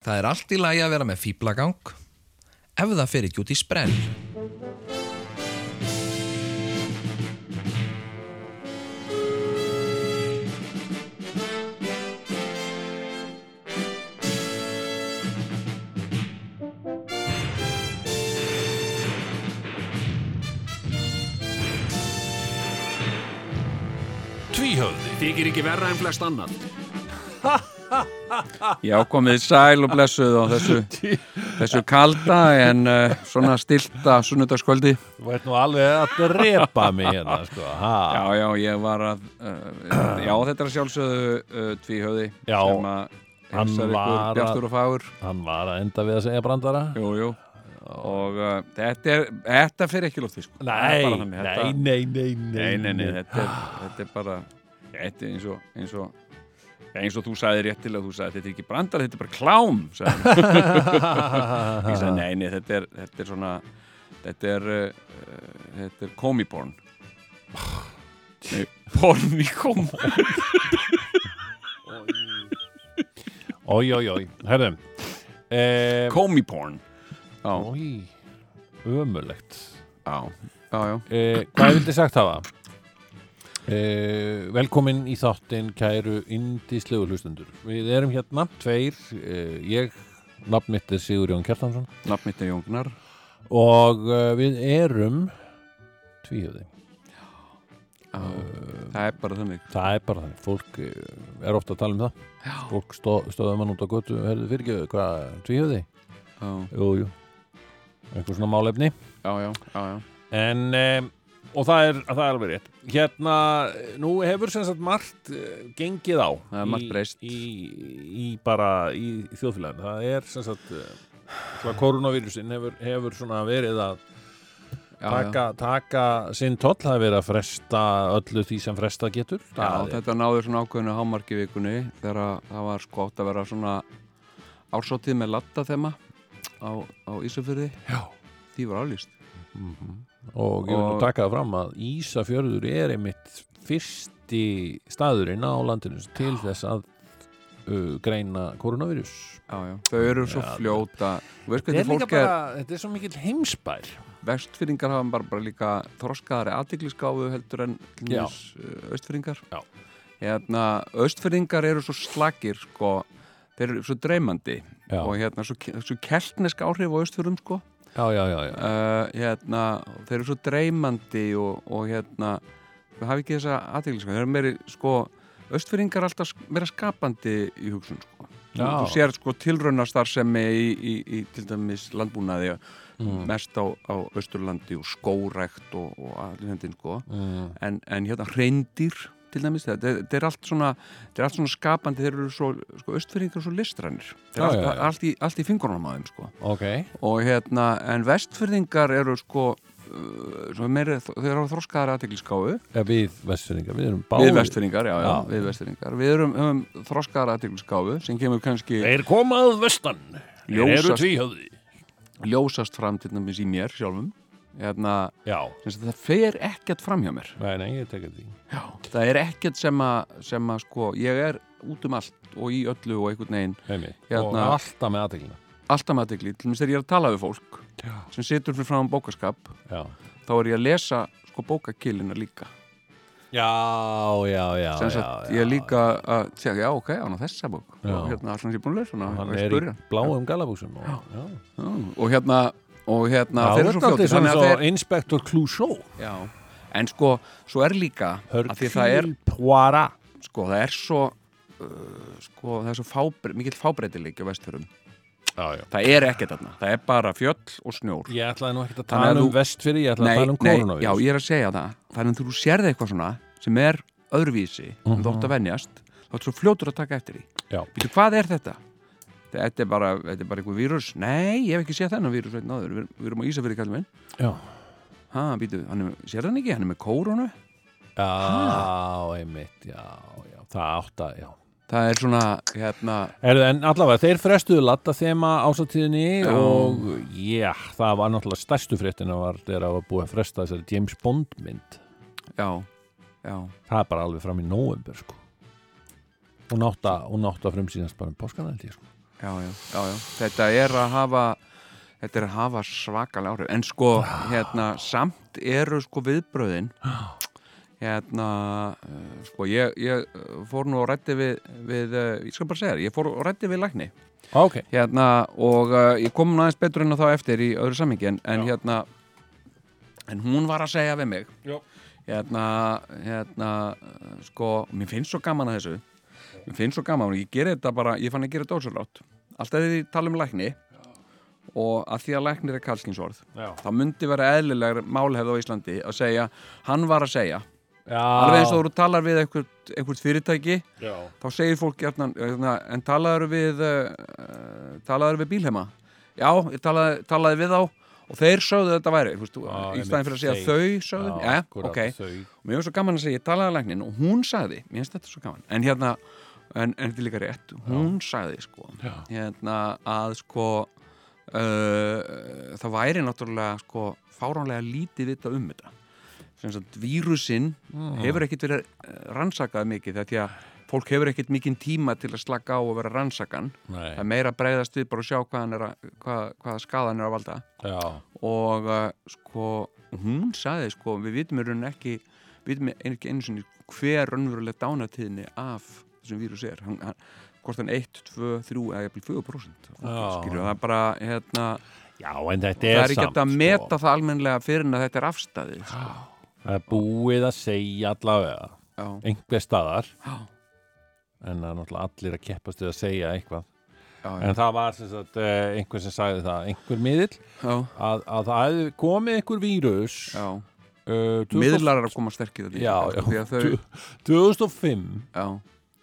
Það er allt í lagi að vera með fýblagang ef það fer ekki út í sprell. Tvíhöfði. Þykir ekki verra en flest annan Já, komið sæl og blessuð á þessu, þessu kalda en uh, svona stilta sunnudagskvöldi. Þú ert nú alveg að drepa mig hérna sko. ha. Já, já, ég var að, uh, já, þetta er sjálfsögðu uh, tvíhöði Já, sem að heilsar ykkur bjartur og fagur. Hann var að enda við að segja brandara Jú, jú. Og uh, þetta, er, þetta fyrir ekki lótt sko. Nei, nei, þetta- nei, nei, Nei, nei, nei, þetta er, þetta er bara, þetta er eins og, eins og, eins og þú sagði réttilega, þú sagði þetta er ekki brandar, þetta er bara klám. Ég sagði, nei, nei, þetta er, þetta er svona, þetta er, uh, þetta er komiporn. Nei, porn í kom. Ói, ói, ói, herðum eh, Komiporn. Já, Ói, ömulegt já, já, já. eh, Hvað vildi sagt hafa? Eh, velkomin í þáttinn kæru indislegu hlustundur Við erum hérna, tveir eh, Ég, nafn mitt er Sigur Jón Kjartansson Nafn mitt er Jóngnar. Og uh, við erum tvíhjöði Já, það er bara þannig. Það er bara þannig, fólk eh, er ofta að tala um það Já. Fólk stó, stóða mann út á götu Herðu fyrir ekki, hvað, tvíhjöði? Já, Jú, jú Einhver svona málefni já, já, já, já. En, um, og það er, það er alveg rétt. Hérna, nú hefur sem sagt margt uh, gengið á í- í, í bara í þjóðfélaginu. Það er sem sagt uh, koronavírusin hefur, hefur svona verið að taka, taka sinn toll, það er verið að fresta öllu því sem fresta getur. Já, er- þetta náður svona ákveðinu hámarki vikunni þegar að það var sko átt að vera svona ársótið með latta þema á, á Ísafjörði Já. því var aflýst og ég vil nú taka það fram að Ísafjörður er einmitt fyrsti staðurinn á landinu til þess að uh, greina koronavírus já, já. þau eru svo Já, fljóta Þetta er er, bara, þetta er svo mikill heimsbær vestfyrringar hafa bara, bara líka þroskaðari aðtiklisgáfu heldur en Já. austfyrringar Já. hérna, austfyrringar eru svo slagir sko, þeir eru svo dreymandi Já. og hérna svo, svo keltnesk áhrif á austfyrrum sko Já, já, uh, hérna, þeir eru svo dreymandi og, og hérna við hafa ekki þessa aðteglisku þeir eru meiri sko austfyrringar alltaf meira skapandi í hugsun sko. þú, sér sko tilraunastarfsemi í, í, í til dæmis landbúnaði Mm. mest á, á Östurlandi og skórækt og, og allir hendin sko Mm. en, en hérna reyndir til dæmis, þetta þetta er allt svona þetta er allt svona skapandi, þeir eru svo sko, austfyrringar eru svo listrænir eru já, allt, já. allt, í, allt í fingurnum á þeim sko. Ok, og hérna, en vestfyrðingar eru sko uh, meiri, þeir eru þroskaðar aðtegliskáu ja, við vestfyrringar, við erum báðir. Við vestfyrðingar, já, já, við vestfyrðingar við erum, höfum þroskaðar aðtegliskáu sem kemur kannski Þeir komað vestan. Þeir eru tvíhöfði. Ljósast fram til dæmis í mér sjálfum hérna, það fer ekkert fram hjá mér. Nei, nei, já. það er ekkert sem að, sem að sko, ég er út um allt og í öllu og einhvern veginn. Hérna- Og alltaf með aðteglina alltaf með aðtegli, til dæmis þegar ég er að tala við fólk Já. sem situr fyrir fram bókaskap Já, þá er ég að lesa sko bókakilina líka. Já, já, já, já, já. ég líka að segja, já, ok, án á þessa bók. Já. og hérna, allan sem ég er búin að lesa Hann og er í bláum galabúsum og, og hérna og hérna, Já, þeir eru svo fljóti þannig að þeir, Inspector Clouseau. Já, en sko, svo er líka er, Poirot. Sko, það er svo uh, sko, það er svo fábre, mikill fábreytileiki á vestfjörðum, Já, það er ekkert þarna það er bara fjöll og snjór. Ég ætlaði nú ekkert að tala um þú- vestfyrir, ég ætlaði nei, að tala um nei, koronavírus já, ég er að segja það. Þannig að þú sérði eitthvað svona sem er öðruvísi, -hmm. þú átt að venjast þá er svo fljótur að taka eftir því. Býtu, hvað er þetta? Þetta er bara, þetta er bara einhver vírus. Nei, ég hef ekki séð þennan vírus Við, við erum á Ísafirði kallum minn. Já, Ha, býtu, hann er, sér hann ekki? Hann er með kórónu? Já, einmitt, já, já. Það átt að, já. Það er svona, hérna Erðu, en allavega, þeir frestuðu latta þema ásatíðinni Já. og já, það var náttúrulega stærstu fréttina var þegar að var búið að fresta þessari James Bond mynd. Já, já, það er bara alveg fram í nóvember sko. hún átt að, hún átt að frumsýnast bara um ég sko. Já, já, já. Þetta er að hafa þetta er að hafa svakalega áhrif. En sko, hérna, samt eru sko viðbröðin hérna uh, sko, ég, ég fór nú og rætti við, við uh, ég skal bara segja þér, ég fór og rætti við lækni. Ok, hérna og uh, ég kom aðeins betur inn á þá eftir í öðru sammingi en, en hérna en hún var að segja við mig. Já. hérna, hérna sko, mér finnst svo gaman að þessu. Mér finnst svo gaman ég geri þetta bara ég fann að gera þetta ósvöldlátt alltaf ég tala um lækni og að því að læknir er kallskynsorð já, þá myndi vera eðlilegur málhefð á Íslandi að segja, hann var að segja. Já. Alveg eins og þú talar við einhvert, einhvert fyrirtæki já, þá segir fólk hjarnan, en talaður við uh, talaður við bílhema já, ég talaði, talaði við þá og þeir sögðu þetta væri þú, Já, í staðin fyrir að segja þeir. þau sögðu, já, ja, akkúrat, ok. þau, mér finnst svo gaman að segja, ég talaði að læknin og hún sagði, mér finnst þetta svo gaman. En hérna, en, þetta er líka rétt. Hún sagði sko Já. hérna, að sko uh, það væri náttúrulega sko fáránlega lítið vita um þetta. Vírusinn Mm. hefur ekkit verið eh, rannsakað mikið því að fólk hefur ekkit mikinn tíma til að slaka á og vera rannsakan. Nei, það er meira að breyðast við bara og sjá hvað, hann er að, hvað, hvað skaðan er að valda. Já, og uh, sko hún sagði sko, við vitum ekki ekki einu sinni hver raunveruleg dánatíðni af þessum vírus er. Hann, hann, hvort hann 1, 2, 3 eða jafnvel 4% Já. skilju, það er bara hérna, já, það er er ekki samt að meta það almennilega fyrir en að þetta er afstæðið sko. það er búið að segja allavega já, einhver staðar já, en það er náttúrulega allir að keppast við að segja eitthvað. Já, en það var sem sagt eh, einhver sem sagði það einhver miðill já, að, að það komið einhver vírus uh, 2000 miðlar er að koma sterkir að því Já, sko, því að þau, 2005 já,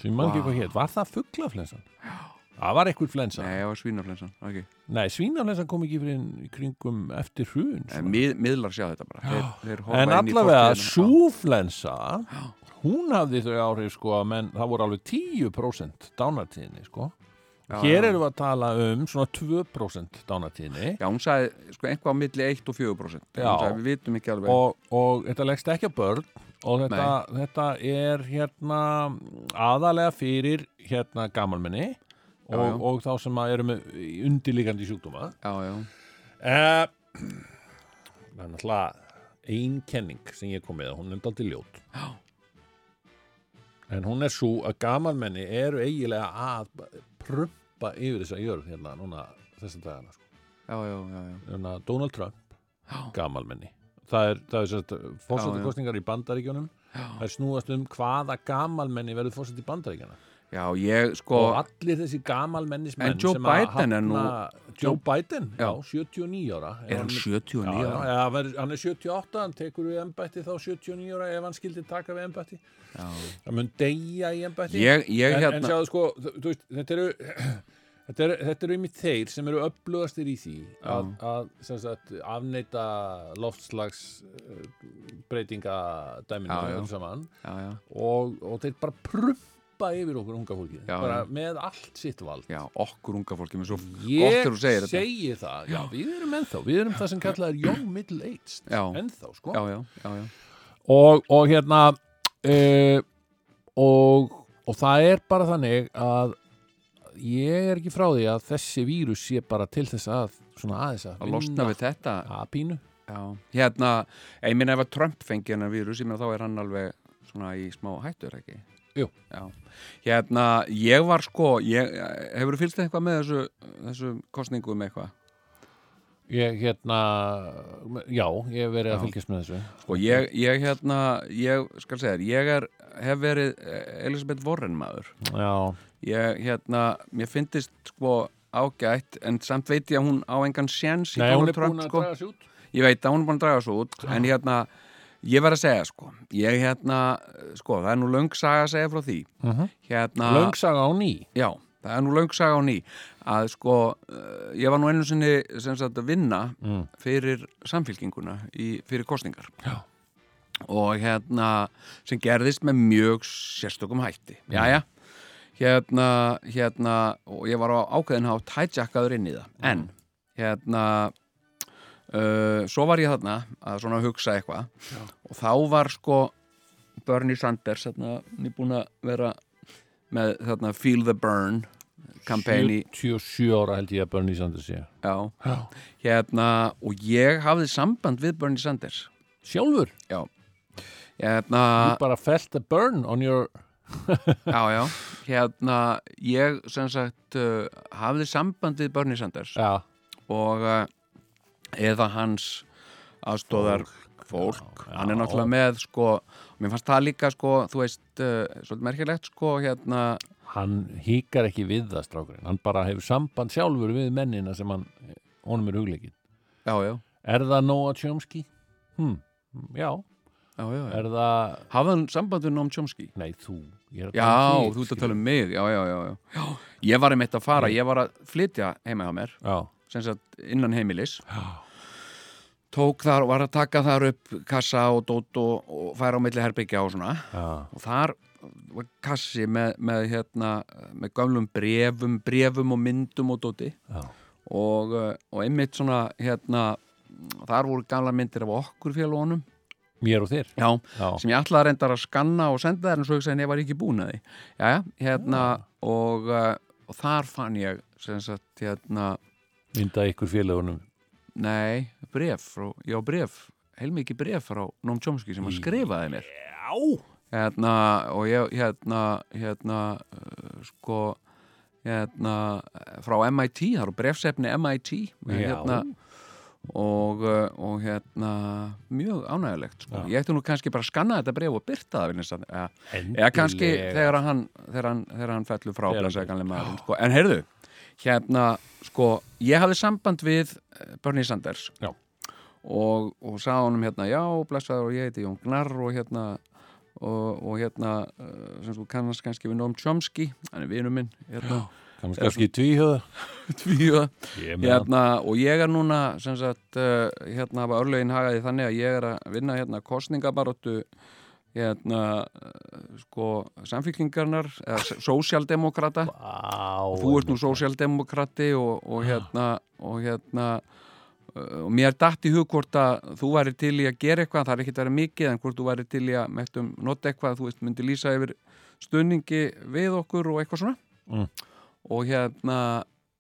sem mann ekki Vá. hvað hétt, var það fugglaflensan? Það var einhver flensa. Nei, það var svínaflensan okay. Nei, svínaflensan kom ekki fyrir í kringum eftir hrun mið, miðlar sjá þetta bara. Þeir, þeir En allavega súflensa hún hafði þau áhrif sko menn, það voru alveg 10% dánartíðinni sko. Já, Hér já. erum við að tala um svona 2% dánartíðinni Já, hún sagði sko einhvað á milli 1 og 4% Já. Sagði, við vitum ekki alveg. Og, og þetta leggst ekki að börn og þetta, þetta er hérna aðalega fyrir hérna gamalmenni og, já. og þá sem að eru með undirlíkandi sjúkdóma Já, já, uh, Það er náttúrulega ein kenning sem ég kom með hún er daldið ljót Já. en hún er svo að gamalmenni eru eiginlega að prumpa yfir þessa jörð hérna núna þessa dagana sko. já, já, já, já. hérna, Donald Trump gamalmenni það er, það er sérst fórsættakostningar í bandaríkjónum það er snúast um hvaða gamalmenni verður fórsætt í bandaríkjana já, ég sko og allir þessi gamalmennismenn En Joe Biden er nú- Joe Biden, já, Já. 79 ára. Er hann Já, 79 já, ára? já, verður- hann er 78, hann tekur við embætti þá 79 ára ef hann skildi taka við embætti. Já. það mun deyja í ég en, en hérna sjáðu sko, þú, þú veist, þetta eru þetta eru, þetta eru einmitt þeir sem eru upplugastir í því að, að sagt, afneita loftslags breytinga dæminu Já, já. öll saman. Já, já, og, og þeir bara prumpa yfir okkur unga fólki bara með allt sitt vald. Já, okkur unga fólki með svo gott Ég þegar þú segir þetta. segi það, já, við erum ennþá við erum það sem kallað er young middle aged ennþá, sko. Já, já, já, já, og, og hérna uh, og, og það er bara þannig að ég er ekki frá því að þessi vírus sé bara til þess að svona aðeins að að losna við þetta að pínu Já, hérna, ég minna ef að Trump fengi hennar vírus, ég meina þá er hann alveg svona í smá hættur, ekki? Jú. Já, hérna, ég var sko, ég, hefur þú fylgst eitthvað með þessu, þessu kostningum eitthvað? ég hérna já, ég hef verið Já. að fylgjast með þessu Sko, ég, ég hérna, ég skal segja þér, ég er, hef verið eh, Elisabeth Warren maður. já, Ég, hérna, mér finnist sko ágætt, en samt veit ég að hún á engan séns í nei, hún er búin að sko. draga sig út Ég veit að hún er búin að draga svo út, en hérna, ég verð að segja, sko, ég hérna, sko, það er nú löng saga að segja frá því. uh -huh. Hérna, löngsaga á ný já, það er nú löng saga á ný, að sko, uh, ég var nú einu sinni, sem sagt, að vinna mm. fyrir samfélkinguna í, fyrir kostningar. Já. Og hérna, sem gerðist með mjög sérstökum hætti. Jæja, hérna, hérna, og ég var á ákveðin hátt hættjakkaður inn í það. En, hérna, uh, svo var ég þarna að svona hugsa eitthvað. Og þá var sko Bernie Sanders, hérna, nýbúin að vera með þarna Feel the Burn í 77 ára held ég að Bernie Sanders sé. Já, Já. hérna, og ég hafði samband við Bernie Sanders. Sjálfur, já. Hérna, you bara felt a burn on your já, já. Hérna, ég sem sagt uh, hafði samband við Bernie Sanders Já, og uh, eða hans aðstóðar fólk, Já, hann er náttúrulega með sko, mér fannst það líka sko, þú veist, uh, svolítið merkilegt sko, hérna, hann híkar ekki við það strákurinn, hann bara hefur samband sjálfur við mennina sem hann honum er hugleikinn. Er það Noah Chomsky? Hm, já. já, já, já. Er það, hafði hann samband við Noam Chomsky? Nei þú já, um þig, þú ert að tala um mig já, já, já, ég var einmitt að fara, ég var að flytja heima hjá mér innan heimilis. Já, tók þar, var að taka þar upp kassa og dót og, og færa á milli herbyggja og svona. Já, og þar var kassi með, með hérna, með gömlum brefum brefum og myndum og dóti. Og, uh, og einmitt svona hérna, þar voru gamla myndir af okkur félagunum Mér og þér. já, Já, sem ég að reyndar að skanna og senda þær en svo hugsaði en ég var ekki búin að því já, hérna og, uh, og þar fann ég sem sagt hérna mynda ykkur félagunum. nei, bref, frá, já bref heilmikið bref frá Noam Chomsky sem hann skrifaði mér Já. hérna og ég hérna hérna uh, sko hérna frá MIT, það eru brefsefni MIT Já. hérna og, uh, og hérna mjög ánægulegt sko. Já. ég ætti nú kannski bara að skanna þetta bref og byrta það eða, kannski þegar hann, þegar hann, þegar hann fellur frá Þegar hann blessaði gamli maður sko. en heyrðu, hérna sko, ég hafði samband við eh, Bernie Sanders Já. og, og sagði honum hérna, já, blessaður og ég heiti Jón Gnarr og hérna og, og hérna, uh, sem þú kannast kannski við Noam Chomsky, hann er vinur minn hérna, Kannski kannski tvíhjöða. hann. hérna, og ég er núna sem sagt, uh, hérna hafa örlögin hagaði þannig að ég er að vinna hérna kostningabaróttu hérna uh, sko samfélkingarnar eða s- sósíaldemókrata Vá. þú ert nú sósíaldemókrati og, og hérna og hérna uh, og mér datt í hug hvort að þú væri til í að gera eitthvað, það er ekkert að vera mikið en hvort þú væri til í að mættum nota eitthvað þú veist, myndi lýsa yfir stunningi við okkur og eitthvað svona Mm. Og hérna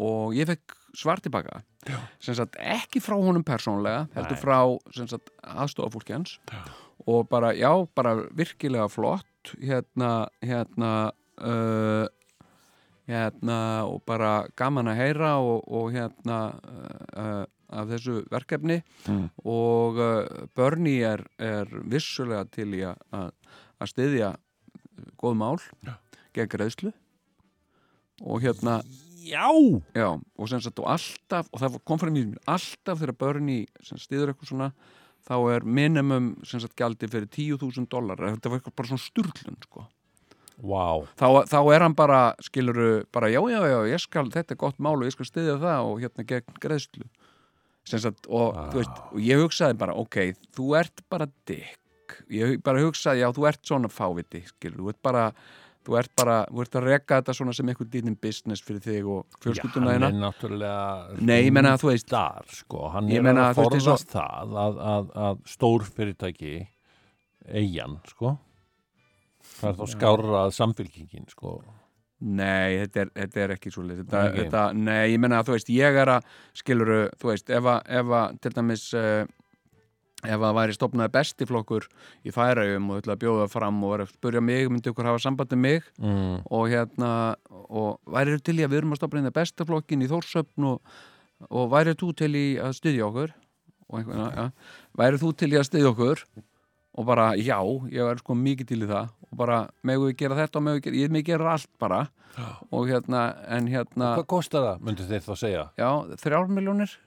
og ég fekk svar tilbaka sagt ekki frá honum persónlega heldur frá aðstofafólki hans og bara, já, bara virkilega flott hérna, hérna uh, hérna og bara gaman að heyra og, og hérna uh, af þessu verkefni. Mm. og uh, Bernie er, er vissulega til í að, styðja góð mál gegn greiðslu og hérna Já. Já, og sem sagt og alltaf, og það kom frá mér alltaf þegar sem stiður eitthvað svona þá er minimum sem sagt gjaldi fyrir 10.000 dólar þetta var eitthvað bara svona sturlun sko. Vá. þá, þá er hann bara skiluru, bara já, já, já, ég skal þetta er gott mál og ég skal stiðja það og hérna gegn greiðslu sem sagt, og Ah. þú veist, og ég hugsaði bara ok, þú ert bara dick ég bara hugsaði, já, þú ert svona fáviti skilur, þú ert bara þú ert bara, þú ert að reka þetta svona sem einhvern dýnin business fyrir þig og fjölskylduna Já, þína. hann er náttúrulega Nei, ég meina að þú veist þar, sko, hann er að og- forðast það að, að, að stór fyrirtæki eigin, sko. Það er þá skárra að samfélkingin, sko. Nei, þetta er, þetta er ekki svo Ekki. þetta, Nei, ég menna að þú veist, ég er að skiluru, þú veist, að, ef að til dæmis uh, ef að væri stopnaði bestiflokkur í færaugum og ætla að bjóða fram og vera að spurja mig, myndi ykkur hafa sambandi mig? Mm. og hérna og væri til í að við erum að stopna hérna bestiflokkin í Þórsöfn og, og væri þú til í að styðja okkur? Og einhvern, ja, væri þú til í að styðja okkur? Og bara, já, ég er sko mikið til í það. Og bara, megum við gera þetta og megum við gera, ég mig gera allt bara. Og hérna, en hérna Hvað kostar það, myndu þeir þá segja? já, þrjár miljónir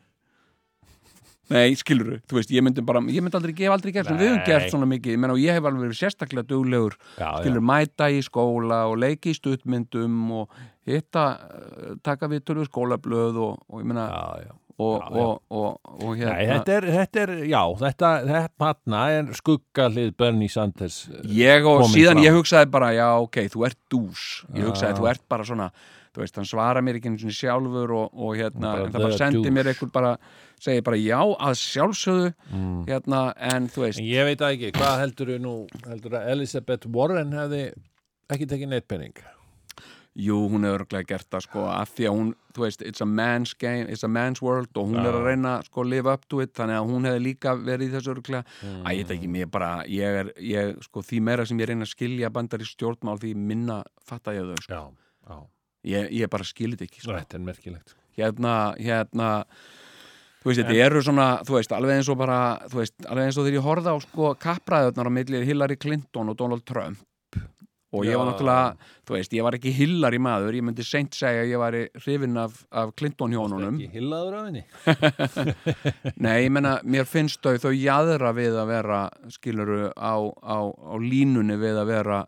Nei, skilur þú veist, ég myndi bara, ég myndi aldrei, ég hef aldrei gert svona, við höfum Nei. gert svona mikið, ég menna og ég hef alveg verið sérstaklega duglegur, Já, skilur mæta í skóla og leiki í stuttmyndum og hitta, eh, taka við tölu skólablöð og, og ég menna já, já. og, já, já. og, og, og hérna Nei, þetta er, þetta er, já, þetta, þetta þarna er skuggalið Bernie Sanders ég og síðan fram. ég hugsaði bara já ok, þú ert dús ég Já. hugsaði þú ert bara svona þú veist, hann svara mér ekki einu sinni sjálfur og, og hérna, Bara en það bara sendi douche. mér einhver bara, segi bara já að sjálfsögðu mm. hérna, en þú veist En ég veit það ekki, hvað heldur nú heldur að Elizabeth Warren hefði ekki tekið neitt penning Jú, hún er örglega gert það sko af því að hún, þú veist, it's a man's game it's a man's world og hún Já. er að reyna sko að live up to it, þannig að hún hefði líka verið í þessu örglega, Mm. að ég veit ekki mér bara, ég er, ég, sko, því meira sem ég reyna að skilja bandar í stjórnmál því minna fatta ég þau, sko, Já, já, ég, ég bara skilit ekki sko. þetta er merkilegt hérna, hérna þú veist, þetta eru svona, þú veist, alveg eins og bara þú veist, alveg eins og þegar ég horfði á sko kappræðunar á milli Hillary Clinton og Donald Trump og ég var Já. náttúrulega, þú veist, ég var ekki Hillary maður, ég myndi seint segja að ég var hrifinn af, af Clinton hjónunum Ekki hillaður af henni nei, ég menna, mér finnst þau þau jaðra við að vera skiluru á, á, á línunni við að vera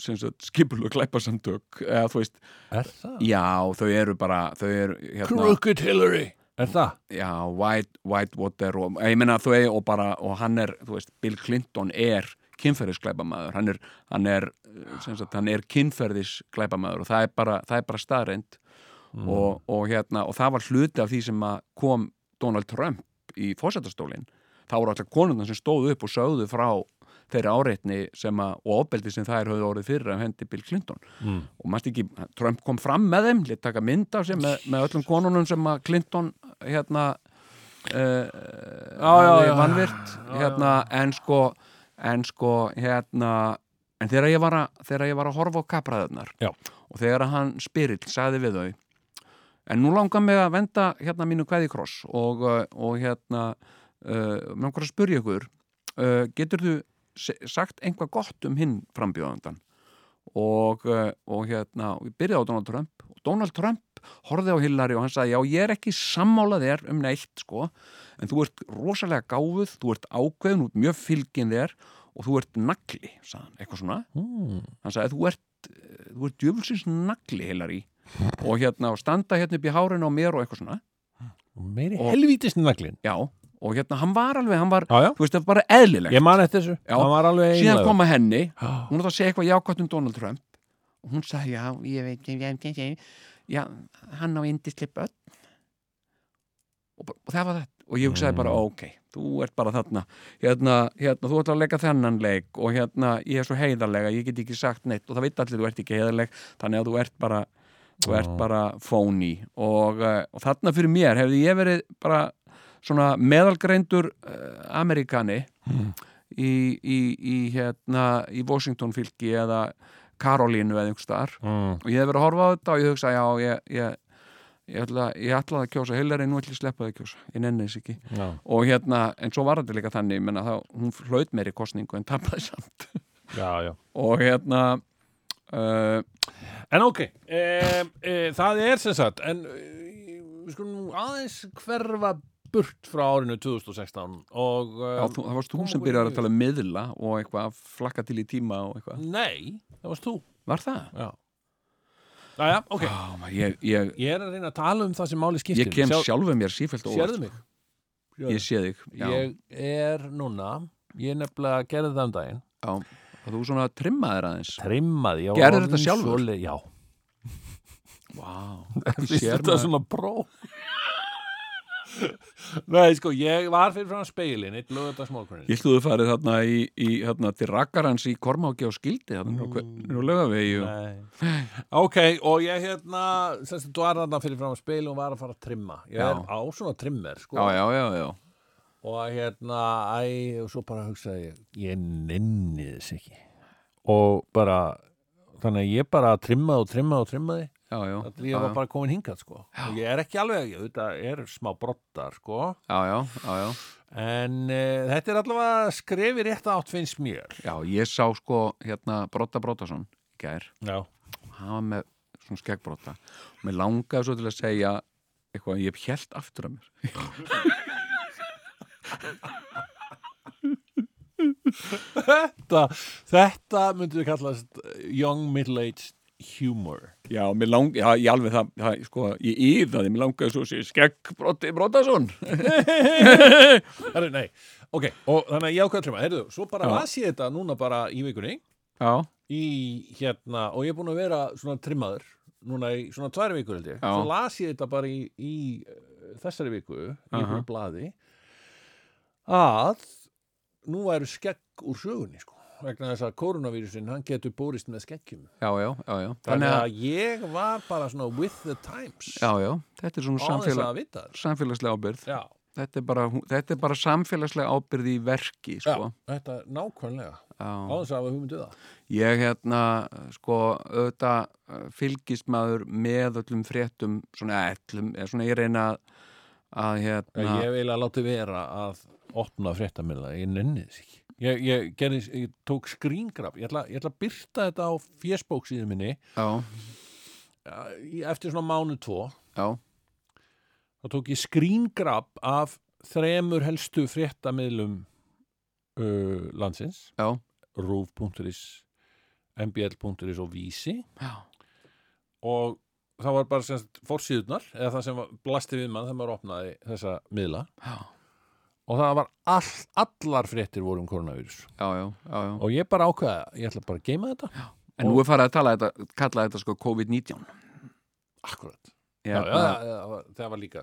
sem sagt, skipulu glæpasamtök eða þú veist, Er það? já, þau eru bara þau eru, hérna Crooked Hillary. Er það? já, White, Whitewater og, ég meina þau er og bara og hann er, þú veist, Bill Clinton er kynferðisglæpamaður. Hann er, hann er, sagt, hann er kynferðisglæpamaður og það er bara, það er bara staðreind og, og hérna, og það var hluti af því sem að kom Donald Trump í fósættastólinn þá voru alltaf konundar sem stóðu upp og sögðu frá þeirri áreitni sem að, og ofbeldi sem það er höfðu orðið fyrir af hendi Bill Clinton Mm. og mannst ekki, Trump kom fram með þeim lit taka mynd af sér með, með öllum konunum sem að Clinton hérna uh, já. vannvirt hérna, en sko en sko, hérna en þegar ég var að, þegar ég var að horfa á kapræðunar Já. og þegar að hann spyrill sagði við þau en nú langar mig að venda hérna mínu kveði kross og, uh, og hérna uh, mér langar að spyrja ykkur uh, getur þú sagt einhvað gott um hinn frambjóðandan og, uh, og hérna ég byrjaði á Donald Trump. Og Donald Trump horfði á Hillary og hann sagði já ég er ekki sammálað þér um neitt sko. En þú ert rosalega gáfuð, þú ert ákveðin, ert mjög fylgin þér og þú ert nagli, sagði hann, eitthvað svona. Mm. hann sagði þú ert, eh, þú ert djöfulsins nagli Hillary. Og hérna og standa hérna upp í hárinu á mér og eitthvað svona. Meiri Og- helvítis naglin já, og hérna hann var alveg, hann var Já, já. þú veist, það var bara eðlilegt. Ég man eftir þessu. Já. Hann var alveg síðan einlegur. kom að henni. Hún átt að segja eitthvað jákvæmt um Donald Trump. Og hún sagði, já, ég veit ég, ég, ég, ég, já, hann á indisli börn. Og, bara- og það var þetta. Og ég hugsaði bara, Mm. ok, þú ert bara þarna. Hérna, hérna, þú ert að leika þennan leik og hérna, ég er svo heiðarlega ég get ekki sagt neitt. Og það veit allir þú ert ekki heiðarleg. Þannig að þú ert bara þú ert bara phony og, uh, og þarna fyrir mér hefði ég verið bara svona meðalgreindur uh, Amerikani Mm. í, í, í hérna í Washington fylki eða Karolínu eða einhvers staðar mm. og ég hef verið að horfa á þetta og ég hugsa já, ég, ég, ég, ætla, ég ætlaði að kjósa Hillary, nú ætla ég að sleppa það að kjósa ég nenni þess ekki Já. og hérna, en svo var þetta líka þannig menna, þá, hún hlaut meiri kostningu en tapaði samt já, já og hérna uh, En ok, e, e, það er sem sagt En við skulum aðeins hverfa burt frá árinu 2016 og e, já, þú, það varst þú sem byrjar að tala um miðla og eitthvað að flakka til í tíma og eitthvað. Nei, það varst þú. Var það? Já, Jæja, ok. Já, maður, ég, ég, Ég er að reyna að tala um það sem máli skiptir. Ég kem Sjá- sjálfum mér sífælt og Sérðu mig? ég sé þig já, Ég er núna Ég nefnilega gerði það um daginn. Já, og þú svona trimmaðir aðeins. Trimmaði Gerðir orðinn þetta sjálfur? svoleið- Já. Wow. Fyrst sér þetta maður- svona bró Nei, sko, ég var fyrir frá speilin Eitt lögðardagsmálkunin Ég ætluðu farið þarna í, í þarna, til rakkarans í Kormáki á skildi þarna mm. á lögavegi og... Ok, og ég hérna semst þú var þarna fyrir fram að speil og var að fara að trimma. Ég er á svona trimmer sko. Já, já, já, já. Og hérna, æ, og svo bara hugsaði ég ég nenni þess ekki. Og bara þannig að ég bara trimmaði og trimmaði og trimmaði Ég var bara komin hingað sko. Og ég er ekki alveg, þetta er smá brottar sko. Já, já, já, já. en uh, þetta er allavega skrefi rétt átt finnst mér. Já, ég sá sko hérna Brotta Brottason í gær. Var með svona skeggbrotta og mér langaði svo til að segja eitthvað, ég hef helt aftur af mér. Þetta, þetta myndum við kallast young middle-aged humor. Já, mér langaði, já, ég alveg það, það sko, ég yðaði, mér langaði svo að segja skeggbrotti Brottason Herru, nei, ok, og þannig að ég ákveða trimma, heyrðu, svo bara las ég þetta núna bara í vikunni. Já, í hérna, og ég er búin að vera svona trimmaður, núna í svona tværi vikur held ég, Já. svo las ég þetta bara í, í uh, þessari viku í einhverju blaði að nú væru skegg úr sögunni sko vegna þess að koronavírusin, hann getur búrist með skeggjum. já, já, já, já. Þannig að ég var bara svona with the times. já, já, þetta er svona samfélag, samfélagslega ábyrð Já, þetta er, bara, þetta er bara samfélagslega ábyrð í verki já, sko. þetta er nákvæmlega. Já. þess að hafa hugmyndu það. ég hérna sko auðvitað eh, fylgist maður með öllum fréttum svona öllum, svona ég reyna að, að hérna Ég vil að láti vera að opna fréttamilla, ég nenni þess ekki. Ég, ég, gerði, ég tók skríngraf, ég ætla, ég ætla að byrta þetta á Facebook síðan minni. Já, eftir svona mánu tvo. Já, þá tók ég skríngraf af þremur helstu fréttamiðlum uh, landsins. Já, rúf.is mbl.is og vísi. Já, og það var bara fórsíðunar eða það sem var, blasti við mann þegar maður opnaði þessa miðla. Já, og það var all, allar fréttir voru um koronavírus já, já, já, já. og ég bara ákveða, ég ætla bara að geima þetta. En nú er farið að tala þetta, kalla þetta sko COVID-19. Akkurat, já, já, það var- það var líka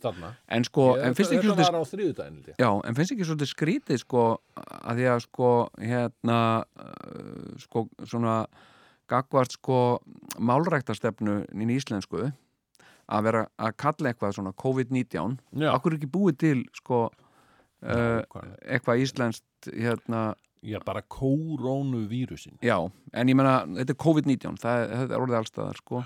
þarna. En sko, en finnst ekki svolítið skrítið sko að því að sko hérna uh, sko svona gagvart sko málræktastefnu í íslensku að vera að kalla eitthvað svona COVID-19 Já. Akkur er ekki búið til sko uh, eitthvað íslenskt hérna, já, bara koronavírusin já, en ég menna þetta er COVID-19, það, þetta er orðið allstaðar sko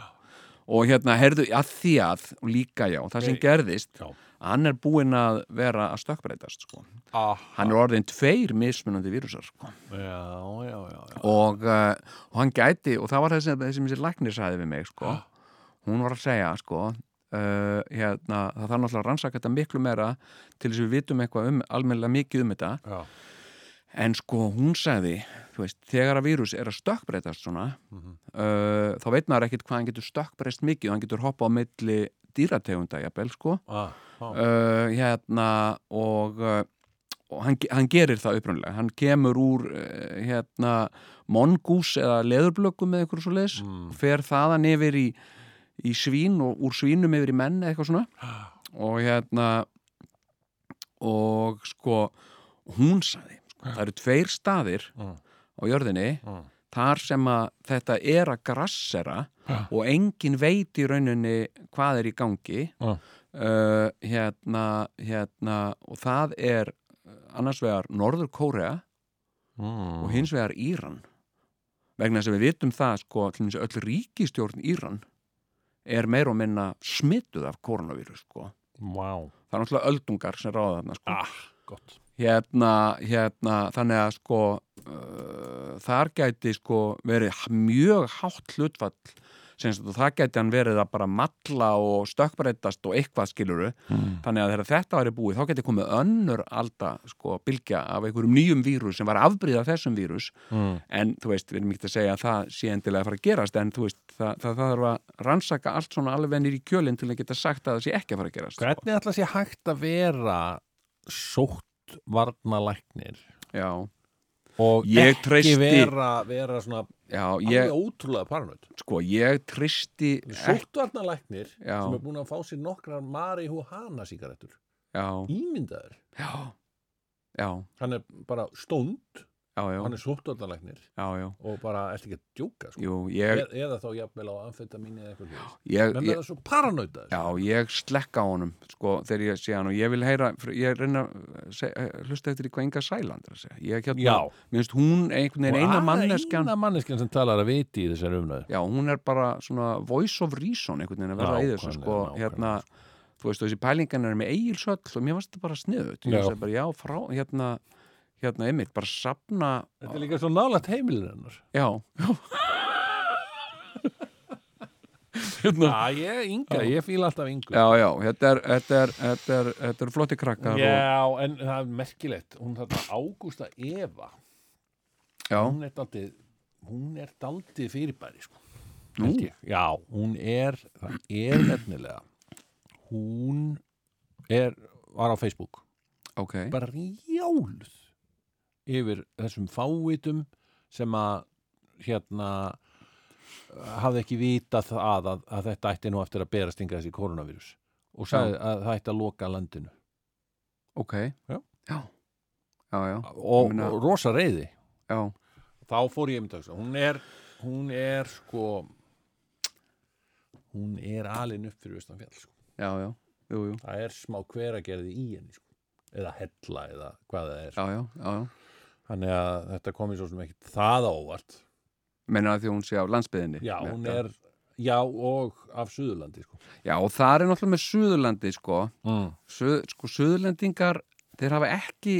og hérna, herðu, að því að líka já, það sem Nei. gerðist já, hann er búinn að vera að stökkbreytast sko ah, hann er orðin tveir mismunandi vírusar sko. já, já, já, já. og, uh, og hann gæti og það var þessi, þessi, þessi læknir sagði við mig sko. Ah. hún var að segja sko, uh, hérna, það þarf náttúrulega að rannsaka þetta miklu meira til þess að við vitum eitthvað um, almennilega mikið um þetta já. en sko hún sagði veist, þegar að vírus er að stökkbreytast svona Mhm. uh, þá veit maður ekkit hvað hann getur stökkbreyst mikið og hann getur hoppa á milli dýrategunda jafnvel sko Ah, ah. uh, hérna og, og hann, hann gerir það upprunlega hann kemur úr hérna mongús eða leðurblökkum eða eitthvað svo leis Mm. fer þaðan yfir í, í svín og úr svínum yfir í menn eitthvað svona og hérna og sko hún saði, sko, það eru tveir staðir Mm. á jörðinni Mm. þar sem að þetta er að grassera og engin veit í rauninni hvað er í gangi Mm. uh, hérna, hérna og það er uh, annars vegar Norður Kórea Mm. og hins vegar Íran vegna þess að við vitum það sko öll ríkistjórn Íran er meir og minna smittuð af koronavírus sko. Vá, það er náttúrulega öldungar sem ráða þarna sko. Ah, hérna, hérna þannig að sko uh, þar gæti sko verið mjög hátt hlutfall og það gæti hann verið að bara matla og stökkbreytast og eitthvað skiluru mm. þannig að þegar þetta væri búið þá geti komið önnur alda sko bylgja af einhverjum nýjum vírus sem var afbríða þessum vírus Mm. en þú veist, við erum ekki að segja að það sé endilega að fara að gerast en þú veist, það, það, þarf að rannsaka allt svona alveg nýr í kjölinn til að geta sagt að það sé ekki að fara að gerast sko. Hvernig ætla sé hægt að vera sótt varnalæknir Já, og Ég ekki treysti- vera, vera svona alveg ég, ótrúlega paranoid. Sko, ég tristi Sóttvarnalæknir sem er búin að fá sér nokkrar marihuana sígarettur Já, ímyndaður. Já, já, hann er bara stónd já, já, hann er já. og bara eftir ekki að djóka sko. Jú, ég, e eða þá jafnvel á amfetamíni eða eitthvað ég, menn ég, verða svo paranoidaður já, ég slekka á honum, sko, þegar ég sé hann og ég vil heyra, ég reyna að eh, hlusta eftir hvað Inga Sæland er að segja. Hérna, finnst hún einhvern veginn eina manneskjan, eina manneskjan sem talar að viti í þessari umræðu já, hún er bara svona voice of reason einhvern veginn að vera í þessu, sko, hérna, þú veist, þessi pælingan er með eigilsöll og mér varst þetta bara sniðut. Ég Já. bara, já, frá, hérna, hérna, einmitt, bara sapna, þetta er líka svo nálægt heimilin hennar. Já, já. hérna, já, ég, Inga, ég fíla alltaf Ingu. Já, já, þetta er, þetta er, þetta er, þetta er flotti krakkar Já, en það er merkilegt hún þarna Ágústa Eva. Já, hún er daldið hún er daldið fyrirbæri sko. Nú? Já, hún er það er nefnilega hún er var á Facebook. Ok. Bara rjáluð yfir þessum fávitum sem að hérna hafði ekki vitað það að, að þetta ætti nú eftir að berast yngar þessi koronavírus og sagði að það ætti að loka landinu. Ok, Já. já, já, já, og, og rosa reyði já, þá fór ég um þetta hún er, hún er sko hún er alin upp fyrir vestan fjall sko. já, já, jú, jú. Það er smá hveragerði í henni sko. eða hella eða hvað það er. Já, já, já, já þannig að þetta kom í svo sem ekkit það á óvart. Menna að því hún sé á landsbyðinni já, hún er, já og af Suðurlandi sko. já, og það er náttúrulega með Suðurlandi sko, Mm. Suð, sko Suðurlandingar þeir hafa ekki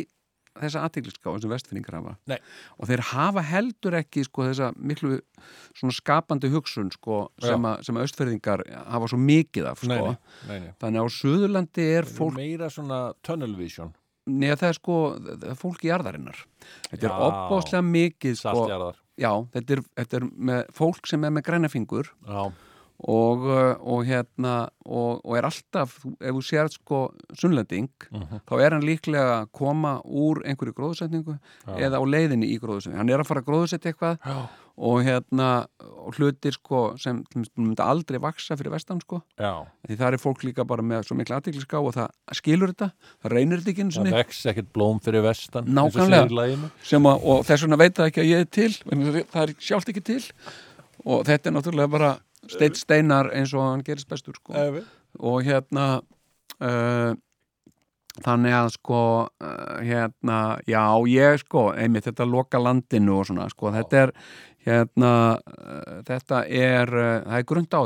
þessa aðtikliská sem vestfinningar hafa. Nei. og þeir hafa heldur ekki sko þessa miklu svona skapandi hugsun sko sem, að, sem að östferðingar hafa svo mikið af sko. nei, nei, þannig að á Suðurlandi er fólk meira svona tunnel vision neða það er sko það er fólk í jarðarinnar. Þetta er Já. opbóðslega mikið sko, já, þetta er, þetta er fólk sem er með græna fingur. Já, og, uh, og hérna og, og er alltaf, ef þú sér sko sunnlending, Mhm. þá er hann líklega að koma úr einhverju gróðsetningu eða á leiðinni í gróðsetningu hann er að fara að gróðsetja eitthvað já, og hérna, og hlutir sko sem myndi aldrei vaksa fyrir vestan sko, já. því það er fólk líka bara með svo mikla aðtikliská og það skilur þetta það reynir þetta ekki einu það sinni vex ekkert blóm fyrir vestan eins og Nákvæmlega. að, og þess vegna veit það ekki að ég er til það er sjálft ekki til og þetta er náttúrulega bara steitt steinar eins og hann gerist bestur sko. Efi. og hérna uh, þannig að sko uh, hérna, já ég sko einmitt þetta loka landinu og svona sko, þetta er hérna uh, þetta er, uh, það er grund á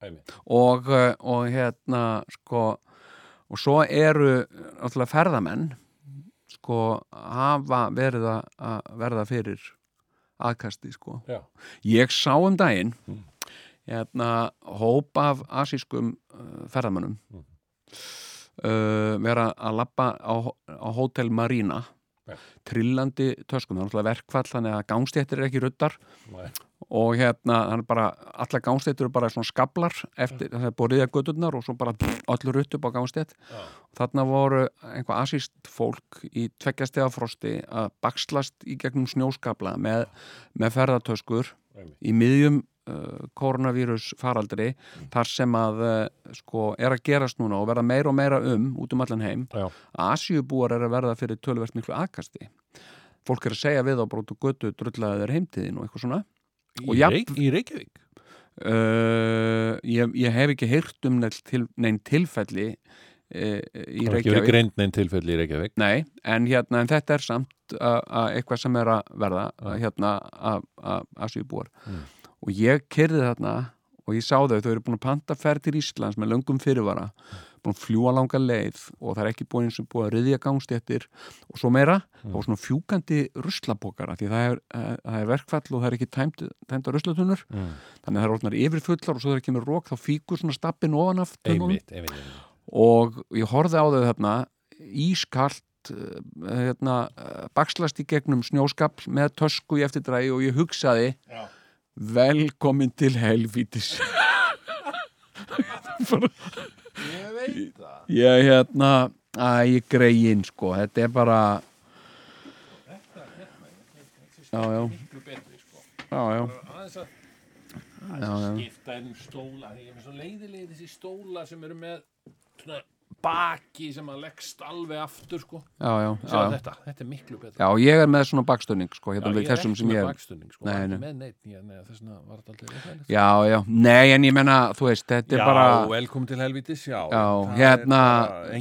Einmitt. og, uh, og hérna sko og svo eru náttúrulega ferðamenn sko hafa verið að- verða fyrir aðkasti sko Já. ég sá um daginn Mm. hérna hóp af asískum uh, ferðamönnum Mm. uh, vera að lappa á, á Hotel Marina. Trillandi töskum, það er náttúrulega verkfall þannig að gangstéttir er ekki ruddar. Nei. og hérna, er bara alla gangstéttir eru bara svona skablar eftir, það er búið riðja gödurnar og svo bara allur rutt upp á gangstétt. Þarna voru einhvað asíst fólk í tveggjastega frosti að bakslast í gegnum snjóskabla með, með ferðartöskur Einmitt. í miðjum koronavírus faraldri þar sem að uh, sko er að gerast núna og verða meira og meira um út um allan heim. Já. Asjubúar er að verða fyrir tölvert miklu aðkasti fólk er að segja við á brótu götu drullaði þeir heimtíðin og eitthvað svona. Og Í, jafn- í Reykjavík? Uh, ég, ég hef ekki heyrt um til, neinn tilfelli uh, í Það er ekki verið Reykjavík. greint neinn tilfelli í Reykjavík. Nei, en, hérna, en þetta er samt að, að eitthvað sem er að verða að, hérna að, að Asjubúar Mm. Og ég kyrði þarna og ég sá þau, þau eru búin að panta ferð til Íslands með löngum fyrirvara búin að fljúa langa leið og það er ekki búin og búin að riðja gangstéttir og svo meira, Mm. og svona fjúkandi ruslapokara, því það er, eh, það er verkfall og það er ekki tæmt, tæmta ruslatunur mm. þannig að það er orðnar yfirfullar og svo þegar kemur rók þá fíkur svona stappin ofan af einmitt. og ég horfði á þau þarna ískalt uh, hérna, uh, bakslast í gegnum snjóskapl með tösku í eftirdrægi og ég hugsaði Já. Velkomin til helvítis. Ég veit það. Ég hérna að ég greiðin sko, þetta er bara já, já. Miklu betri sko. Já, já, Aðeins að skipta um stóla. Ég er með svo leiðilega þessi stóla sem eru með svona baki sem að leggst alveg aftur sko. Já, já, já, þetta, þetta er miklu betra. Já, ég er með svona bakstöning sko, hérna ég er ekki með ég er. bakstunning sko, Nei, nei, með neitt ég, nei, þess vegna var þetta aldrei óþægilegt. já, já, nei en ég menna, þú veist, þetta er bara velkomin til helvítis, já. Hérna,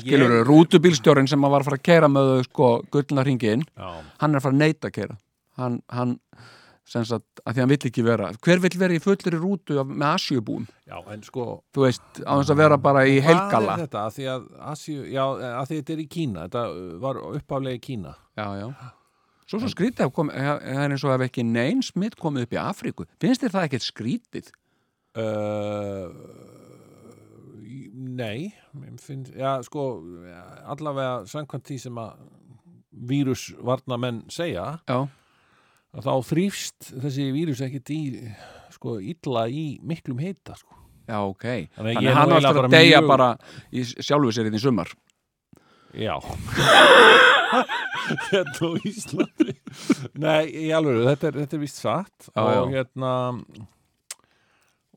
skilur ég- rútubílstjórin sem var að fara að keira með sko, gullna hringin, hann er að fara að neita að keira. Hann, hann, sagt, að því hann vill ekki vera. Hver vill vera í fullri rútu með asjubúm? já, en sko Þú veist, á þess að vera bara í heilgala. Hvað er þetta? Að því að, Asíu, já, að því þetta er í Kína Þetta uh, var uppálega í Kína Já, já. Svo svo skrítið það er eins og ef ekki neinn smitt komið upp í Afríku. Finnst þér það ekkert skrítið? uh, Nei finnst, Já, sko allavega samkvæmt því sem að vírusvarnamenn segja Já, að þá þrýfst þessi vírus ekkit í sko illa í miklum heita sko. já, ok. Þannig Þannig hann eftir að bara deyja mjög- bara í sjálfu sér í sumar. Já Hérna á Íslandi Nei, í alveg, þetta er, þetta er vist satt Já, og já. hérna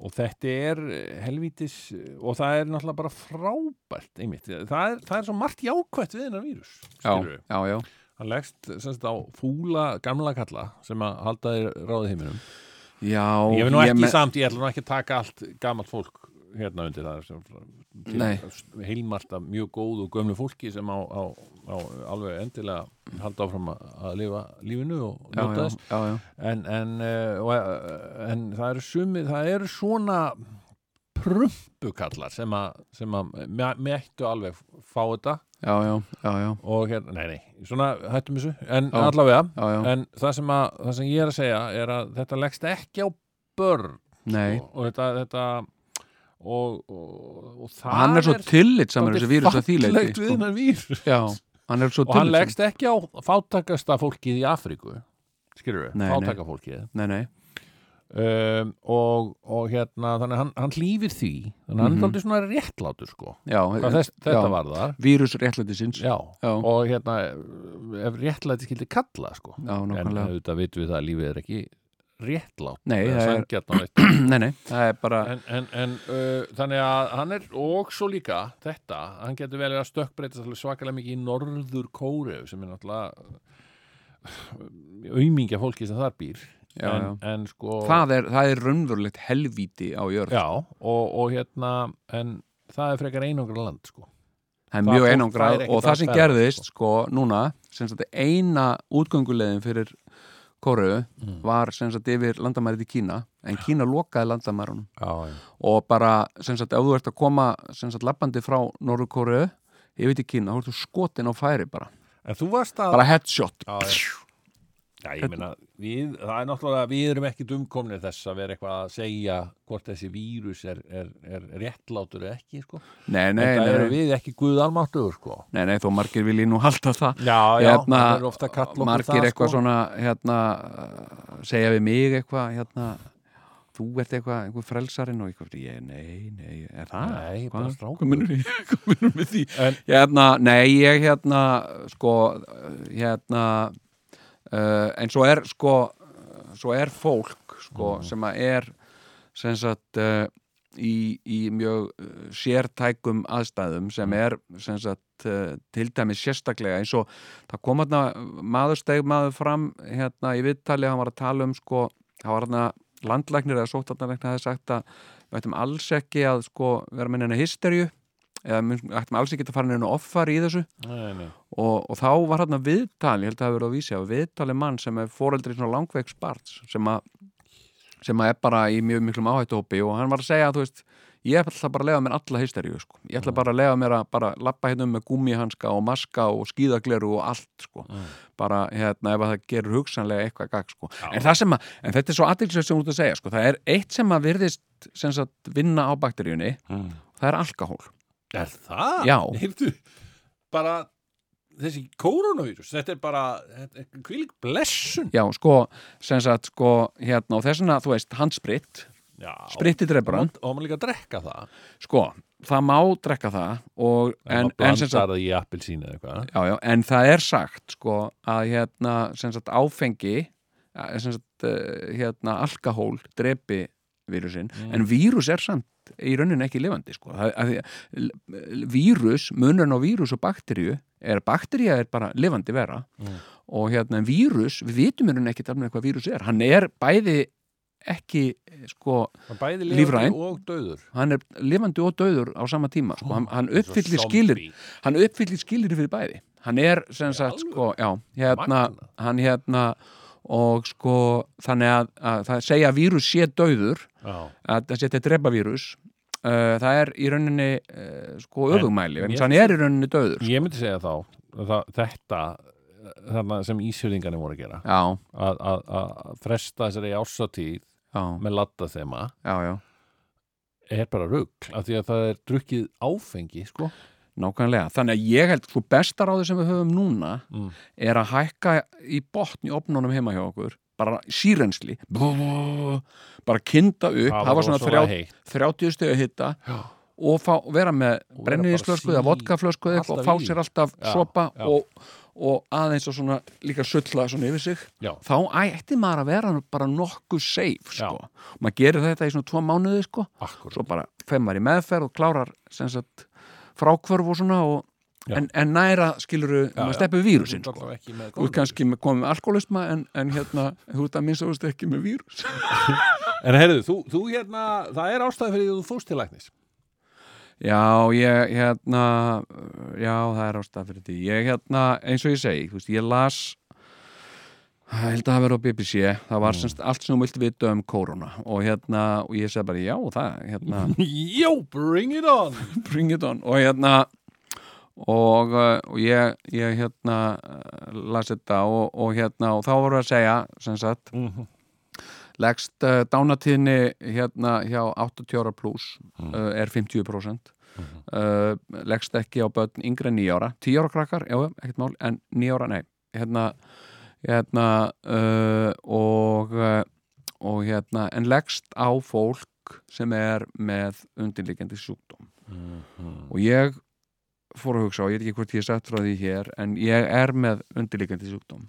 og þetta er helvítis og það er náttúrulega bara frábært einmitt, það er, það er svo margt jákvætt við hennar vírus Já, já, já. Hann leggst sem sagt á fúla gamla kalla sem að halda þér ráðið heiminum. Já, ég vil nú ekki me- samt, ég ætla nú ekki að taka allt gamalt fólk hérna undir það Nei. heilmarta mjög góð og gömlu fólki sem á, á, á alveg endilega halda áfram að, lifa lífinu og njóta þess. en, en, og, uh, en það eru sumið, það eru svona prumpukallar sem að, sem að mættu alveg fá þetta. Já, já, já, já, og hérna, nei, nei, svona hættum þessu, en allavega en það sem, að, það sem ég er að segja er að þetta leggst ekki á börn. Og, og þetta, þetta og, og, og það hann er svo tillitsamur þessi vírus að þýleiti sko. hann og hann leggst ekki á fátakasta fólkið í Afríku skilur við, nei. fátakafólkið Nei, nei, um, og, og hérna þannig hann, hann hlýfir því þannig hann Mhm. er aldrei svona réttlátur sko já, þess, þetta já. var þar Vírus réttlætisins já. Já. og hérna ef réttlæti skildi kalla sko Já, en auðvitað vitum við það að lífið er ekki réttlátt Nei, það er-. Nei, nei, það er bara en, en, en uh, þannig að hann er og svo líka þetta, hann getur vel að stökkbreytast alveg svakalega mikið í norður Kóreu sem er náttúrulega aumingja fólki sem þar býr Já, en, já. en sko það er, það er raunverulegt helvíti á jörð. Já, og, og hérna en það er frekar einangra land sko. Það er það mjög ekkert og það að sem gerðist sko. núna, sem sagt eina útgöngulegin fyrir Kóreu var sem sagt yfir landamærið í Kína en Kína lokaði landamærunum. Já, og bara sem sagt ef þú ert að koma sem sagt lappandi frá Norður Kóreu yfir til Kína, þá ertu skotin á færi bara, en þú varst að bara headshot. Já, já. Já, ég meina, við, það er náttúrulega, við erum ekki dumkomnir þess að vera eitthvað að segja hvort þessi vírus er, er, er réttlátur eða ekki, sko. nei, nei, en það eru við ekki guð almáttugur, sko. nei, nei, þó margir vilji nú halda það Já, hérna, það er ofta að kalla okkur margir það, eitthvað sko. svona hérna, segja við mig eitthvað hérna, þú ert eitthvað, einhver frelsarinn og eitthvað, ég, nei, nei, er það? Nei, Hvað- bara hvað minnur með því? En, Hérna, nei, ég hérna, sko, hérna, uh, en svo er, sko, svo er fólk, sko, sem að er, sem sagt, uh, í, í mjög uh, sértækum aðstæðum sem er, sem sagt, uh, til dæmis sérstaklega eins og það kom hérna maður steg maður fram hérna í viðtali, hann var að tala um, sko, hann var hérna landlæknir eða sóttarnarlæknir hefði sagt að við ættum alls ekki að sko vera með neina hysterju eða ættum alls ekki að fara neina offar í þessu nei, nei. og, og þá var hann viðtali, ég held að það hafi verið að vísi á viðtali mann sem er foreldri svona langveiks barns sem að sem að er bara í mjög miklum áhættuhópi og hann var að segja að þú veist ég ætla bara að lega mér alla hysteríu sko. ég ætla bara að lega mér að bara lappa hérna um með gúmihanska og maska og skíðagleru og allt sko. bara hérna ef að það gerur hugsanlega eitthvað gagg sko. en, það sem að, en þetta er svo aðtilsveit sem þú ert að segja sko. það er eitt sem að virðist sem sagt, vinna á bakteríunni Mm. það er alkohól Er það? Já. Heyrðu, bara þessi koronavírus, þetta er bara kvílik blessun. já sko, sem sagt sko hérna og þess vegna, þú veist, handspritt Já. spritti dreipur hann Og maður líka að drekka það. sko, það má drekka það og, en, En, sem sagt, í já, já, en það er sagt sko að hérna sem sagt áfengi eh, sem sagt uh, hérna alkohól drepi vírusinn, en vírus er samt í rauninni ekki lifandi sko. Vírus, munurinn á vírus og bakteríu, er bakteríu er bara lifandi vera. Mm. og hérna vírus, við vitum rauninni ekki alveg hvað vírus er, hann er bæði ekki sko Bæði Lífræn. hann er lifandi og döður á sama tíma sko. hann, hann uppfyllir skilir hann uppfyllir skilir fyrir bæði. Hann er sem sagt sko, já, hérna, hann hérna og sko þannig að, að það segja að vírus sé döður Já. að það sé þetta drepa vírus uh, það er í rauninni uh, sko En öfugmæli, en hann er í rauninni döður Ég myndi segja þá, það, þetta þarna sem ísjöringarnir voru að gera. Að, að, að fresta þessari ársatíð já, með latta þema já, já. er bara rugg af því að það er drukkið áfengi sko. Nákvæmlega, þannig að ég held sko besta ráði sem við höfum núna Mm. er að hækka í botn í opnunum heima hjá okkur bara sírensli bara kynda upp, Það var svona rosalega 30 heitt. 30 stegu hitta Já. og fá, vera með Og vera brenniðisflösku bara eða sí- vodkaflösku eða eitthvað og fá í. sér alltaf Já, sopa og, og aðeins og svona líka sulla svona yfir sig Já. þá ætti maður að vera bara nokkuð safe sko. Maður gerir þetta í svona tvo mánuði sko svo bara fer maður í meðferð og klárar sem sagt frákvörf og svona og, en, en næra skiluru Já, maður steppu vírusin sko. þú ert kannski komið með alkoholisma en, en hérna, þú ert að minnst þú ert ekki með vírus. En heyrðu, þú, þú hérna, það er ástæði fyrir því að þú fórst til læknis. Já, ég hérna já, það er ástæð fyrir því. Ég hérna, eins og ég segi, þú veist, ég las ég held að það verið á BBC það var semst allt sem þú vilt vita um korona og hérna, og ég segi bara já, það, hérna. Jó, bring it on. Bring it on. Og hérna og, uh, og ég, ég hérna uh, las þetta og, og hérna og þá voru að segja sem sagt Mhm. leggst uh, dánatíðni hérna hjá 80 ára pluss uh, er 50% uh, leggst ekki á börn yngre en 9 ára. 10 ára krakkar, já, ekkert mál en 9 ára, nei, hérna hérna uh, og uh, og hérna, en leggst á fólk sem er með undirliggjandi sjúkdóm. Og ég fór að hugsa og ég veit ekki hvort ég er sett frá því hér en ég er með undirliggjandi sjúkdóm.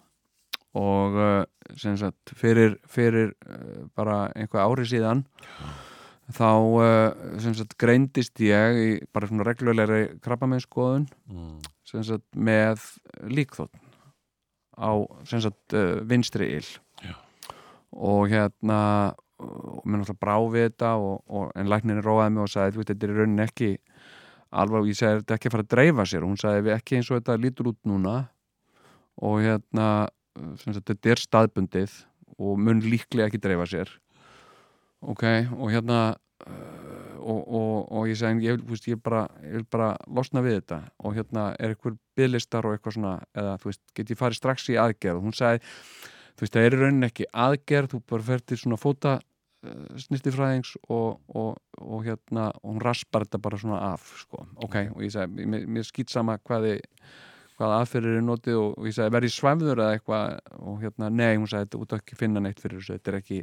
Og uh, sem sagt fyrir, fyrir uh, bara einhver ári síðan þá uh, sem sagt greindist ég í bara svona reglulegri krabbameinskoðun sem sagt með líkþótt á sagt uh, vinstri ill. Já. og hérna og mér náttúrulega brá við þetta og, og, en læknirinn róaði mig og sagði veit þetta er í rauninni ekki alveg og ég segi þetta er ekki að fara að dreifa sér. Og hún sagði við ekki eins og þetta lítur út núna. Og hérna sagt, þetta er staðbundið og mun líklega ekki dreifa sér. Ok, og hérna og, og, og ég segi ég, veist, ég, bara, ég vil bara losna við þetta. Og hérna er eitthvað byðlistar og eitthvað svona, eða þú veist, get ég farið strax í aðgerð? Og hún sagði þú veist, það er í rauninni ekki aðgerð þú bara fer til svona fóta uh, snirtifræðings og, og, og hérna, og hún raspar þetta bara svona af, sko, ok, og ég sagði mér, mér skýt sama hvað þið hvaða aðferðir er notið og, og ég sagði verði svæfður eða eitthvað? Og hérna, nei, hún sagði þetta út að ekki finna neitt fyrir þessu, þetta er ekki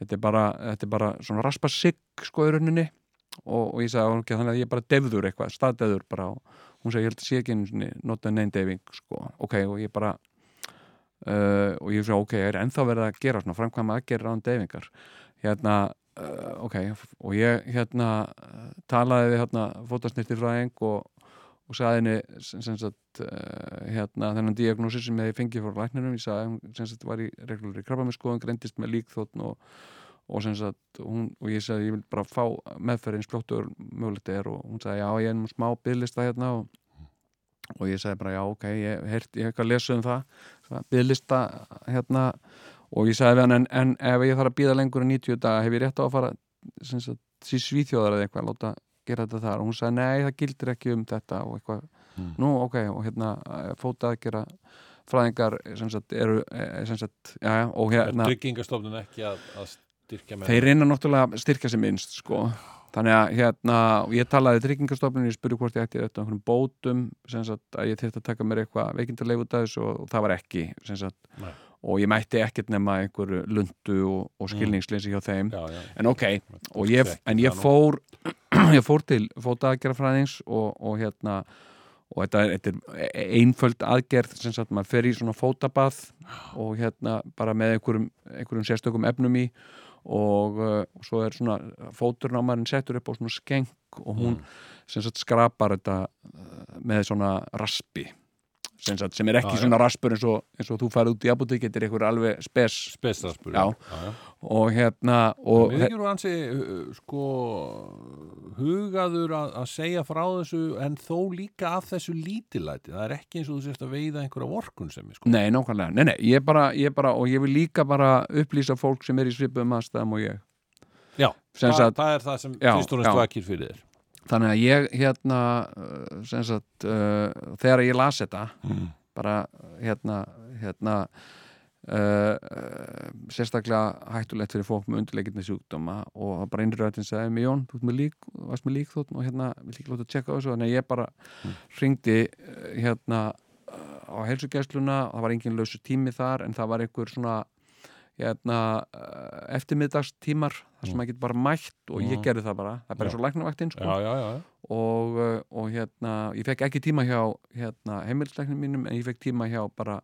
þetta er bara, þetta er bara svona raspa sigg sko í rauninni. Og, og ég sagði okay, þannig að ég er bara devður eitthvað, staðdevður bara. Og hún sagði ég held að sé ekki einu notað neinn deyfing sko, ok, og ég bara uh, og ég sagði ok, er ennþá verið að gera svona framkvæma aðgerra án deyfingar? Hérna, uh, ok og ég hérna talaði við hérna fótasnirtifræðing og og sagði henni sem, sagt, uh, hérna, þennan diagnósi sem ég fengið frá læknirum, ég sagði hún sem sagt var í reglur í krabbamiskoðun, greindist með líkþóttn og, og sem sagt hún, og ég sagði ég vil bara fá meðferðin splóttur mögulegt er og hún sagði já ég er nú smá bygglista hérna og, og ég sagði bara já ok, ég hef ég hef ekki að lesa um það bygglista hérna og ég sagði hann en, en ef ég þarf að býða lengur en 90 daga hef ég rétt á að fara sem sagt, síð svíþjóðar eða eitthvað, láta gera þetta þar. Og hún sagði nei það gildir ekki um þetta. Og eitthvað, nú ok og hérna fóta að gera fræðingar sem sagt eru eh, sem sagt, já, já, og hérna tryggingastofnun ekki að, að styrkja með þeir reyna náttúrulega að styrkja sem minnst sko. þannig að hérna og ég talaði tryggingastofnun, ég spurði hvort ég ætti þetta einhverjum bótum, sem sagt að ég þyrfti að taka mér eitthvað veikindarleif út af þessu og, og það var ekki, sem sagt. Nei. Og ég mætti ekkert nema einhverju lundu og, og skilningsleysi hjá þeim. Já, já. en ok, ég, en ég fór ég fór til fótaaðgerðafræðings og, og hérna og þetta er, þetta er einföld aðgerð sem sagt maður fer í svona fótabað og hérna bara með einhverjum, einhverjum sérstökum efnum í og, uh, og svo er svona maðurinn settur upp á svona skeng og hún sem sagt skrapar þetta uh, með svona raspi sem, sagt, sem er ekki Já, svona raspur eins og, eins og þú farið út í apotek þetta er einhver alveg spes spesraspur og hérna og, Mér ekki nú ansi uh, sko hugaður að, að segja frá þessu en þó líka af þessu lítilæti það er ekki eins og þú sést að veiða einhverja vorkun sem sko. Nei, nákvæmlega, nei, nei, ég bara, ég bara og ég vil líka bara upplýsa fólk sem er í svipum aðstæðum og ég. Já, það, sagt- það er það sem Já, fyrst og já. næst vakir fyrir þér þannig að ég hérna uh, sagt uh, þegar ég las þetta mm. bara hérna hérna uh, uh, sérstaklega hættulegt fyrir fólk með undirleikirni sjúkdóma og bara innröðin sagði mig Jón, þú með varst með lík þótt og hérna, vil ekki láta að tjekka þessu þannig að ég bara mm. ringdi uh, hérna uh, á heilsugæsluna og það var engin lausu tími þar en það var einhver svona hérna, uh, eftirmiðdagstímar þar sem maður getur bara mætt og ég Mhm. gerði það bara, það er bara eins og læknavaktinn sko. Og, og hérna ég fekk ekki tíma hjá hérna, heimilisleiknum mínum en ég fekk tíma hjá bara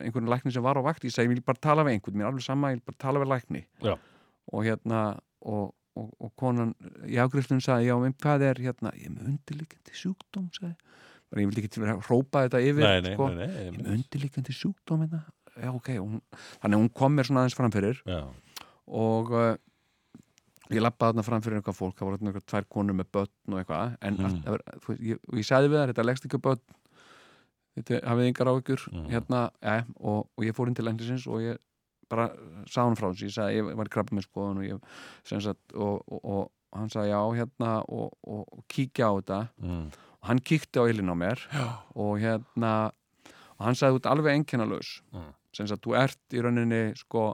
einhvern lækni sem var á vakt. Ég segi, ég vil bara tala við einhvern, mér er alveg sama ég vil bara tala við lækni. Já. og hérna og, og, og konan í afgriðslun sagði, já, en hvað er hérna? Ég er með undirlikandi sjúkdóm sagði, ég vildi ekki vera að hrópa þetta yfir nei, nei, sko. nei, nei, Ég undirlíkandi sjúkdóm hérna já ok, og hún, þannig að hún kom mér svona aðeins framfyrir Já, og uh, ég lappaði þarna framfyrir eitthvað fólk, það voru eitthvað tvær konur með börn og eitthvað, en Mm. allt, var, þú, ég, ég sagði við þær, þetta leggst ekki börn þetta hafið yngar á ykkur Mm. hérna, ja, og, og ég fór inn til læknisins og ég bara sá hann frá þessu, ég sagði ég var í krabba með skoðun og ég sagt, og, og, og hann sagði já hérna og, kíkja á þetta mm. og hann kíkti á ilin á mér Já. og hérna og hann sagði ert alveg einkennalaus Mm. Sem sagt, þú ert í rauninni sko,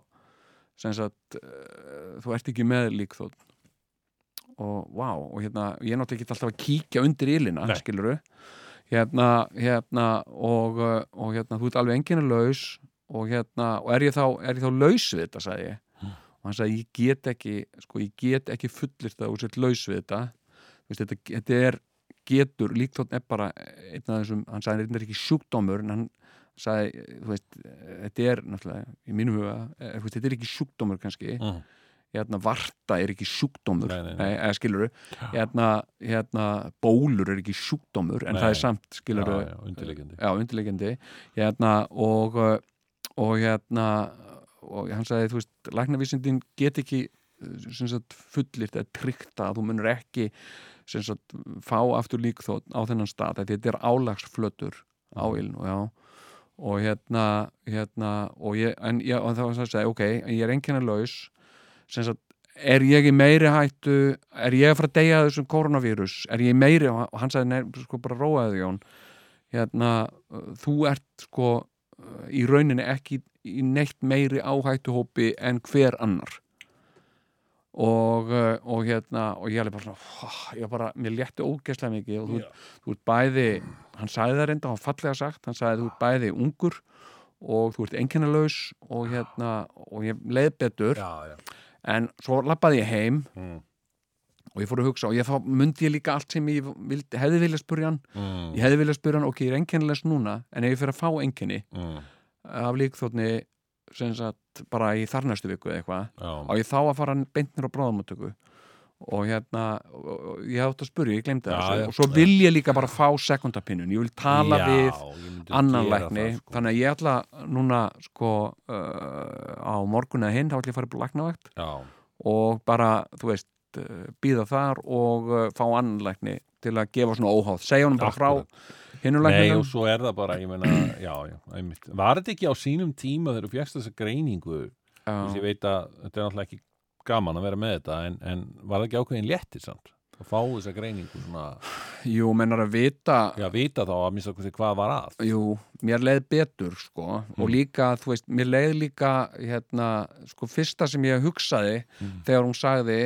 sem sagt uh, þú ert ekki með líkþótt og vá, og hérna ég er náttúrulega ekki alltaf að kíkja undir ílina skiluru hérna, hérna og, uh, og hérna, þú ert alveg einkennalaus og hérna, og er ég þá er ég þá laus við þetta, sagði ég. Mm. og hann sagði, ég get ekki sko, ég get ekki fullir það og sett laus við þetta. Þú veist, þetta, þetta er getur, líkþótt er bara einn af þessum, hann sagði, þetta er ekki sjúkdómur en hann sagði, þú veist þetta er náttúrulega, í mínum huga eh, veist, þetta er ekki sjúkdómur kannski. Mm. hérna, varta er ekki sjúkdómur. Eða skiluru hérna, hérna, bólur er ekki sjúkdómur en Nei. það er samt, skiluru Já, já, undirlegjandi hérna, og, uh, og hérna og hann sagði, þú veist, læknavísindin get ekki uh, sagt, fullirt eða trygta að þú munur ekki sagt, fá aftur líkþótt á þennan stað, þetta þetta er álagsflötur á iln og já og hérna, hérna og ég, en ég, og það var það að segja, ok ég er einkenna laus sem sagt, er ég í meiri hættu er ég að fara að deyja þessum koronavírus er ég í meiri, og hann sagði, nei, sko bara róaði Jón. Hérna, uh, þú ert sko í rauninni ekki í neitt meiri áhættuhópi en hver annar. Og, og hérna og ég alveg bara svona, ég bara, mér létti ógeðslega mikið og þú, þú ert bæði hann sagði það reynda, hann fallega sagt hann sagði þú ert bæði ungur og þú ert einkennalaus og hérna og ég leið betur Já, já. en svo lappaði ég heim Mm. og ég fór að hugsa og ég þá myndi ég líka allt sem ég vildi, hefði viljað spurja hann Mm. ég hefði viljað spurja hann, ok, ég er einkennilegs núna en ef ég fyrir að fá einkenni Mm. af líkþóttni sem sagt bara í þarnastu viku eða eitthvað og ég þá að fara beintnir á bráðamötöku og hérna og, ég átt að spurja, ég glemdi það og svo vil ég líka bara fá sekundapinnun ég vil tala Já, við ég myndi annan gera lækni. það, sko. þannig að ég ætla núna sko uh, á morgun eða hinn þá ætla ég að fara upp á læknavakt. Já, og bara, þú veist, uh, býða þar og uh, fá annan lækni til að gefa svona óháð, segja honum bara frá Nei, og svo er það bara, ég meina, já, já, einmitt. Var þetta ekki á sínum tíma þegar þú fjækst þessa greiningu? Ég veit að þetta er náttúrulega ekki gaman að vera með þetta, en, en var það ekki ákveðin léttir samt? Að fá þessa greiningu svona, jú, mennar að vita já, vita þá að mista hvað var að. jú, mér leið betur sko, og líka, þú veist, mér leið líka hérna, sko, fyrsta sem ég hugsaði Mm. þegar hún sagði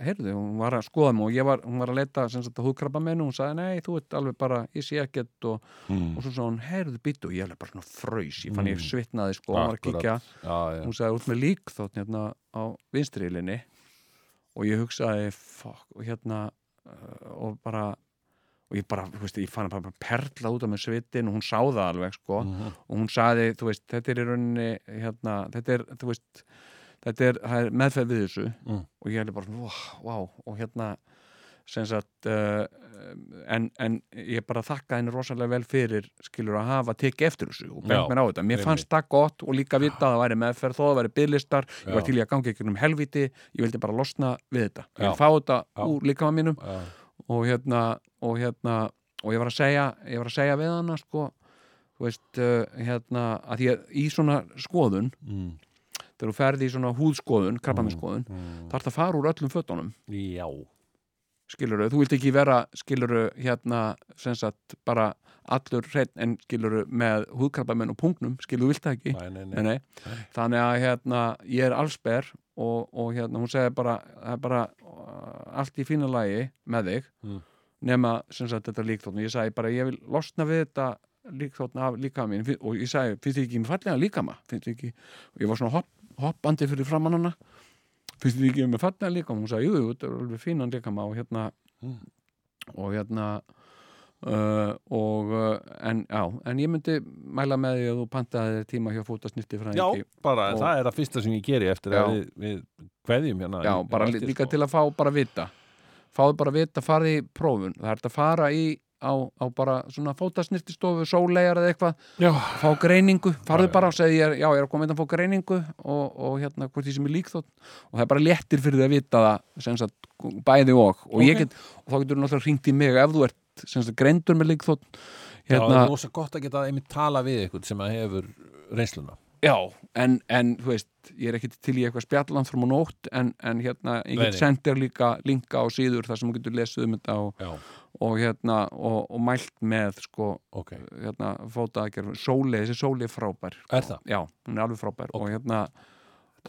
heyrðu, hún var að skoða mig og ég var, hún var að leita sem sagt að húðkrabba mennu, hún sagði nei, þú ert alveg bara, ég sé ekkert og, Mm. og svo sagði hún, heyrðu, býttu og ég alveg bara svona fröys, ég fann ég Mm. svitnaði sko, hún var að Akkurat. kíkja Já, já, hún sagði út með lík þótt hérna á vinstrilinni og ég hugsaði fuck, og hérna uh, og bara og ég bara, þú veist, ég fann bara perla út af með svitin og hún sá það alveg sko Mhm. og hún sagði, þú veist, þetta er í rauninni hérna, þetta er, þú veist þetta er, er meðferð við þessu Mm. og ég hefði bara, wow, wow og hérna, sagt uh, en, en ég bara þakka henni rosalega vel fyrir skilur að hafa tekið eftir þessu og Já, mér á þetta, mér fannst það gott og líka vita að það væri meðferð, þó að það væri bygglistar ég var til í að gangi ekki um helviti ég vildi bara losna við þetta, ég Já. vil fá þetta Já. úr líkama mínum. Og hérna og hérna, og ég var að segja ég var að segja við hana sko þú veist, uh, hérna að því að í svona skoðun mm. Þegar þú ferði í svona húðskoðun, krabbaminnskoðun Mm. þarf það að fara úr öllum fötunum. Já, skiluru, þú vilt ekki vera skiluru hérna sem sagt bara allur hreinn en skiluru með húðkrabbamenn og punktnum, skiluru, vilt það ekki? Nei, nei, nei. þannig að hérna ég er allsber og, og hérna hún segir bara, það er bara uh, allt í fína lagi með þig Mm. nema sem sagt þetta líkþóttn ég sagði bara ég vil losna við þetta líkþóttn af líka mín og ég sagði finnst þið ekki með fallega líkama? Finnst þið ekki, og ég var svona hopp, hoppandi fyrir framann hana finnst þið ekki með fallega líkama hún sagði, jú, jú, þetta er alveg fínan líkama og hérna Mm. og hérna uh, og uh, en já, en ég myndi mæla með því að þú pantaði tíma hjá fótasnýtti frá Já, bara, Og- það er það fyrsta sem ég geri eftir Já. að við, við kveðjum hérna Já, bara líka sko. til að fá bara vita fáðu bara vita, farið í prófun það er að fara í á, á bara svona fótasnirtistofu, sólegar eða eitthvað Já, fá greiningu, farðu Já, já. bara og segi ég, já, ég er að koma inn að fá greiningu og, og hérna, hvort því sem er líkþótt. Og það er bara léttir fyrir því að vita það sem sagt, bæði og. Og, ég Ok. get, og þá getur náttúrulega hringt í mig ef þú ert sem sagt, greindur með líkþótt. Það hérna, er rosa gott að geta einmitt tala við ykkur sem að hefur reynsluna. Já, en, en þú veist, ég er ekki til í eitthvað spjallan frá nótt en, en hérna, ég get sendir líka linka á síður þar sem þú getur lesið um þetta og, Já, og hérna, og, og mælt með sko, ok, hérna, fótaðgerð sóli, þessi sóli er frábær. Er það? já, hún er alveg frábær. Ok. og hérna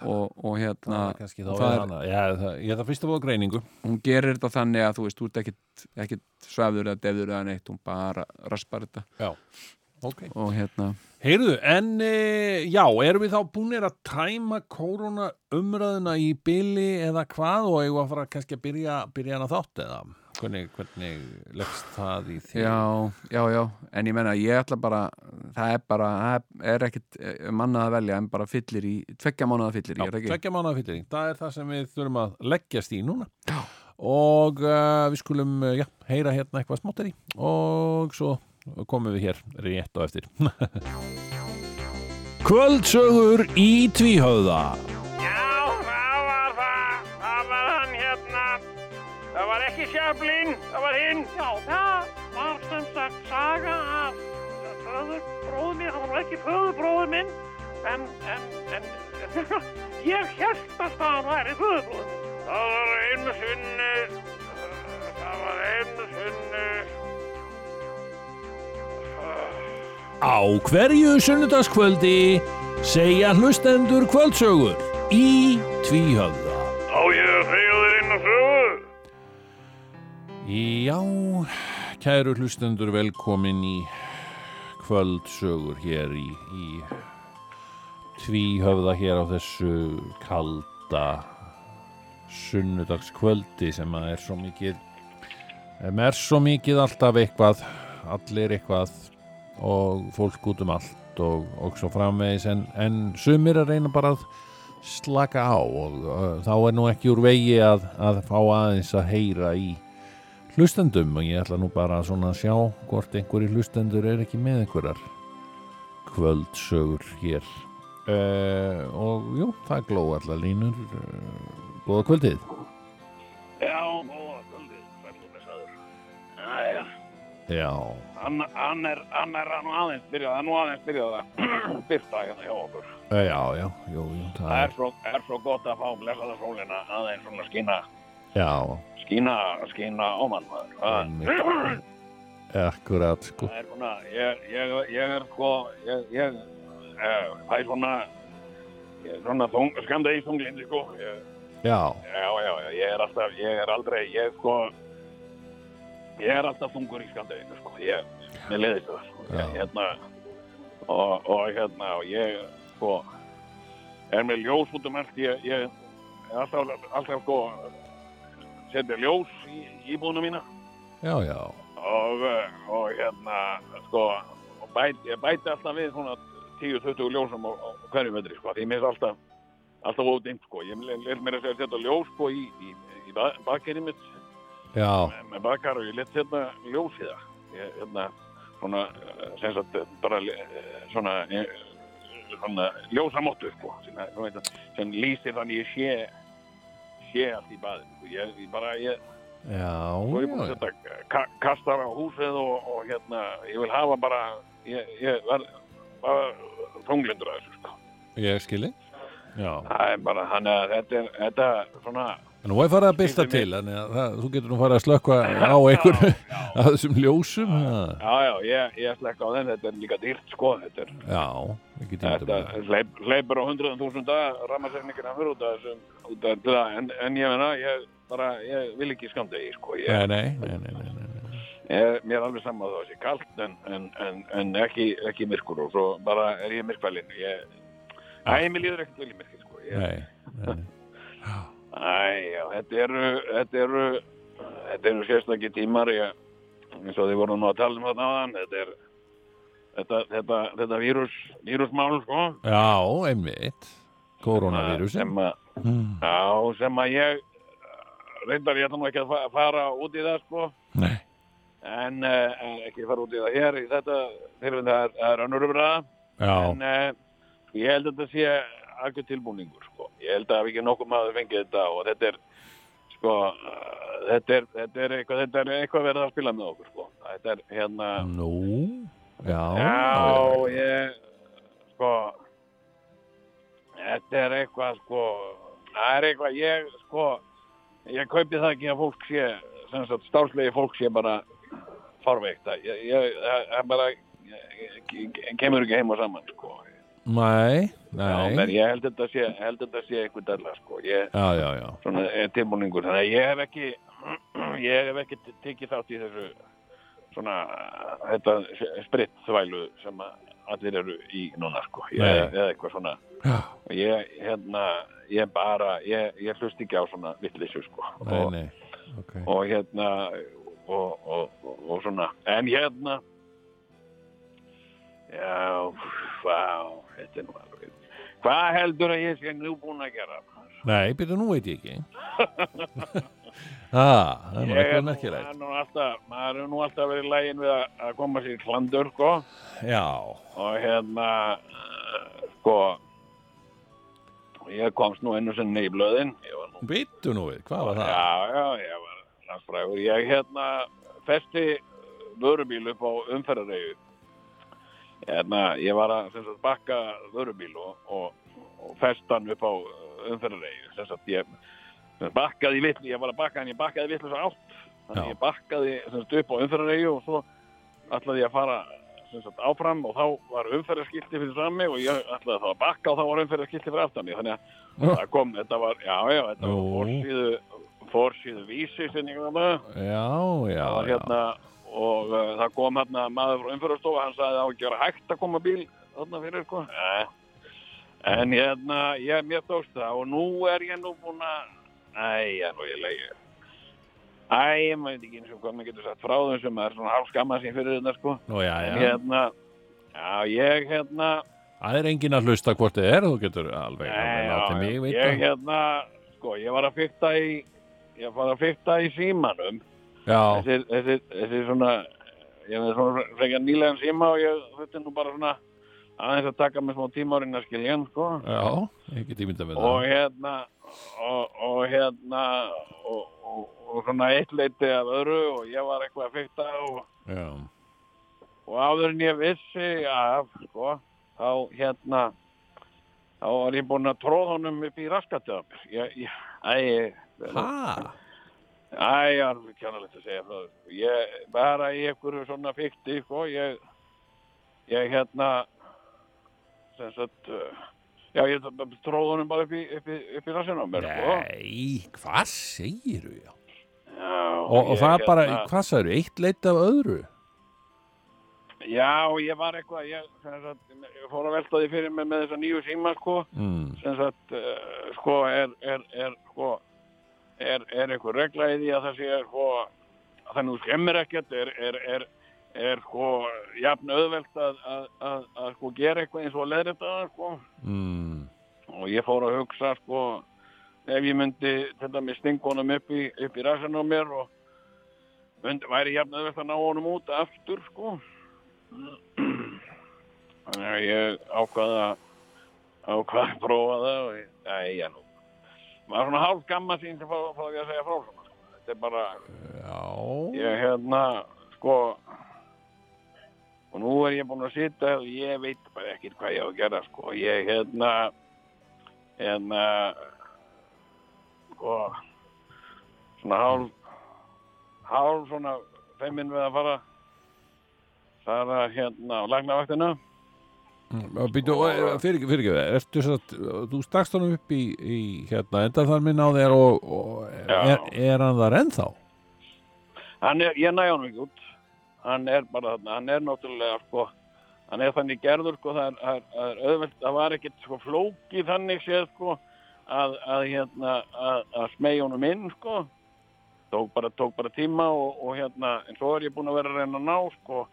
og, og hérna Það það er- hana. Já, það, ég þarf fyrst að fá greiningu. Hún gerir þetta þannig að þú veist, þú ert ekkit, ekkit svefður eða defður eða neitt, hún bara raspar þetta. Já, ok. Og hérna, Heyrðu, en e, já, erum við þá búinir að tæma korona umræðuna í byli eða hvað og eigum að fara kannski að byrja, byrja hana þátt eða hvernig, hvernig leggst það í þér? já, já, já. En ég menna, ég ætla bara það er bara, það er ekkit eh, mannað að velja en bara fyllir í, tveggja mánuða fyllir í, tveggja mánuða fylliring, það er það sem við þurfum að leggjast í núna. Já. og uh, við skulum, uh, já, heyra hérna eitthvað smáttir í. Og svo komum við hér rétt á eftir. Kvöldsögur í tvíhöfða ekki Sjöflin, það var hinn. Já, það var sem sagt saga af föðurbróður minn. Það var ekki föðurbróður minn, en, en, en, ég held að það væri föðurbróður minn. Það var einu sinni, uh, það var einu sinni, Á hverju sunnudagskvöldi segja hlustendur kvöldsögur í tvíhöfða. á ég að segja Já, kæru hlustendur velkomin í kvöldsögur hér í, í tvíhöfða hér á þessu kalda sunnudagskvöldi sem er svo mikið er svo mikið alltaf eitthvað allir eitthvað og fólk út um allt og, og svo framvegis en, en sumir að reyna bara að slaka á og uh, þá er nú ekki úr vegi að, að fá aðeins að heyra í hlustendum og ég ætla nú bara að svona sjá hvort einhverju hlustendur er ekki með einhverjar kvöldsögur hér uh, og jú, það gló allar línur uh, góða kvöldið Já, góða kvöldið, sæll og blessaður. Jæja. já, Hann, hann er, hann er nú aðeins byrjað, það er nú aðeins byrjað að byrta hérna hjá okkur. uh, já, já, jú, jú það Það er er, svo, er svo gott að fá blessaða sólina aðeins svona skína, já, skína, skína á mann. Einmitt. akkurat sko það er svona, ég, ég, ég er sko, ég, ég, eh, það er svona, svona í þunglindi sko. Ég, já, já, já, já, ég er alltaf, ég er aldrei, ég sko, ég er alltaf þungur í skamdeginu sko. Ég, mér leiðist það. sko. Hérna, og, og hérna, og ég, sko, er með ljós út um allt, ég, ég er alltaf, alltaf, sko, setja ljós í íbúðuna mína. Já, já. Og, eh, og hérna, sko, og bæt, ég bæti alltaf við svona 10-20 ljósum á, á hverju metri, sko, því mér er alltaf, alltaf ódimt, sko, ég let mér að segja setja ljós, sko, í, í, í bakkerið mitt. Já, með, bakar og ég let setja ljós í það, ég, hérna, svona, eh, sem sagt, bara, eh, svona, svona ljósamottu, sko, sem lýsir þannig ég sé, sé allt í baðinu, sko, ég, ég bara, ég, já, Svo er ég búin að já, setja ka kastar á húsið og, og hérna, ég vil hafa bara, ég, ég verð bara þunglindur að þessu, sko. ég skilji já, Það er bara, hann að þetta er, þetta er svona, nú er farið að mig. til þannig að það, þú getur nú farið að slökka á einhver að þessum ljósum ha. já, já, ég, ég slekka á þeim, þetta er líka dýrt, sko, þetta er, já, þetta hleyp, hleypur á hundruðum þúsunda rammarsefningina fyrir út af þessum, út af það, en, en ég meina, ég bara, ég vil ekki skamdegi, sko, ég, nei, nei, nei, nei, ég, mér er alveg saman að það sé kalt, en, en, en, en ekki, ekki myrkur og svo bara er ég myrkvælinn, ég, æ, mér líður ekkert vel í myrkir, sko, nei, nei, nei. Æ, já, þetta eru, þetta eru, eru sérstakki tímar, ég, eins og þið voru nú að tala um þetta áðan, þetta er, þetta, þetta, þetta vírus, vírusmál, sko. já, einmitt koronavírusin Sem að, Hmm. já, sem að ég, reyndar ég nú ekki að fa- fara út í það, sko, nei, en uh, ekki fara út í það hér í þetta fyrir það er, önnur umræða Já, en uh, ég held að þetta sé algjör tilbúningur sko. ég held að ekki nokkuð maður fengið þetta og þetta er sko, uh, þetta er, þetta er eitthvað þetta er eitthvað verið að spila með okkur sko. þetta er hérna nú, já, já, ég sko þetta er eitthvað sko það er eitthvað, ég sko ég kaupi það ekki að fólk sé sem sagt stálslegi fólk sé bara farveikt það bara kemur ekki heim og saman sko. Nei, Já, nei, men ég held þetta sé, sé eitthvað dæla sko. Ég, já, já, já, svona tilbúningur. Þannig að ég hef ekki ég hef ekki tekið þátt í þessu svona þetta spritt þvælu sem allir eru í núna sko. Ég, eða eitthvað svona. Ég hérna ég bara, ég, ég hlust ekki á svona vittleysu sko. Nei, og, nei, ok, og hérna og, og, og, svona. En hérna já, vá þetta er nú alveg hvað heldur að ég sé nú búin að gera nei, byrju, nú veit ég ekki. Ah, það er nú er merkilegt. er maður er nú alltaf verið lægin við að, koma sér klandur sko Já, og hérna uh, sko ég komst nú einu sinni í blöðin nú byttu nú við, hvað var það? Já, já, ég var landsfrægur. Ég hérna festi vörubíl upp á umferðareyju. Hérna, ég var að sagt, bakka vörubíl og, og, og festan upp á umferðareyju. Sem sagt, ég bakkaði vill, ég var að bakka en ég bakkaði vill þess átt. Þannig Já. ég bakkaði sagt, upp á umferðareyju og svo ætlaði ég að fara sagt, áfram og þá var umferðarskilti fyrir frammi og ég ætlaði þá að bakka og þá var umferðarskilti fyrir aftan mig. Þannig að kom, þetta var, já, já, þetta var Nú. fórsíðu, fórsíðu vísi sem ég var með. Já, já, var hérna, og uh, það kom hérna maður frá umfyrarstofa, hann sagði að það var hægt að koma bíl þarna fyrir, sko. Nei. En hérna, ég, mér tókst það og nú er ég nú búin að, æ, er nú ég leiði. Æ, ég maður ekki eins og hvað maður getur sagt frá þeim sem er svona hálf skamma sín fyrir þetta, sko. Nú, já, En já. hérna, já, ég hérna, Það er enginn að hlusta hvort þið er, þú getur alveg, alveg látið mig já, ég hérna, sko, ég var að fykta í, ég var að fykta í símanum. Já, þessi, þessi, þessi svona ég með svona frekar nýlegan síma og ég er nú bara svona aðeins að taka með smá tíma árin að skilja hann sko já, ég get ímyndað með og það. hérna og, og hérna og, og, og svona eitt leiti af öðru og ég var eitthvað að fykta og, Já, og áður en ég vissi af sko þá hérna þá var ég búinn að tróða honum upp í mér ég, ég, æ, hæ? Æ, ég er alveg kjánalegt að segja það. Ég, bara í einhverju svona fykti, sko, ég, ég hérna, sagt, uh, já, ég tróð honum bara upp í, upp í, upp í rassinu á mér, sko. Nei, hvað segir þú, Og, og það bara, hérna, hvað sagður, eitt leiti af öðru? Já, ég var eitthvað, ég, sagt, ég fór að velta því fyrir mig með þessa nýju síma, sko, Mm. sem sagt, uh, sko, er, er, er, sko, er, er eitthvað regla í því að það sé, sko, að það nú skemmir ekkert, er, er, er, er, sko, jafn auðvelt að, að, að, að, sko, gera eitthvað eins og að leðra þetta, sko, Mm. og ég fór að hugsa, sko, ef ég myndi, þetta með stingunum upp í, upp í rassan á mér og myndi, væri jafn auðvelt að ná honum út aftur, sko. Þannig að ég ákvaða ákvaða að prófa það og ég, æ, ég nú. Maður er svona hálf gamma sín sem fá, fá því að segja frá sko. Þetta er bara, Já, ég hérna, sko, og nú er ég búinn að sitja og ég veit bara ekkert hvað ég á að gera, sko. Ég hérna, hérna, sko, svona hálf, hálf svona feiminn við að fara, fara hérna á. Býtu, fyrir ekki, fyrir ekki, ertu svo að, þú stakst honum upp í, í hérna, endaþarminn á þér og, og er, er hann þar ennþá? Hann er, ég næ honum ekki út. Hann er bara þarna, hann er náttúrulega, sko, hann er þannig gerður, sko, það er, er, auðvelt, það var ekkert, sko, flókið þannig séð, sko, að, að hérna, að, að smegi honum inn, sko. Tók bara, tók bara tíma og, og hérna, en svo er ég búinn að vera að reyna að ná, sko,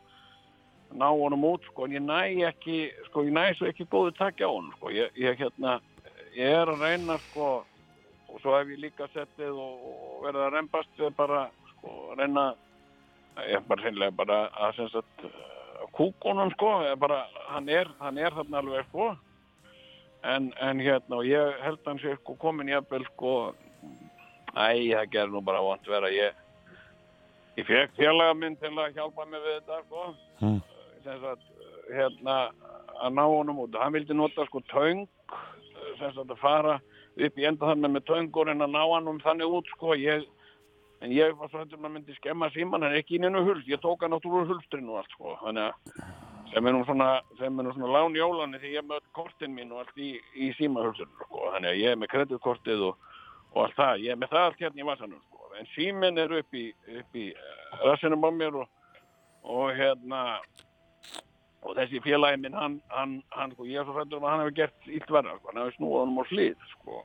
ná honum út, sko, en ég næ ekki, sko, ég næ svo ekki góðu takja á honum, sko. Ég, ég, hérna, ég er að reyna, sko, og svo hef ég líka settið og, og verið að reymbast við bara, sko, að ég bara sinnlega bara að sagt uh, kúkunum sko, er bara, hann er, hann er þarna alveg sko. En, en hérna og ég held hann sé sko komin jafnvel sko. Æ, það gerir nú bara vant vera. Ég ég fekk félaga minn til að hjálpa mig við þetta sko. Mm. sem sagt hérna að ná honum út. Hann vildi nota sko sem sagt að fara upp í enda þannig með töngur en að ná hann um þannig út sko. Ég En ég var svo hættur að myndi skemma síman, en ekki inn ennum hulst. Ég tók hann áttur úr hulstrinu og allt, sko. Þannig að sem er nú svona, svona lán jólanni því ég er með öll kortin mín og allt í, í símahulstrinu, sko. Þannig að ég er með kreditkortið og, og allt það. Ég er með það allt hérna í vasanum, sko. En símin er upp í, í eh, rassinum á mér og, og hérna, og þessi félagi minn, hann, hann, hann, sko, ég er svo hættur að hann hefur gert illt verða, sko. Hann hefur snúið honum á hlið, sko.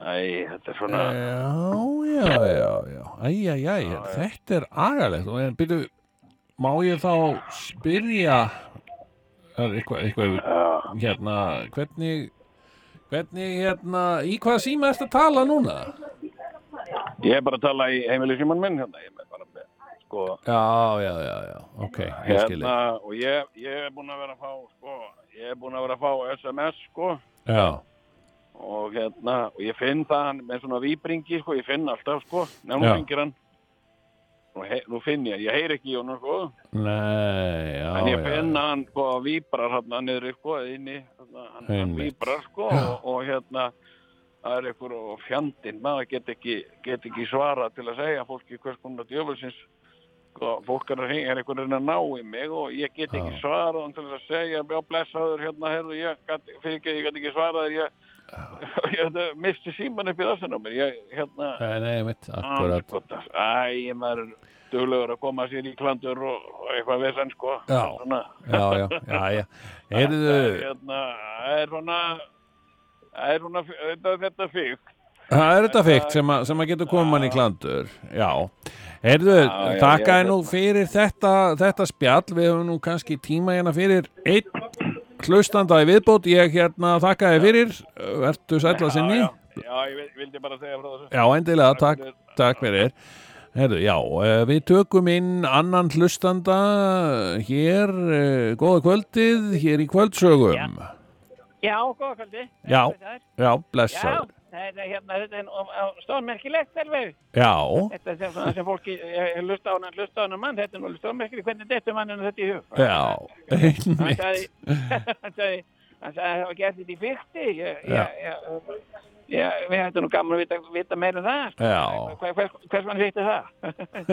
Æ, þetta er svona... Já, já, já, já. Æ, æ, æ, þetta er agalegt. Og en byrju, má ég þá spyrja, eitthvað, eitthvað, hérna, hvernig, hvernig, hérna, í hvaða síma ertu að tala núna? Ég er bara að tala í heimilisíman minn hérna, ég er bara með, sko, Já, já, já, já, ok, ég skilji. hérna, og ég, ég er búinn að vera að fá, sko, ég er búinn að vera að fá SMS, sko, Já, og hérna, og ég finn það hann með svona víbringi, sko, ég finn alltaf, sko, nefnum Já. hringir hann, he, nú finn ég, ég heyr ekki í honum, sko, nei, já, en ég já. finn að hann, sko, víbrar hann niður, sko, inni, hann, hann víbrar, sko, og, og hérna, það er einhver og fjandinn, maður get ekki, get ekki svara til að segja fólki hvers konar djöfulsins sko, fólk er er einhvern veginn að ná í mig og ég get ekki Já. hann til að segja, já, blessaður, hérna, heyrðu, ég gat, fyrir ekki, ég get ekki svarað þér, ég, ég misti síman upp í rassin á mér, ég, hérna, Nei, nei, mitt, akkurat. andskotar, æ, maður er duglegur að koma sér í klandur og, og eitthvað vesenn, sko, Já. Já, já, já, já. Það er, Heyrðu, hérna, er svona, það er svona, þetta, þetta fík, það er þetta feikt sem, að- sem að getur koma mann í klandur. Já. Heyrðu, já, þakkaði já, nú hérna. fyrir þetta, þetta spjall. Við höfum nú kannski tíma hérna fyrir einn hlustanda í viðbót. Ég hérna þakkaði fyrir. Vertu sætla sinni. Já, já, já, ég vil- vildi bara segja frá þessu. Já, endilega, takk, takk fyrir. Herðu, já, eh, við tökum inn annan hlustanda hér, eh, góða kvöldið, hér í kvöldsögum. Já, góða kvöldi. Já. Þetta er- Já, Já, blessar. Þetta er hérna, þetta er stórmerkilegt alveg. Já, Þetta er svona sem fólki, ég hlusta á hana, hlusta á hana mann, þetta er nú stórmerkilegt, hvernig þetta manninu þetta í hug. já, Hann einmitt. sagði, hann sagði, hann sagði að það var gert þetta í fyrsti. Ég, ég, ég, ég, við hættum nú gaman að vita, vita meira um það. Já. Hver, hvers, mann veitir það?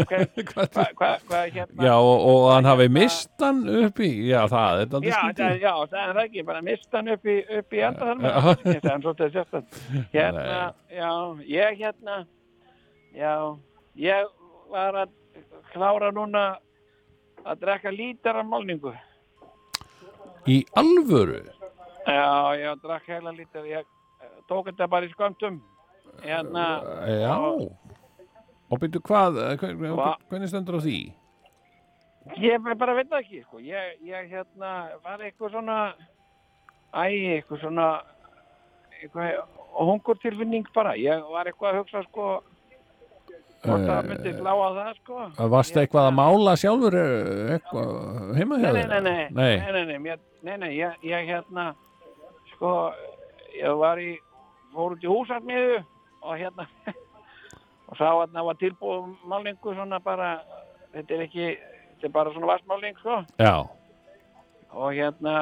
Hvað, hérna? Já, og, og hann hafi mist hann upp í, já, það er Já, það, skítið. já, það er ekki, bara mist hann upp í, upp í Já. sérstætt. Hérna, já, ég hérna, já, ég var að klára núna að drekka lítar af málningu. Í alvöru? Já, ég drakk heila lítar, ég tók þetta bara í skömmtum. Hérna, Já. Og byrju hvað, eh, hvernig stendur á því? ég bara veit það ekki, sko, ég, ég hérna, var eitthvað svona, æ, eitthvað svona, eitthvað, hungur tilfinning bara, ég var eitthvað að hugsa, sko, hvort það myndi slá á það, sko. Eh, Varstu eitthvað að mála sjálfur eh, eitthvað heima þér? nei, nei, nei, Nei. nei, nei, nei, mér, nei, nei, ég, ég hérna, sko, ég var í, fór út í húsarmiðu og hérna, og sá að það var tilbúið málningu svona bara, þetta er ekki, þetta er bara svona vastmálning, sko, Já, og hérna,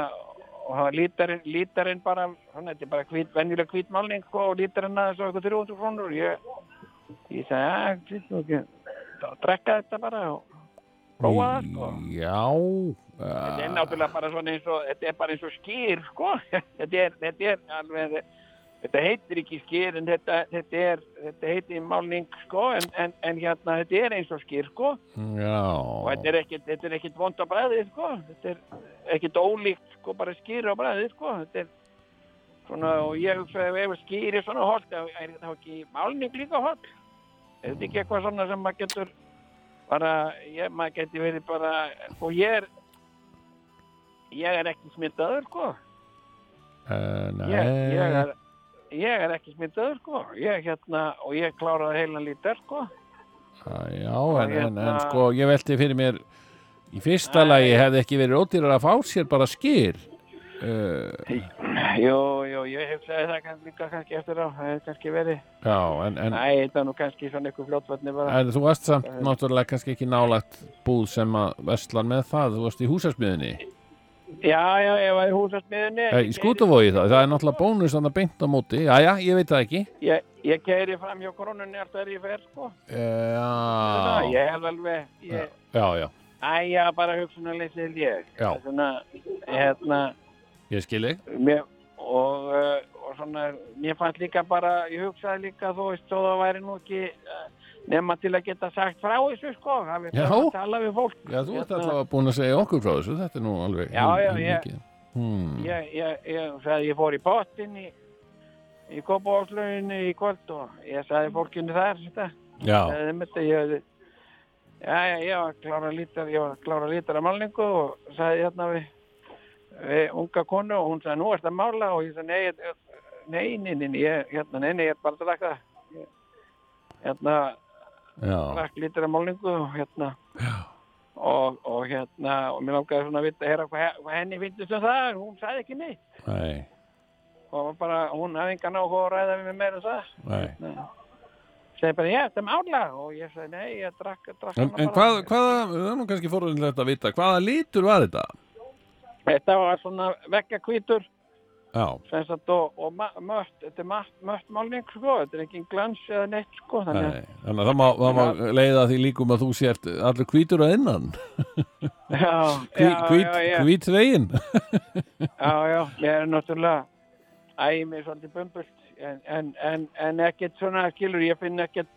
og lítarinn, lítarinn bara, svona, þetta er bara hvít, venjuleg hvít málning, sko, og lítarinn aðeins á eitthvað 300 krónur, og ég, ég sagði, að, drekka þetta bara og prófa það, sko. já, Þetta er náttúrulega bara svona eins og, þetta er bara eins og skýr, sko. Þetta er, þetta er alveg, þetta heitir ekki skýr, en þetta, þetta er, þetta heitir málning, sko, en, en, en hérna, þetta er eins og skýr, sko. Og þetta já, er ekkit, þetta er ekkit vond á bræðið, sko. Þetta er ekkit ólíkt, sko, bara skýr á bræðið, sko. Þetta er svona, og ég hugsaði, ef skýr er svona holt, þá er þetta ekki málning líka. Er þetta ekki eitthvað svona sem maður getur bara, ég, maður geti verið bara, og ég er, ég er ekki smittaður, sko. uh, Ég, ég, er, ég er ekki smittaður, sko. Ég hérna, og ég kláraði heilan lítar, sko. Já, en, en, en hérna- sko, ég velti fyrir mér í fyrsta lagi hefði ekki verið ódýrar að fá sér bara skýr uh, Jú, jú, ég hugsaði það kann, líka kannski eftir á, það hefði kannski verið. Já, en, en, Æ, þetta er nú kannski svona eitthvað fljótvatni bara. en þú varst samt náttúrulega kannski ekki nálagt búð sem að veslan með það, þú varst í húsasmiðinni Já, já, ég var í húsasmiðunni. Eh, Í skútavogi það, það er náttúrulega bónus þannig að beint á móti, já, já, ég veit það ekki Ég, ég keiri fram hjá kronunni alltaf er ég fer, sko. Já, Ég hef alveg, ég, já, já, æ, já, bara hugsunarleysið ég. Já. Svona, hérna, ég skil ég mér, og, uh, og svona, mér fannst líka bara, ég hugsaði líka, þú veist, þó það væri nú ekki uh, nema til að geta sagt frá þessu, sko. Það Já. að tala við fólk. Já, þú ert Hérna, allavega búin að segja okkur frá þessu, þetta er nú alveg Já, já, ég- hmm. Ég, ég, ég, ég fór í pottin í, í Kópavóðslauginni í kvöld og ég sagði fólkinu þar, þetta. Já, hefði já, já, ég var klára lítar ég var klára lítar af málningu og sagði hérna við, við unga konu og hún sagði nú ertu að mála og ég sagði nei, nei, nei, nei, nei, hérna, nei, nei, ég er bara að Ég- hérna, já, drakk lítar af málningu og hérna. Og, og hérna og mér langaði svona að vita hérna, hvað, hvað henni finnst um það, hún sagði ekki neitt. Nei, og bara, hún hafði engan áhuga að ræða við mig meira um það. Nei. Segi bara, ég, þetta er mála. Og ég sagði, nei, ég drakk, drakk En, en hvað, hvaða, það er nú kannski fórhundilegt að vita, hvaða lítur var þetta? Þetta var svona vekkakvítur sagt og, og mött, þetta er mött, mött málning sko, þetta er ekki glans eða neitt sko, þannig nei, að það má, það má leiða því líkum að þú sért allir hvítur að innan. Já, Hví, já, já, ég er náttúrulega ægir mig svolítið bumbult, en, en, en, en ekkert svona, skilur, ég finn ekkert,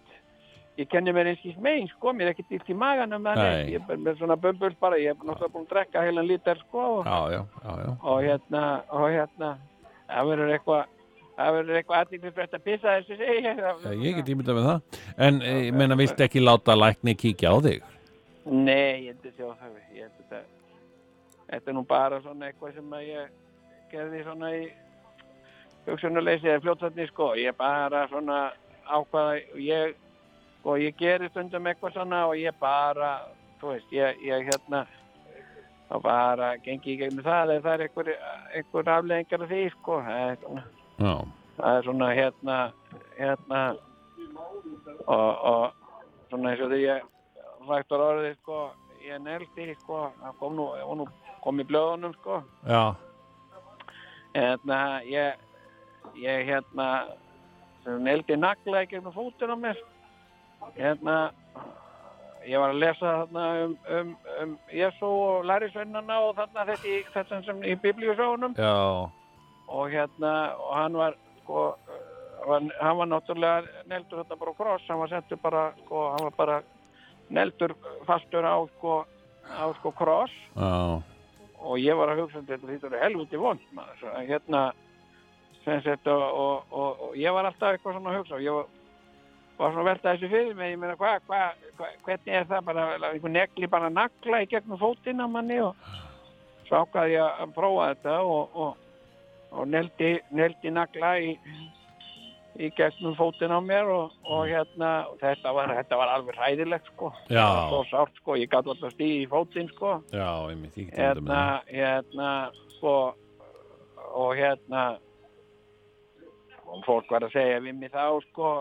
ég kenni mér einskís megin, sko, mér er ekkert dýrt í maganum, þannig, ég er með svona bumbult bara, ég er náttúrulega búin að drekka heilan lítar, sko, og, Já, já, já, og hérna, og hérna, það verður eitthvað, það verður eitthvað aðtíklisvægt að pissa þessu, segi ég. Get ímyndað með það En eh, ég meina, viltu ekki láta lækni kíkja á þig? Nei, ég held að sjá það ég held það þetta er nú bara svona eitthvað sem að ég gerði svona í hugsunarleysi eða fljótsatni sko ég bara svona ákvaða ég, og ég geri stundum eitthvað svona og ég bara þú veist, ég, ég hérna og bara gengi í gegnum það eða það er einhver, einhver afleðingar af því sko það er svona Já, það er svona hérna hérna og, og svona eins og því ég rættur orðið sko ég neldi sko það kom nú, nú kom í blöðunum sko. Já, hérna ég ég hérna neldi nagla gegnum fótinn á mér hérna ég var að lesa þarna um, um, um Jésu og lærisvennana og þarna þetta, í, þetta sem í biblíusögunum. Og hérna og hann var sko var, hann var náttúrulega neldur þetta bara kross. Hann var settur bara sko hann var bara neldur fastur á sko á sko kross. Já, og ég var að hugsa um þetta þetta er helviti vond maður. Hérna sem sett og, og, og, og ég var alltaf eitthvað svona að hugsa. Og ég var, var svona að velta þessu fyrir mig ég meina hvað hva, hva, hvernig er það bara einhver negli bara nagla í gegnum fótinn á manni og svo ákvaði ég að prófa þetta og, og, og neldi, neldi nagla í, í gegnum fótinn á mér og, og hérna þetta var, þetta var alveg hræðilegt sko. Já. Það var svo sárt sko, ég gæti alltaf stíði í fótinn sko. Já, einmitt, hérna, hérna, sko, og hérna, og fólk var að segja við mig þá, sko,